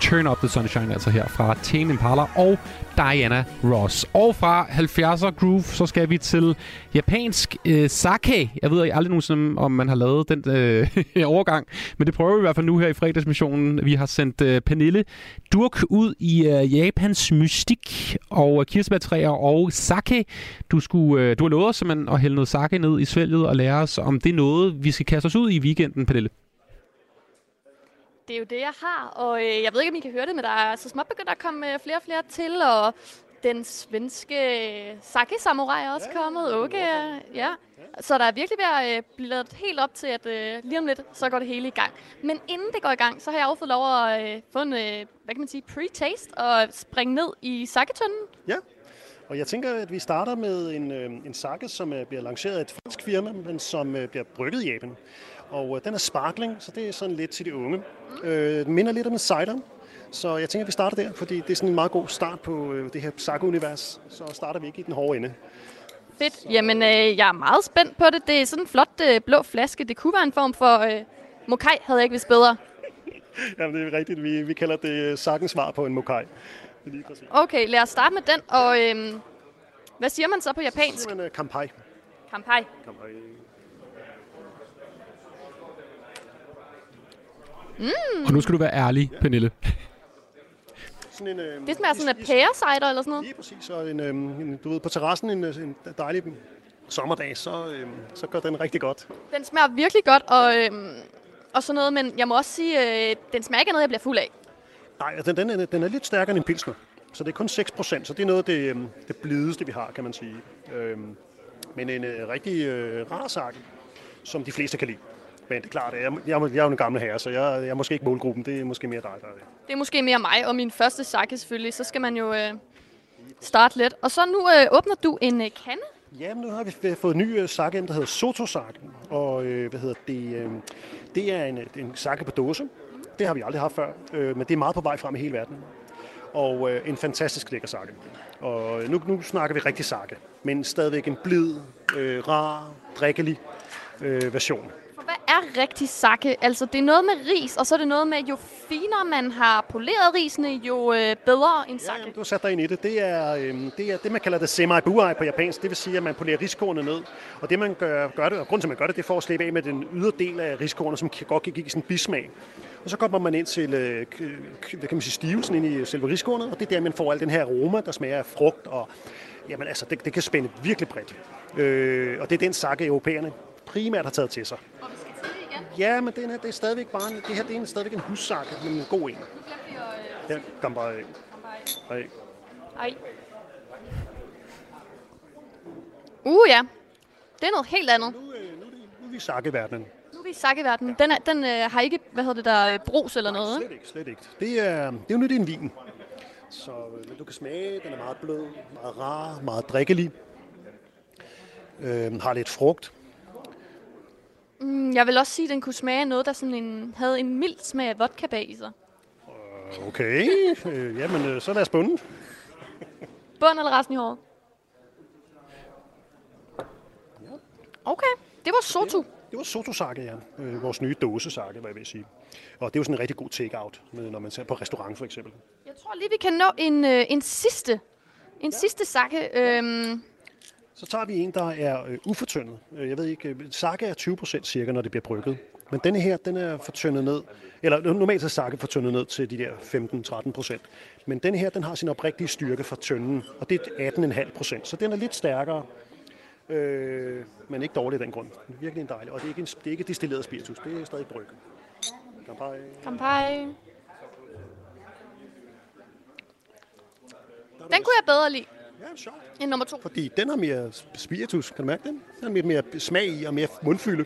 Turn Up The Sunshine, altså her fra Tame Impala og Diana Ross. Og fra 70'er groove, så skal vi til japansk øh, sake. Jeg ved aldrig nogensinde, om man har lavet den øh, *laughs* overgang, men det prøver vi i hvert fald nu her i fredagsmissionen. Vi har sendt øh, Pernille Durk ud i øh, Japans mystik og øh, kirsebærtræer og sake. Du, skulle, øh, du har lovet os simpelthen at hælde noget sake ned i svælget og lære os, om det er noget, vi skal kaste os ud i weekenden, Pernille. Det er jo det, jeg har, og øh, jeg ved ikke, om I kan høre det, men der er så småt begyndt at komme øh, flere og flere til, og den svenske sake-samurai er også ja, kommet. Okay, ja. Så der er virkelig ved at øh, blive lavet helt op til, at øh, lige om lidt, så går det hele i gang. Men inden det går i gang, så har jeg også fået lov at øh, få en, øh, hvad kan man sige, pre-taste og springe ned i saketønden. Ja, og jeg tænker, at vi starter med en, øh, en sake, som øh, bliver lanceret af et fransk firma, men som øh, bliver brygget i Japan. Og øh, den er sparkling, så det er sådan lidt til de unge. Øh, den minder lidt om en cider, så jeg tænker, at vi starter der, fordi det er sådan en meget god start på øh, det her sake-univers. Så starter vi ikke i den hårde ende. Fedt. Jamen, øh, jeg er meget spændt på det. Det er sådan en flot øh, blå flaske. Det kunne være en form for øh, mokai, havde jeg ikke vidst bedre. *laughs* Jamen, det er rigtigt. Vi, vi kalder det øh, sakens svar på en mokai. Det lige præcis. Okay, lad os starte med den. Og øh, hvad siger man så på japansk? Så siger man uh, kampai. Kampai. kampai. Mm. Og nu skal du være ærlig, Pernille. Sådan en, øh, Det smager sådan af pærecider eller sådan noget. Lige præcis. Så en, øh, en, du ved, på terrassen en, øh, en dejlig sommerdag, så, øh, så gør den rigtig godt. Den smager virkelig godt, og, øhm, og sådan noget, men jeg må også sige, øh, den smager ikke af noget, jeg bliver fuld af. Nej, den, den, er, den er lidt stærkere end en pilsner. Så det er kun 6 procent, så det er noget af det, øh, det blideste, vi har, kan man sige. Øhm, men en øh, rigtig øh, rar sak, som de fleste kan lide. Men det er klart, jeg, jeg, jeg er jo en gammel herre, så jeg, jeg er måske ikke målgruppen. Det er måske mere dig, der er det. Det er måske mere mig og min første sake selvfølgelig, så skal man jo øh, starte lidt. Og så nu øh, åbner du en øh, kande. Ja, nu har vi fået en ny øh, sake ind, der hedder Soto Sake. Og øh, hvad hedder det? Øh, det er en, en sake på dåse. Det har vi aldrig haft før, øh, men det er meget på vej frem i hele verden. Og øh, en fantastisk lækker sake. Og nu, nu snakker vi rigtig sake, men stadigvæk en blid, øh, rar, drikkelig øh, version. Hvad er rigtig sake? Altså, det er noget med ris, og så er det noget med, jo finere man har poleret risene, jo øh, bedre en sake. Ja, du har sat dig ind i det. Det er, øh, det er det, man kalder det semi buai på japansk. Det vil sige, at man polerer riskornet ned. Og det, man gør, gør det, og grunden til, at man gør det, det er for at slippe af med den ydre del af riskornet, som kan- godt kan give sådan en bismag. Og så kommer man ind til øh, hvad kan man sige, stivelsen ind i selve riskornet, og det er der, man får al den her aroma, der smager af frugt, og jamen, altså, det, det kan spænde virkelig bredt. Øh, og det er den sake, europæerne primært har taget til sig. Ja, men det er, det er stadigvæk bare en, det her det er en, stadigvæk en hussakke, men en god en. Ja, gambai. Hej. Ej. Uh, ja. Det er noget helt andet. Nu er vi i sakeverdenen. Nu er vi i sakeverdenen. Den, er, den øh, har ikke, hvad hedder det der, øh, brus eller noget. Slet ikke, slet ikke. Det er, det er jo nyt i en vin. Så øh, du kan smage, den er meget blød, meget rar, meget drikkelig. Øh, har lidt frugt. Mm, jeg vil også sige, at den kunne smage noget, der sådan en, havde en mild smag af vodka bag i sig. Okay, øh, jamen øh, så lad os bunde. Bund eller resten i håret? Okay, det var Soto. Det var Soto Sake, ja. Øh, vores nye dåsesake, hvad jeg vil sige. Og det er jo sådan en rigtig god take-out, når man ser på restaurant for eksempel. Jeg tror lige, vi kan nå en, øh, en sidste. En ja. sidste sakke. Øhm, Så tager vi en, der er øh, ufortyndet. Øh, Jeg ved ikke, øh, sake er 20% cirka, når det bliver brygget. Men denne her, den er fortyndet ned. Eller normalt er sake fortyndet ned til de der 15-13%. Men den her, den har sin oprigtige styrke fra tynden, og det er 18,5%. Så den er lidt stærkere, øh, men ikke dårlig af den grund. Virkelig en dejlig. Og det er ikke, en, det er ikke destilleret spiritus, det er stadig bryg. Kampai. Kampai. Den kunne jeg bedre lide. Ja, sjovt. End nummer to. Fordi den har mere spiritus, kan du mærke den? Den har lidt mere smag i og mere mundfylde.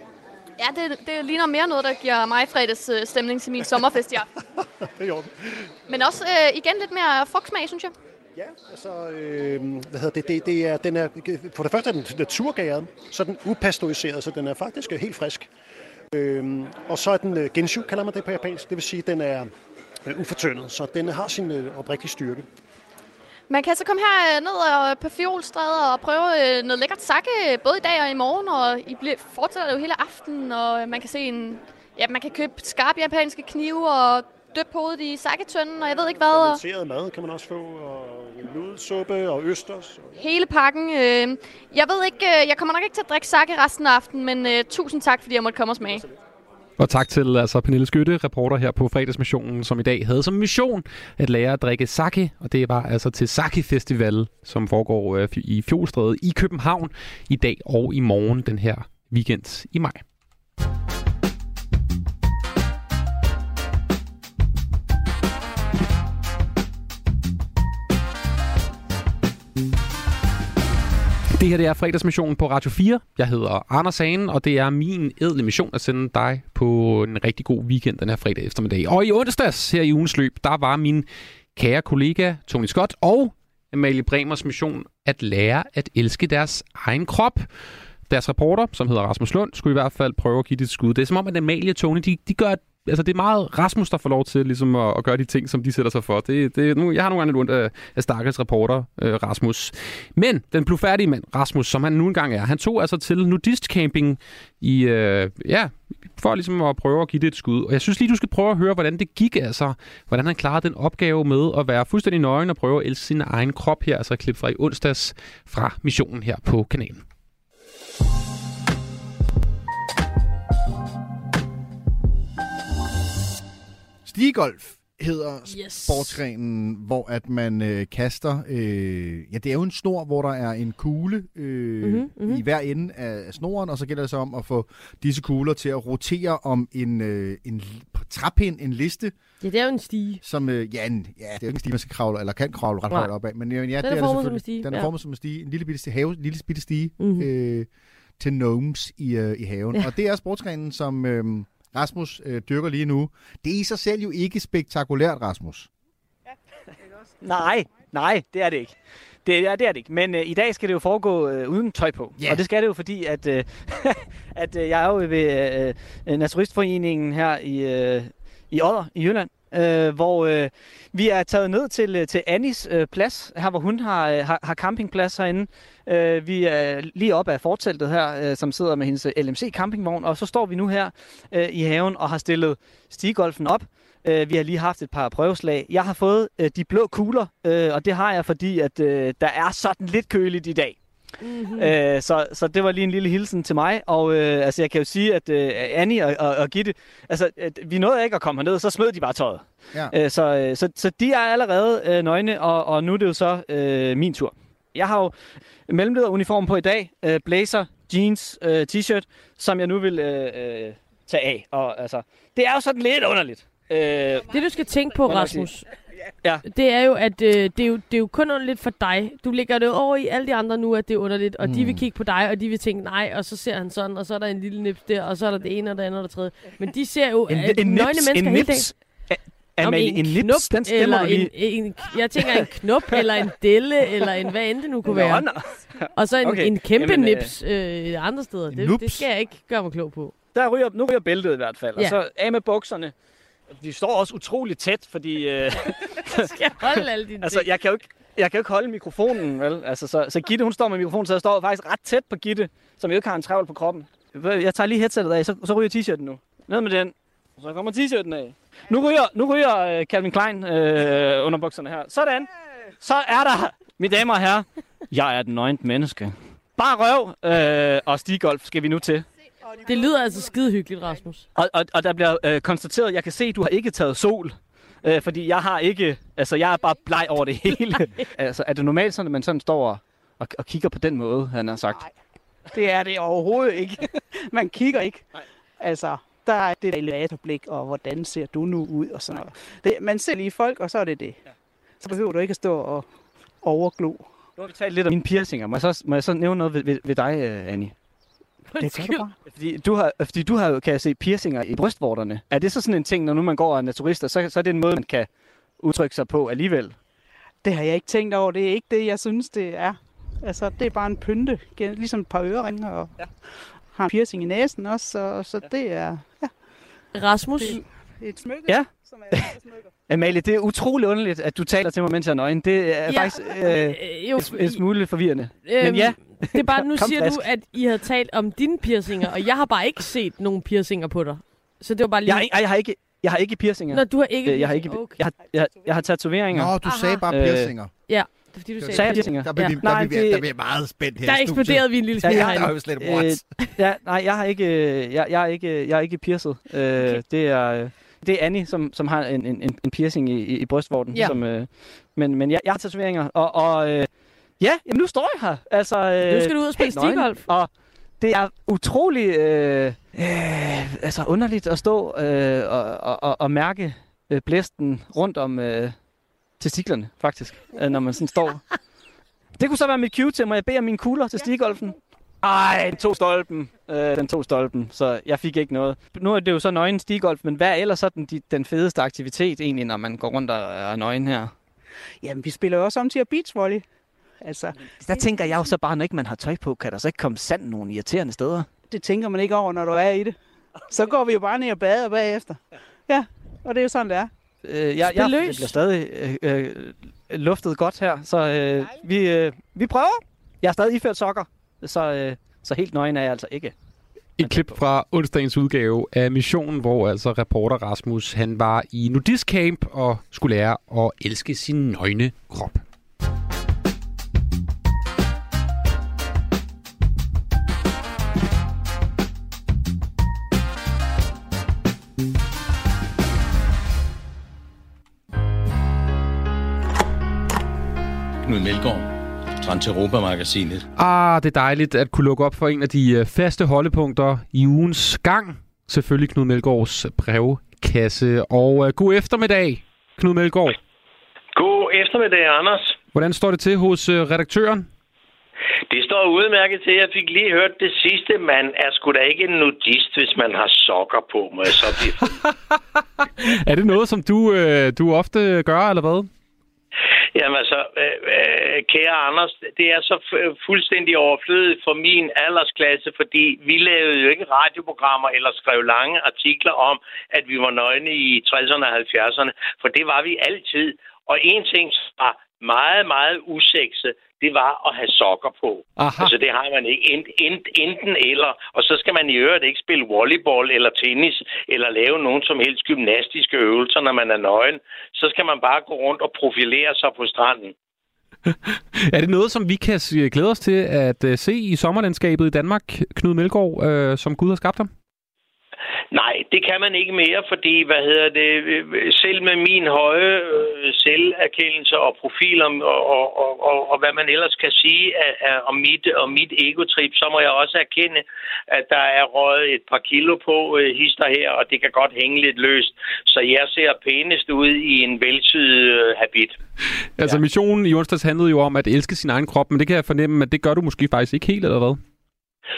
Ja, det, det ligner mere noget, der giver mig fredags øh, stemning til min sommerfest i aften. *laughs* det er orden. Men også øh, igen lidt mere frugtsmag, synes jeg. Ja, altså, øh, hvad hedder det, det, det er, den er, for det første er den naturgæret, så er den upasteuriseret, så den er faktisk helt frisk. Øh, og så er den øh, genshu, kalder man det på japansk, det vil sige, den er øh, ufortyndet, så den har sin øh, oprigtige styrke. Man kan så komme her øh, ned og på Fjolstræde og prøve øh, noget lækkert sake, øh, både i dag og i morgen, og I bliver, fortsætter jo hele aftenen, og øh, man kan se en, ja, man kan købe skarpe japanske knive og døbe hovedet i saketønden, og jeg ved ikke hvad. Og Fermenteret mad kan man også få, og nudelsuppe og østers. hele pakken. Øh, jeg ved ikke, øh, jeg kommer nok ikke til at drikke sake resten af aftenen, men øh, tusind tak, fordi jeg måtte komme og smage. Og tak til altså, Pernille Skytte, reporter her på fredagsmissionen, som i dag havde som mission at lære at drikke sake. Og det var altså til Sake Festival, som foregår øh, i Fjolstræde i København i dag og i morgen den her weekend i maj. Det her det er fredagsmissionen på Radio 4. Jeg hedder Anders Hagen, og det er min edle mission at sende dig på en rigtig god weekend den her fredag eftermiddag. Og i onsdags her i ugens løb, der var min kære kollega Tony Scott og Amalie Bremers mission at lære at elske deres egen krop. Deres reporter, som hedder Rasmus Lund, skulle i hvert fald prøve at give det et skud. Det er som om, at Amalie og Tony, de, de gør altså det er meget Rasmus, der får lov til ligesom at, at gøre de ting, som de sætter sig for. Det, det, nu, jeg har nogle gange lidt ondt af, af stakkels reporter, øh, Rasmus. Men den blufærdige mand, Rasmus, som han nu engang er, han tog altså til nudistcamping i, øh, ja, for ligesom at prøve at give det et skud. Og jeg synes lige, du skal prøve at høre, hvordan det gik, altså, hvordan han klarede den opgave med at være fuldstændig nøgen og prøve at elske sin egen krop her, altså et klip fra i onsdags fra missionen her på kanalen. Stigegolf hedder Yes. sportsgrenen, hvor at man øh, kaster... Øh, ja, det er jo en snor, hvor der er en kugle øh, Mhm, mhm. i hver ende af snoren, og så gælder det så om at få disse kugler til at rotere om en, øh, en træpind, en liste. Ja, det er jo en stige. Som, øh, ja, en, ja, det er jo ikke en stige, man skal kravle, eller kan kravle ret højt op af. Men, øh, ja, Den det er det formet som en stige, Den er ja. formet som en stige. En lille bitte stige, have, lille bitte stige Mhm. øh, til gnomes i, øh, i haven. Ja. Og det er sportsgrenen, som øh, Rasmus øh, dyrker lige nu. Det er i sig selv jo ikke spektakulært, Rasmus. Nej, nej, det er det ikke. Det er det, er det ikke. Men øh, i dag skal det jo foregå øh, uden tøj på. Ja. Og det skal det jo, fordi at, øh, *laughs* at øh, jeg er jo ved øh, Naturistforeningen her i, øh, i Odder i Jylland, øh, hvor øh, vi er taget ned til, øh, til Annis øh, plads, her hvor hun har, øh, har, har campingplads herinde. Øh, vi er lige oppe af forteltet her, øh, som sidder med hendes øh, LMC campingvogn, og så står vi nu her øh, i haven og har stillet stigolfen op. Øh, vi har lige haft et par prøveslag. Jeg har fået øh, de blå kugler, øh, og det har jeg, fordi at øh, der er sådan lidt køligt i dag. Mm-hmm. Øh, så, så det var lige en lille hilsen til mig, og øh, altså, jeg kan jo sige, at øh, Annie og, og, og Gitte, altså, at vi nåede ikke at komme herned, så smed de bare tøjet. Ja. Øh, så, øh, så, så de er allerede øh, nøgne, og, og nu er det jo så øh, min tur. Jeg har jo mellemlederuniform på i dag, øh, blazer, jeans, øh, t-shirt, som jeg nu vil øh, øh, tage af. Og altså, det er jo sådan lidt underligt. Øh, Det du skal tænke på? Rasmus, Ja. det er jo, at øh, det, er jo, det er jo kun underligt for dig. Du lægger det over i alle de andre nu, at det er underligt, og mm. de vil kigge på dig, og de vil tænke, nej, og så ser han sådan, og så er der en lille nips der, og så er der det ene og det andet og det tredje. Men de ser jo, En, at en nøgne nips, mennesker en hele dagen. nips. Er, Om Amalie, en, nips, den eller en, en, jeg tænker en knop, eller en delle, eller en hvad end det nu kunne være. nå. Og så en, Okay, en kæmpe jamen, øh, nips øh, andre steder. Det, det skal jeg ikke gøre mig klog på. Der ryger, nu ryger bæltet i hvert fald. Ja. Og så af med bukserne. De står også utroligt tæt, fordi... Øh, *laughs* skal jeg holde alle dine altså, jeg kan jo ikke, jeg kan jo ikke holde mikrofonen, vel? Altså, så, så Gitte, hun står med mikrofonen, så jeg står faktisk ret tæt på Gitte, som jo ikke har en trævel på kroppen. Jeg tager lige headsetet af, så, så ryger t-shirten nu. Ned med den. Så kommer t-shirten af. Nu ryger, nu ryger uh, Calvin Klein øh, under bukserne her. Sådan. Så er der, mine damer og herrer, jeg er den nøgent menneske. Bare røv øh, og stigolf skal vi nu til. Det lyder altså skide hyggeligt, Rasmus. Og, og, og der bliver øh, konstateret, jeg kan se, at du har ikke taget sol. Øh, fordi jeg har ikke, altså jeg er bare bleg over det hele. *laughs* altså er det normalt sådan, at man sådan står og, og, og kigger på den måde, han har sagt? Det er det overhovedet ikke. *laughs* Man kigger ikke. Altså, der er det der elevatorblik, og hvordan ser du nu ud, og sådan noget. Det, man ser lige folk, og så er det det. Så behøver du ikke at stå og overglo. Nu har vi talt lidt om mine piercinger. Må jeg så, må jeg så nævne noget ved, ved, ved dig, øh, Det kan du bare. Fordi du har, fordi du har kan jeg se, piercinger i brystvorterne. Er det så sådan en ting, når nu man går og er naturist, så, så er det en måde, man kan udtrykke sig på alligevel? Det har jeg ikke tænkt over. Det er ikke det, jeg synes, det er. Altså, det er bare en pynte. Ligesom et par øreringer og ja. har piercing i næsen også. Så, så det er... Ja. Rasmus? Det er et smykke, Ja. Som er *laughs* Amalie, det er utroligt underligt, at du taler til mig, mens jeg er nøgen. Det er Ja, ja, faktisk øh, øh, jo, et, et smule forvirrende. Øhm, Men ja, Det er bare, nu *laughs* Kom, siger du, at I havde talt om dine piercinger, og jeg har bare ikke set nogen piercinger på dig. Så det var bare lige... jeg, har ikke- jeg, har ikke, jeg har ikke piercinger. Nå, du har ikke Øh, jeg har ikke. Okay. jeg, har, jeg, jeg har tatoveringer. Nå, du sagde bare piercinger. Ja, det er fordi, du sagde, Sagde jeg piercinger? Der bliver, Ja. vi, der, Nej, bliver, vi- det- der bliver meget spændt her Der i studiet. eksploderede vi en lille smule Ja, herinde. der er jo slet what? Øh, ja, nej, jeg har ikke, øh, jeg, jeg er ikke, jeg er ikke piercet. Øh, det er, øh, det er Annie, som, som har en, en, en piercing i, i, i brystvorten. Ja. Som, øh, men, men jeg, jeg har tatoveringer, og, og øh, ja, jamen nu står jeg her. Altså, øh, Nu skal du ud og spille stigolf. Og det er utrolig øh, øh, altså underligt at stå øh, og, og, og, og mærke øh, blæsten rundt om øh, testiklerne, faktisk, øh, når man sådan står. *laughs* Det kunne så være mit cue til, må jeg bede om mine kugler til stigolfen? Ej, den tog stolpen. Øh, den tog stolpen, så jeg fik ikke noget. Nu er det jo så nøgen stigolf, men hvad er ellers så den, de- den fedeste aktivitet egentlig, når man går rundt og er nøgen her? Jamen, vi spiller jo også om til at beachvolley. Altså, Der tænker jeg jo så bare, når ikke man har tøj på, kan der så ikke komme sand nogle irriterende steder? det tænker man ikke over, når du er i det. Så går vi jo bare ned og bader bagefter. Ja, og det er jo sådan, det er. Øh, jeg, Spil jeg, jeg bliver stadig øh, øh, luftet godt her, så øh, vi, øh, vi prøver. Jeg har stadig iført sokker, så, øh, så helt nøgen er jeg altså ikke. Et klip fra onsdagens udgave af Missionen, hvor altså reporter Rasmus han var i nudistcamp og skulle lære at elske sin nøgne krop. Knud Melgaard, Transeuropa-magasinet. Ah, det er dejligt at kunne lukke op for en af de øh, faste holdepunkter i ugens gang. Selvfølgelig Knud Melgaards brevkasse. Og uh, god eftermiddag, Knud Melgaard. God eftermiddag, Anders. Hvordan står det til hos uh, redaktøren? Det står udmærket til. Jeg fik lige hørt det sidste. Man er sgu da ikke en nudist, hvis man har sokker på, må jeg så blive. *laughs* Er det noget, som du, uh, du ofte gør, eller hvad? Jamen altså, øh, øh, kære Anders, det er så fuldstændig overflødigt for min aldersklasse, fordi vi lavede jo ikke radioprogrammer eller skrev lange artikler om, at vi var nøgne i 60'erne og 70'erne, for det var vi altid. Og en ting, var meget, meget usekset, det var at have sokker på. Aha. Altså det har man ikke. Ent, ent, enten eller. Og så skal man i øvrigt ikke spille volleyball eller tennis, eller lave nogen som helst gymnastiske øvelser, når man er nøgen. Så skal man bare gå rundt og profilere sig på stranden. *laughs* Er det noget, som vi kan glæde os til at uh, se i sommerlandskabet i Danmark, Knud Melgaard, uh, som Gud har skabt ham? Nej, det kan man ikke mere, fordi, hvad hedder det, selv med min høje øh, selverkendelse og profil om, og, og, og, og, og hvad man ellers kan sige om, mit, om mit egotrip, så må jeg også erkende, at der er røget et par kilo på øh, hister her, og det kan godt hænge lidt løst. Så jeg ser pænest ud i en velsyet øh, habit. Altså, missionen i onsdags handlede jo om at elske sin egen krop, men det kan jeg fornemme, at det gør du måske faktisk ikke helt, eller hvad?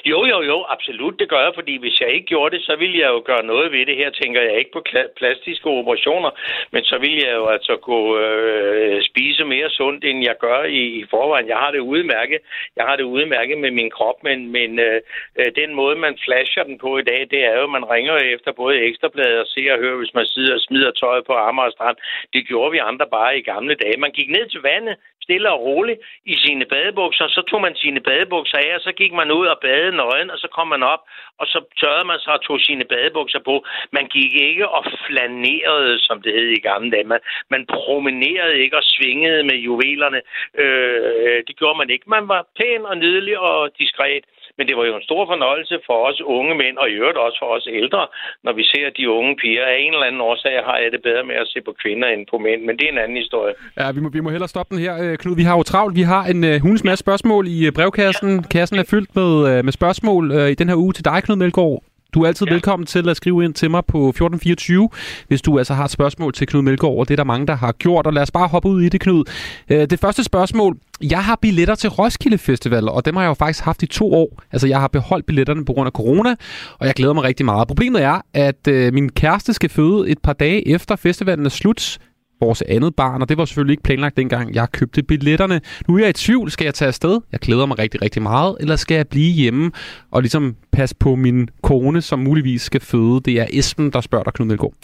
Jo, jo, jo, absolut, det gør jeg, fordi hvis jeg ikke gjorde det, så ville jeg jo gøre noget ved det. Her tænker jeg ikke på plastiske operationer, men så ville jeg jo altså gå øh, spise mere sundt, end jeg gør i, i forvejen. Jeg har det udmærket. Jeg har det udmærket med min krop, men, men øh, øh, den måde, man flasher den på i dag, det er jo, at man ringer efter både ekstrabladet og ser og hører, hvis man sidder og smider tøjet på Amager Strand. Det gjorde vi andre bare i gamle dage. Man gik ned til vandet, stille og roligt i sine badebukser. Så tog man sine badebukser af, og så gik man ud og badede nøgen, og så kom man op, og så tørrede man sig og tog sine badebukser på. Man gik ikke og flanerede, som det hed i gamle dage. Man, man promenerede ikke og svingede med juvelerne. Øh, øh det gjorde man ikke. Man var pæn og nydelig og diskret. Men det var jo en stor fornøjelse for os unge mænd, og i øvrigt også for os ældre, når vi ser de unge piger. Af en eller anden årsag har jeg det bedre med at se på kvinder end på mænd, men det er en anden historie. Ja, vi må, vi må hellere stoppe den her, øh, Knud. Vi har jo travlt. Vi har en øh, uh, hundes masse spørgsmål i øh, brevkassen. Kassen er fyldt med, uh, med spørgsmål uh, i den her uge til dig, Knud Melgaard. Du er altid ja. velkommen til at skrive ind til mig på 1424, hvis du altså har et spørgsmål til Knud Melgaard, og det er der mange, der har gjort. Og lad os bare hoppe ud i det, Knud. Uh, det første spørgsmål. Jeg har billetter til Roskilde Festival, og dem har jeg jo faktisk haft i to år. Altså, jeg har beholdt billetterne på grund af corona, og jeg glæder mig rigtig meget. Problemet er, at uh, min kæreste skal føde et par dage efter festivalen er slut vores andet barn, og det var selvfølgelig ikke planlagt dengang, jeg købte billetterne. Nu er jeg i tvivl, skal jeg tage afsted? Jeg glæder mig rigtig, rigtig meget, eller skal jeg blive hjemme og ligesom passe på min kone, som muligvis skal føde? Det er Esben, der spørger dig, Knud Melgaard.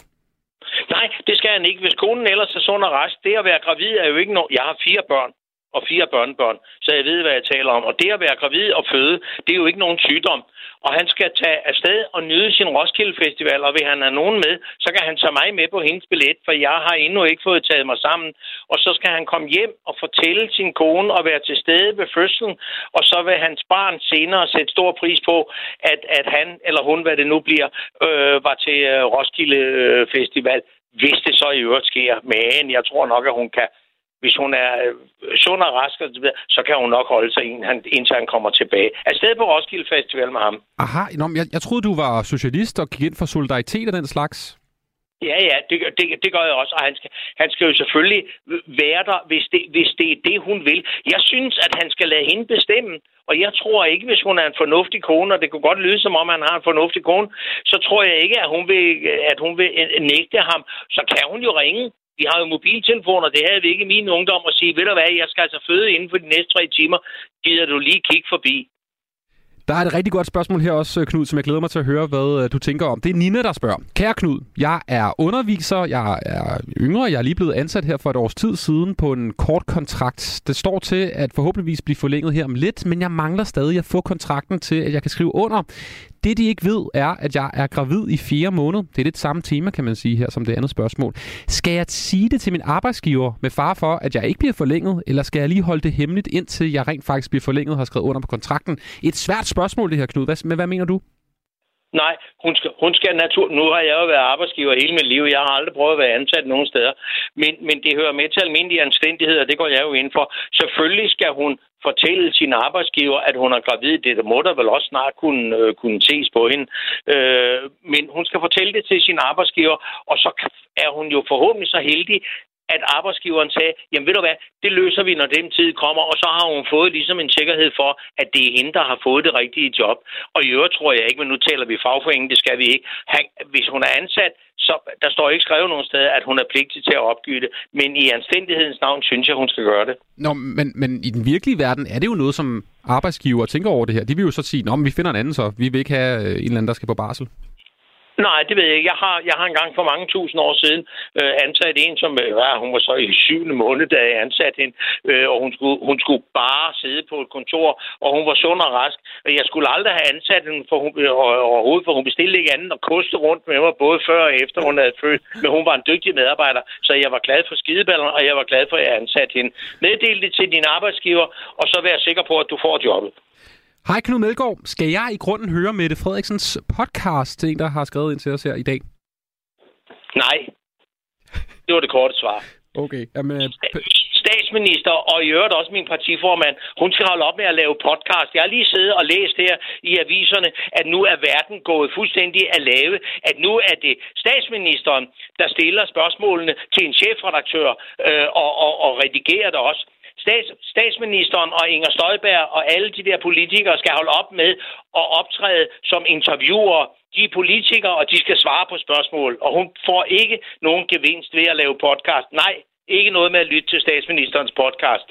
Nej, det skal han ikke. Hvis konen ellers er sund og rask, det at være gravid er jo ikke noget. Jeg har fire børn og fire børnebørn, så jeg ved, hvad jeg taler om. Og det at være gravid og føde, det er jo ikke nogen sygdom. Og han skal tage afsted og nyde sin Roskilde Festival, og vil han have nogen med, så kan han tage mig med på hendes billet, for jeg har endnu ikke fået taget mig sammen. Og så skal han komme hjem og fortælle sin kone og være til stede ved fødslen, og så vil hans barn senere sætte stor pris på, at, at han eller hun, hvad det nu bliver, øh, var til øh, Roskilde øh, Festival hvis det så i øvrigt sker. Men jeg tror nok, at hun kan, hvis hun er øh, sund og rask, og så, videre, så kan hun nok holde sig, ind- han- indtil han kommer tilbage. Afsted på Roskilde Festival med ham. Aha, nå, jeg, jeg troede, du var socialist og gik ind for solidaritet og den slags. Ja, ja, det, gør- det, det gør jeg også, og han skal, han skal jo selvfølgelig være der, hvis det, hvis det er det, hun vil. Jeg synes, at han skal lade hende bestemme, og jeg tror ikke, hvis hun er en fornuftig kone, og det kunne godt lyde som om, han har en fornuftig kone, så tror jeg ikke, at hun vil, at hun vil øh, nægte ham. Så kan hun jo ringe. Vi har jo mobiltelefoner, det havde vi ikke i min ungdom, at sige, ved du hvad, jeg skal altså føde inden for de næste tre timer. Gider du lige kigge forbi? Der er et rigtig godt spørgsmål her også, øh, Knud, som jeg glæder mig til at høre, hvad øh, du tænker om. Det er Nina, der spørger. Kære Knud, jeg er underviser, jeg er yngre, jeg er lige blevet ansat her for et års tid siden på en kort kontrakt. Det står til at forhåbentligvis blive forlænget her om lidt, men jeg mangler stadig at få kontrakten til, at jeg kan skrive under. Det, de ikke ved, er, at jeg er gravid i fire måneder. Det er lidt samme tema, kan man sige her, som det andet spørgsmål. Skal jeg sige det til min arbejdsgiver med far for, at jeg ikke bliver forlænget, eller skal jeg lige holde det hemmeligt, indtil jeg rent faktisk bliver forlænget og har skrevet under på kontrakten? Et svært spørgsmål, det her, Knud. Hvad, men hvad mener du? Nej, hun skal, hun skal natur... Nu har jeg jo været arbejdsgiver hele mit liv. Jeg har aldrig prøvet at være ansat nogen steder. Men, men det hører med til almindelige anstændigheder, det går jeg jo ind for. Selvfølgelig skal hun fortælle sin arbejdsgiver, at hun er gravid. Det må der vel også snart kunne, øh, kunne ses på hende. Øh, men hun skal fortælle det til sin arbejdsgiver, og så er hun jo forhåbentlig så heldig, at arbejdsgiveren sagde, jamen ved du hvad, det løser vi, når den tid kommer, og så har hun fået ligesom en sikkerhed for, at det er hende, der har fået det rigtige job. Og i øvrigt tror jeg ikke, men nu taler vi fagforeningen, det skal vi ikke. Han, hvis hun er ansat, så der står ikke skrevet nogen sted, at hun er pligtig til at opgive det. Men i anstændighedens navn synes jeg, hun skal gøre det. Nå, men, men i den virkelige verden er det jo noget, som arbejdsgiver tænker over det her. De vil jo så sige, at men vi finder en anden så. Vi vil ikke have øh, en eller anden, der skal på barsel. Nej, det ved jeg ikke. Jeg har, jeg har engang for mange tusind år siden øh, ansat en, som øh, hun var så i syvende måned, da jeg ansatte hende, øh, og hun skulle, hun skulle bare sidde på et kontor, og hun var sund og rask. Og jeg skulle aldrig have ansat hende for hun, øh, overhovedet, for hun bestilte ikke andet og koste rundt med mig, både før og efter hun havde født. Men hun var en dygtig medarbejder, så jeg var glad for skideballerne, og jeg var glad for, at jeg ansatte hende. Meddel det til din arbejdsgiver, og så vær sikker på, at du får jobbet. Hej Knud Melgaard. Skal jeg i grunden høre Mette Frederiksens podcast til en, der har skrevet ind til os her i dag? Nej. Det var det korte svar. Okay. Jamen, øh, statsminister og i øvrigt også min partiformand, hun skal holde op med at lave podcast. Jeg har lige siddet og læst her i aviserne, at nu er verden gået fuldstændig at lave, at nu er det statsministeren, der stiller spørgsmålene til en chefredaktør øh, og, og, og redigerer det også. Stats, statsministeren og Inger Støjberg og alle de der politikere skal holde op med at optræde som interviewer. De er politikere, og de skal svare på spørgsmål. Og hun får ikke nogen gevinst ved at lave podcast. Nej, ikke noget med at lytte til statsministerens podcast.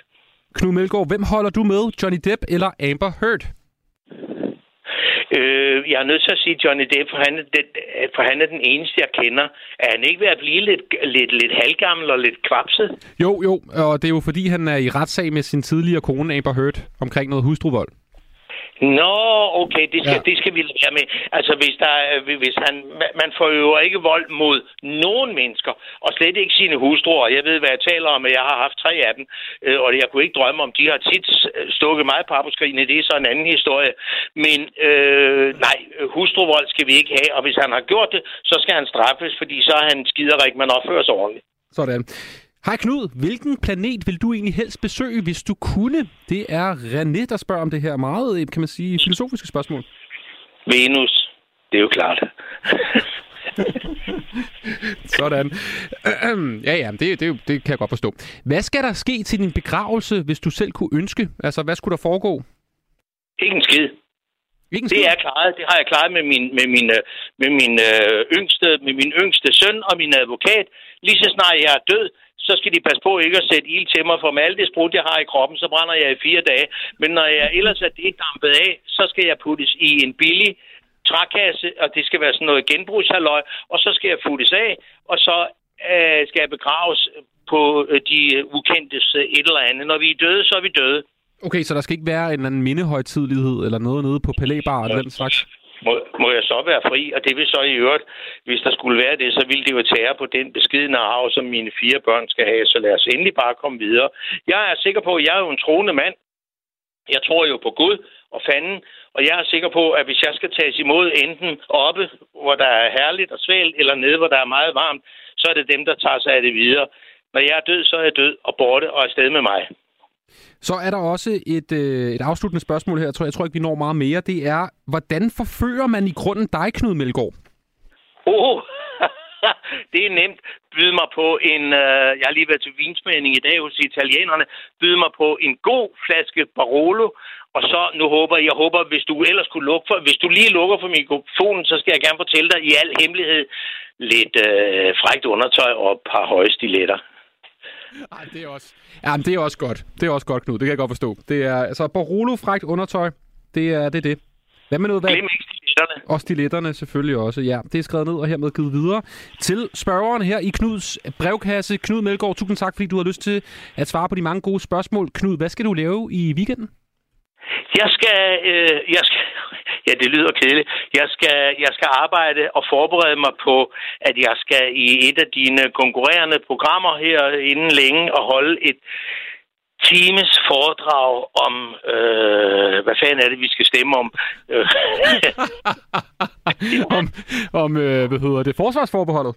Knud Melgaard, hvem holder du med? Johnny Depp eller Amber Heard? Øh, jeg er nødt til at sige Johnny Depp, for han, er den, for han er den eneste, jeg kender. Er han ikke ved at blive lidt, lidt, lidt halvgammel og lidt kvapset? Jo, jo, og det er jo fordi, han er i retssag med sin tidligere kone Amber Heard omkring noget hustruvold. Nå, okay, det skal, ja. det skal vi lade være med. Altså, hvis, der, er- hvis han, man forøver ikke vold mod nogen mennesker, og slet ikke sine hustruer. Jeg ved, hvad jeg taler om, og jeg har haft tre af dem, øh, og jeg kunne ikke drømme om, de har tit øh, stukket mig på skrigene. Det er så en anden historie. Men øh, nej, hustruvold skal vi ikke have, og hvis han har gjort det, så skal han straffes, fordi så er han skiderik, man opfører sig ordentligt. Sådan. Hej Knud, hvilken planet vil du egentlig helst besøge, hvis du kunne? Det er René, der spørger om det her meget, øh, kan man sige, filosofiske spørgsmål. Venus, det er jo klart. *laughs* Sådan. *clears throat* ja, ja, det, det, det kan jeg godt forstå. Hvad skal der ske til din begravelse, hvis du selv kunne ønske? Altså, hvad skulle der foregå? Ikke en skid. Ikke en det er klaret. Det har jeg klaret med min, med min, øh, med min, øh, yngste, med min yngste søn og min advokat. Lige så snart jeg er død, så skal de passe på ikke at sætte ild til mig, for med alt det sprut, jeg har i kroppen, så brænder jeg i fire dage. Men når jeg ellers er det dampet af, så skal jeg puttes i en billig trækasse, og det skal være sådan noget genbrugshalløj, og så skal jeg futtes af, og så øh, skal jeg begraves på øh, de ukendtes øh, et eller andet. Når vi er døde, så er vi døde. Okay, så der skal ikke være en anden mindehøjtidlighed eller noget nede på palæbar eller den slags? Må, må jeg så være fri? Og det vil så i øvrigt, hvis der skulle være det, så ville det jo tære på den beskidende arv, som mine fire børn skal have. Så lad os endelig bare komme videre. Jeg er sikker på, at jeg er jo en troende mand. Jeg tror jo på Gud og fanden, og jeg er sikker på, at hvis jeg skal tages imod enten oppe, hvor der er herligt og svælt, eller nede, hvor der er meget varmt, så er det dem, der tager sig af det videre. Når jeg er død, så er jeg død og borte og afsted med mig. Så er der også et, øh, et afsluttende spørgsmål her. Jeg tror, jeg tror ikke, vi når meget mere. Det er, hvordan forfører man i grunden dig, Knud Melgaard? Oh, *laughs* det er nemt. Byd mig på en... Øh, jeg har lige været til vinsmagning i dag hos italienerne. Byd mig på en god flaske Barolo. Og så, nu håber jeg, håber, hvis du ellers kunne lukke for... Hvis du lige lukker for mikrofonen, så skal jeg gerne fortælle dig i al hemmelighed lidt øh, frækt undertøj og et par høje stiletter. Ej, det er også... Ja, men det er også godt. Det er også godt, Knud. Det kan jeg godt forstå. Det er altså Barolo frækt undertøj. Det er det. Er det. Hvad med noget vand? Glem ikke stiletterne. Og stiletterne selvfølgelig også, ja. Det er skrevet ned og hermed givet videre til spørgeren her i Knuds brevkasse. Knud Melgaard, tusind tak, fordi du har lyst til at svare på de mange gode spørgsmål. Knud, hvad skal du lave i weekenden? Jeg skal, øh, jeg skal, ja, det lyder kedeligt. Jeg skal, jeg skal arbejde og forberede mig på, at jeg skal i et af dine konkurrerende programmer her inden længe og holde et times foredrag om, øh, hvad fanden er det, vi skal stemme om? Øh. *laughs* Om, om øh, hvad hedder det, forsvarsforbeholdet?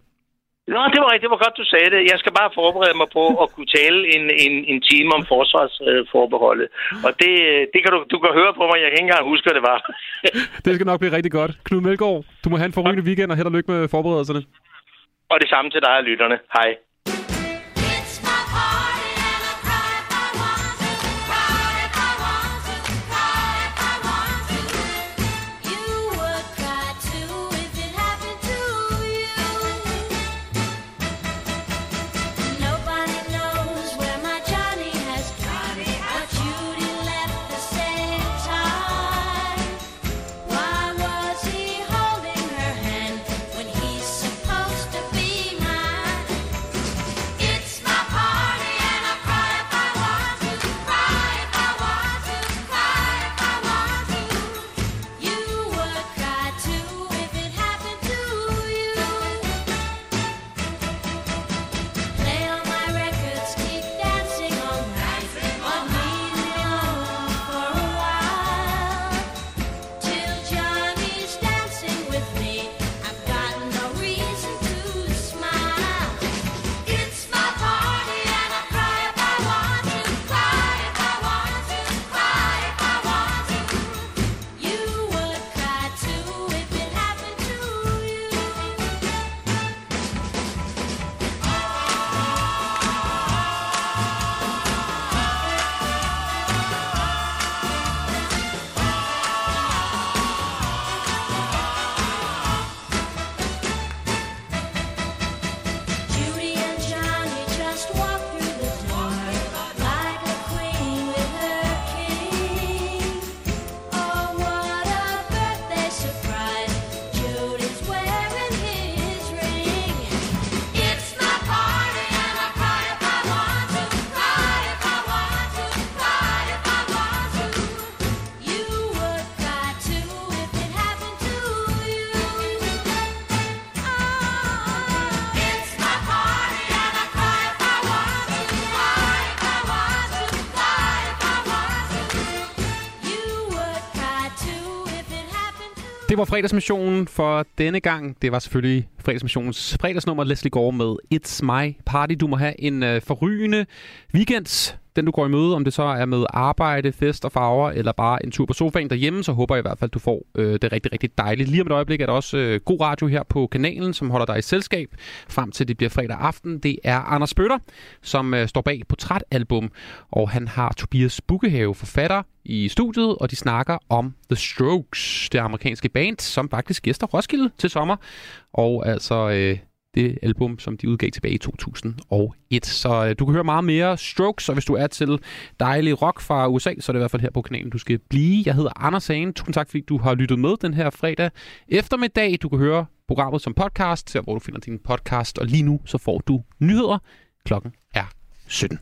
Nå, det var rigtigt. Det var godt, du sagde det. Jeg skal bare forberede mig på at kunne tale en, en, en time om forsvarsforbeholdet. Og det, det kan du, du kan høre på mig. Jeg kan ikke engang huske, hvad det var. *laughs* det skal nok blive rigtig godt. Knud Melgaard, du må have en forrygende weekend, og held og lykke med forberedelserne. Og det samme til dig og lytterne. Hej. Det var fredagsmissionen for denne gang. Det var selvfølgelig fredagsmissionens fredagsnummer Leslie Gore med It's My Party. Du må have en øh, forrygende weekend. Den du går i møde, om det så er med arbejde, fest og farver, eller bare en tur på sofaen derhjemme, så håber jeg i hvert fald, at du får øh, det rigtig, rigtig dejligt. Lige om et øjeblik er der også øh, god radio her på kanalen, som holder dig i selskab frem til det bliver fredag aften. Det er Anders Bøtter, som øh, står bag portrætalbum, og han har Tobias Bukkehave, forfatter, i studiet, og de snakker om The Strokes, det amerikanske band, som faktisk gæster Roskilde til sommer. Og altså, øh, det album, som de udgav tilbage i 2001. Så øh, du kan høre meget mere Strokes, og hvis du er til dejlig rock fra USA, så er det i hvert fald her på kanalen, du skal blive. Jeg hedder Anders Hagen. Tusind tak, fordi du har lyttet med den her fredag eftermiddag. Du kan høre programmet som podcast, til hvor du finder din podcast, og lige nu så får du nyheder. Klokken er 17.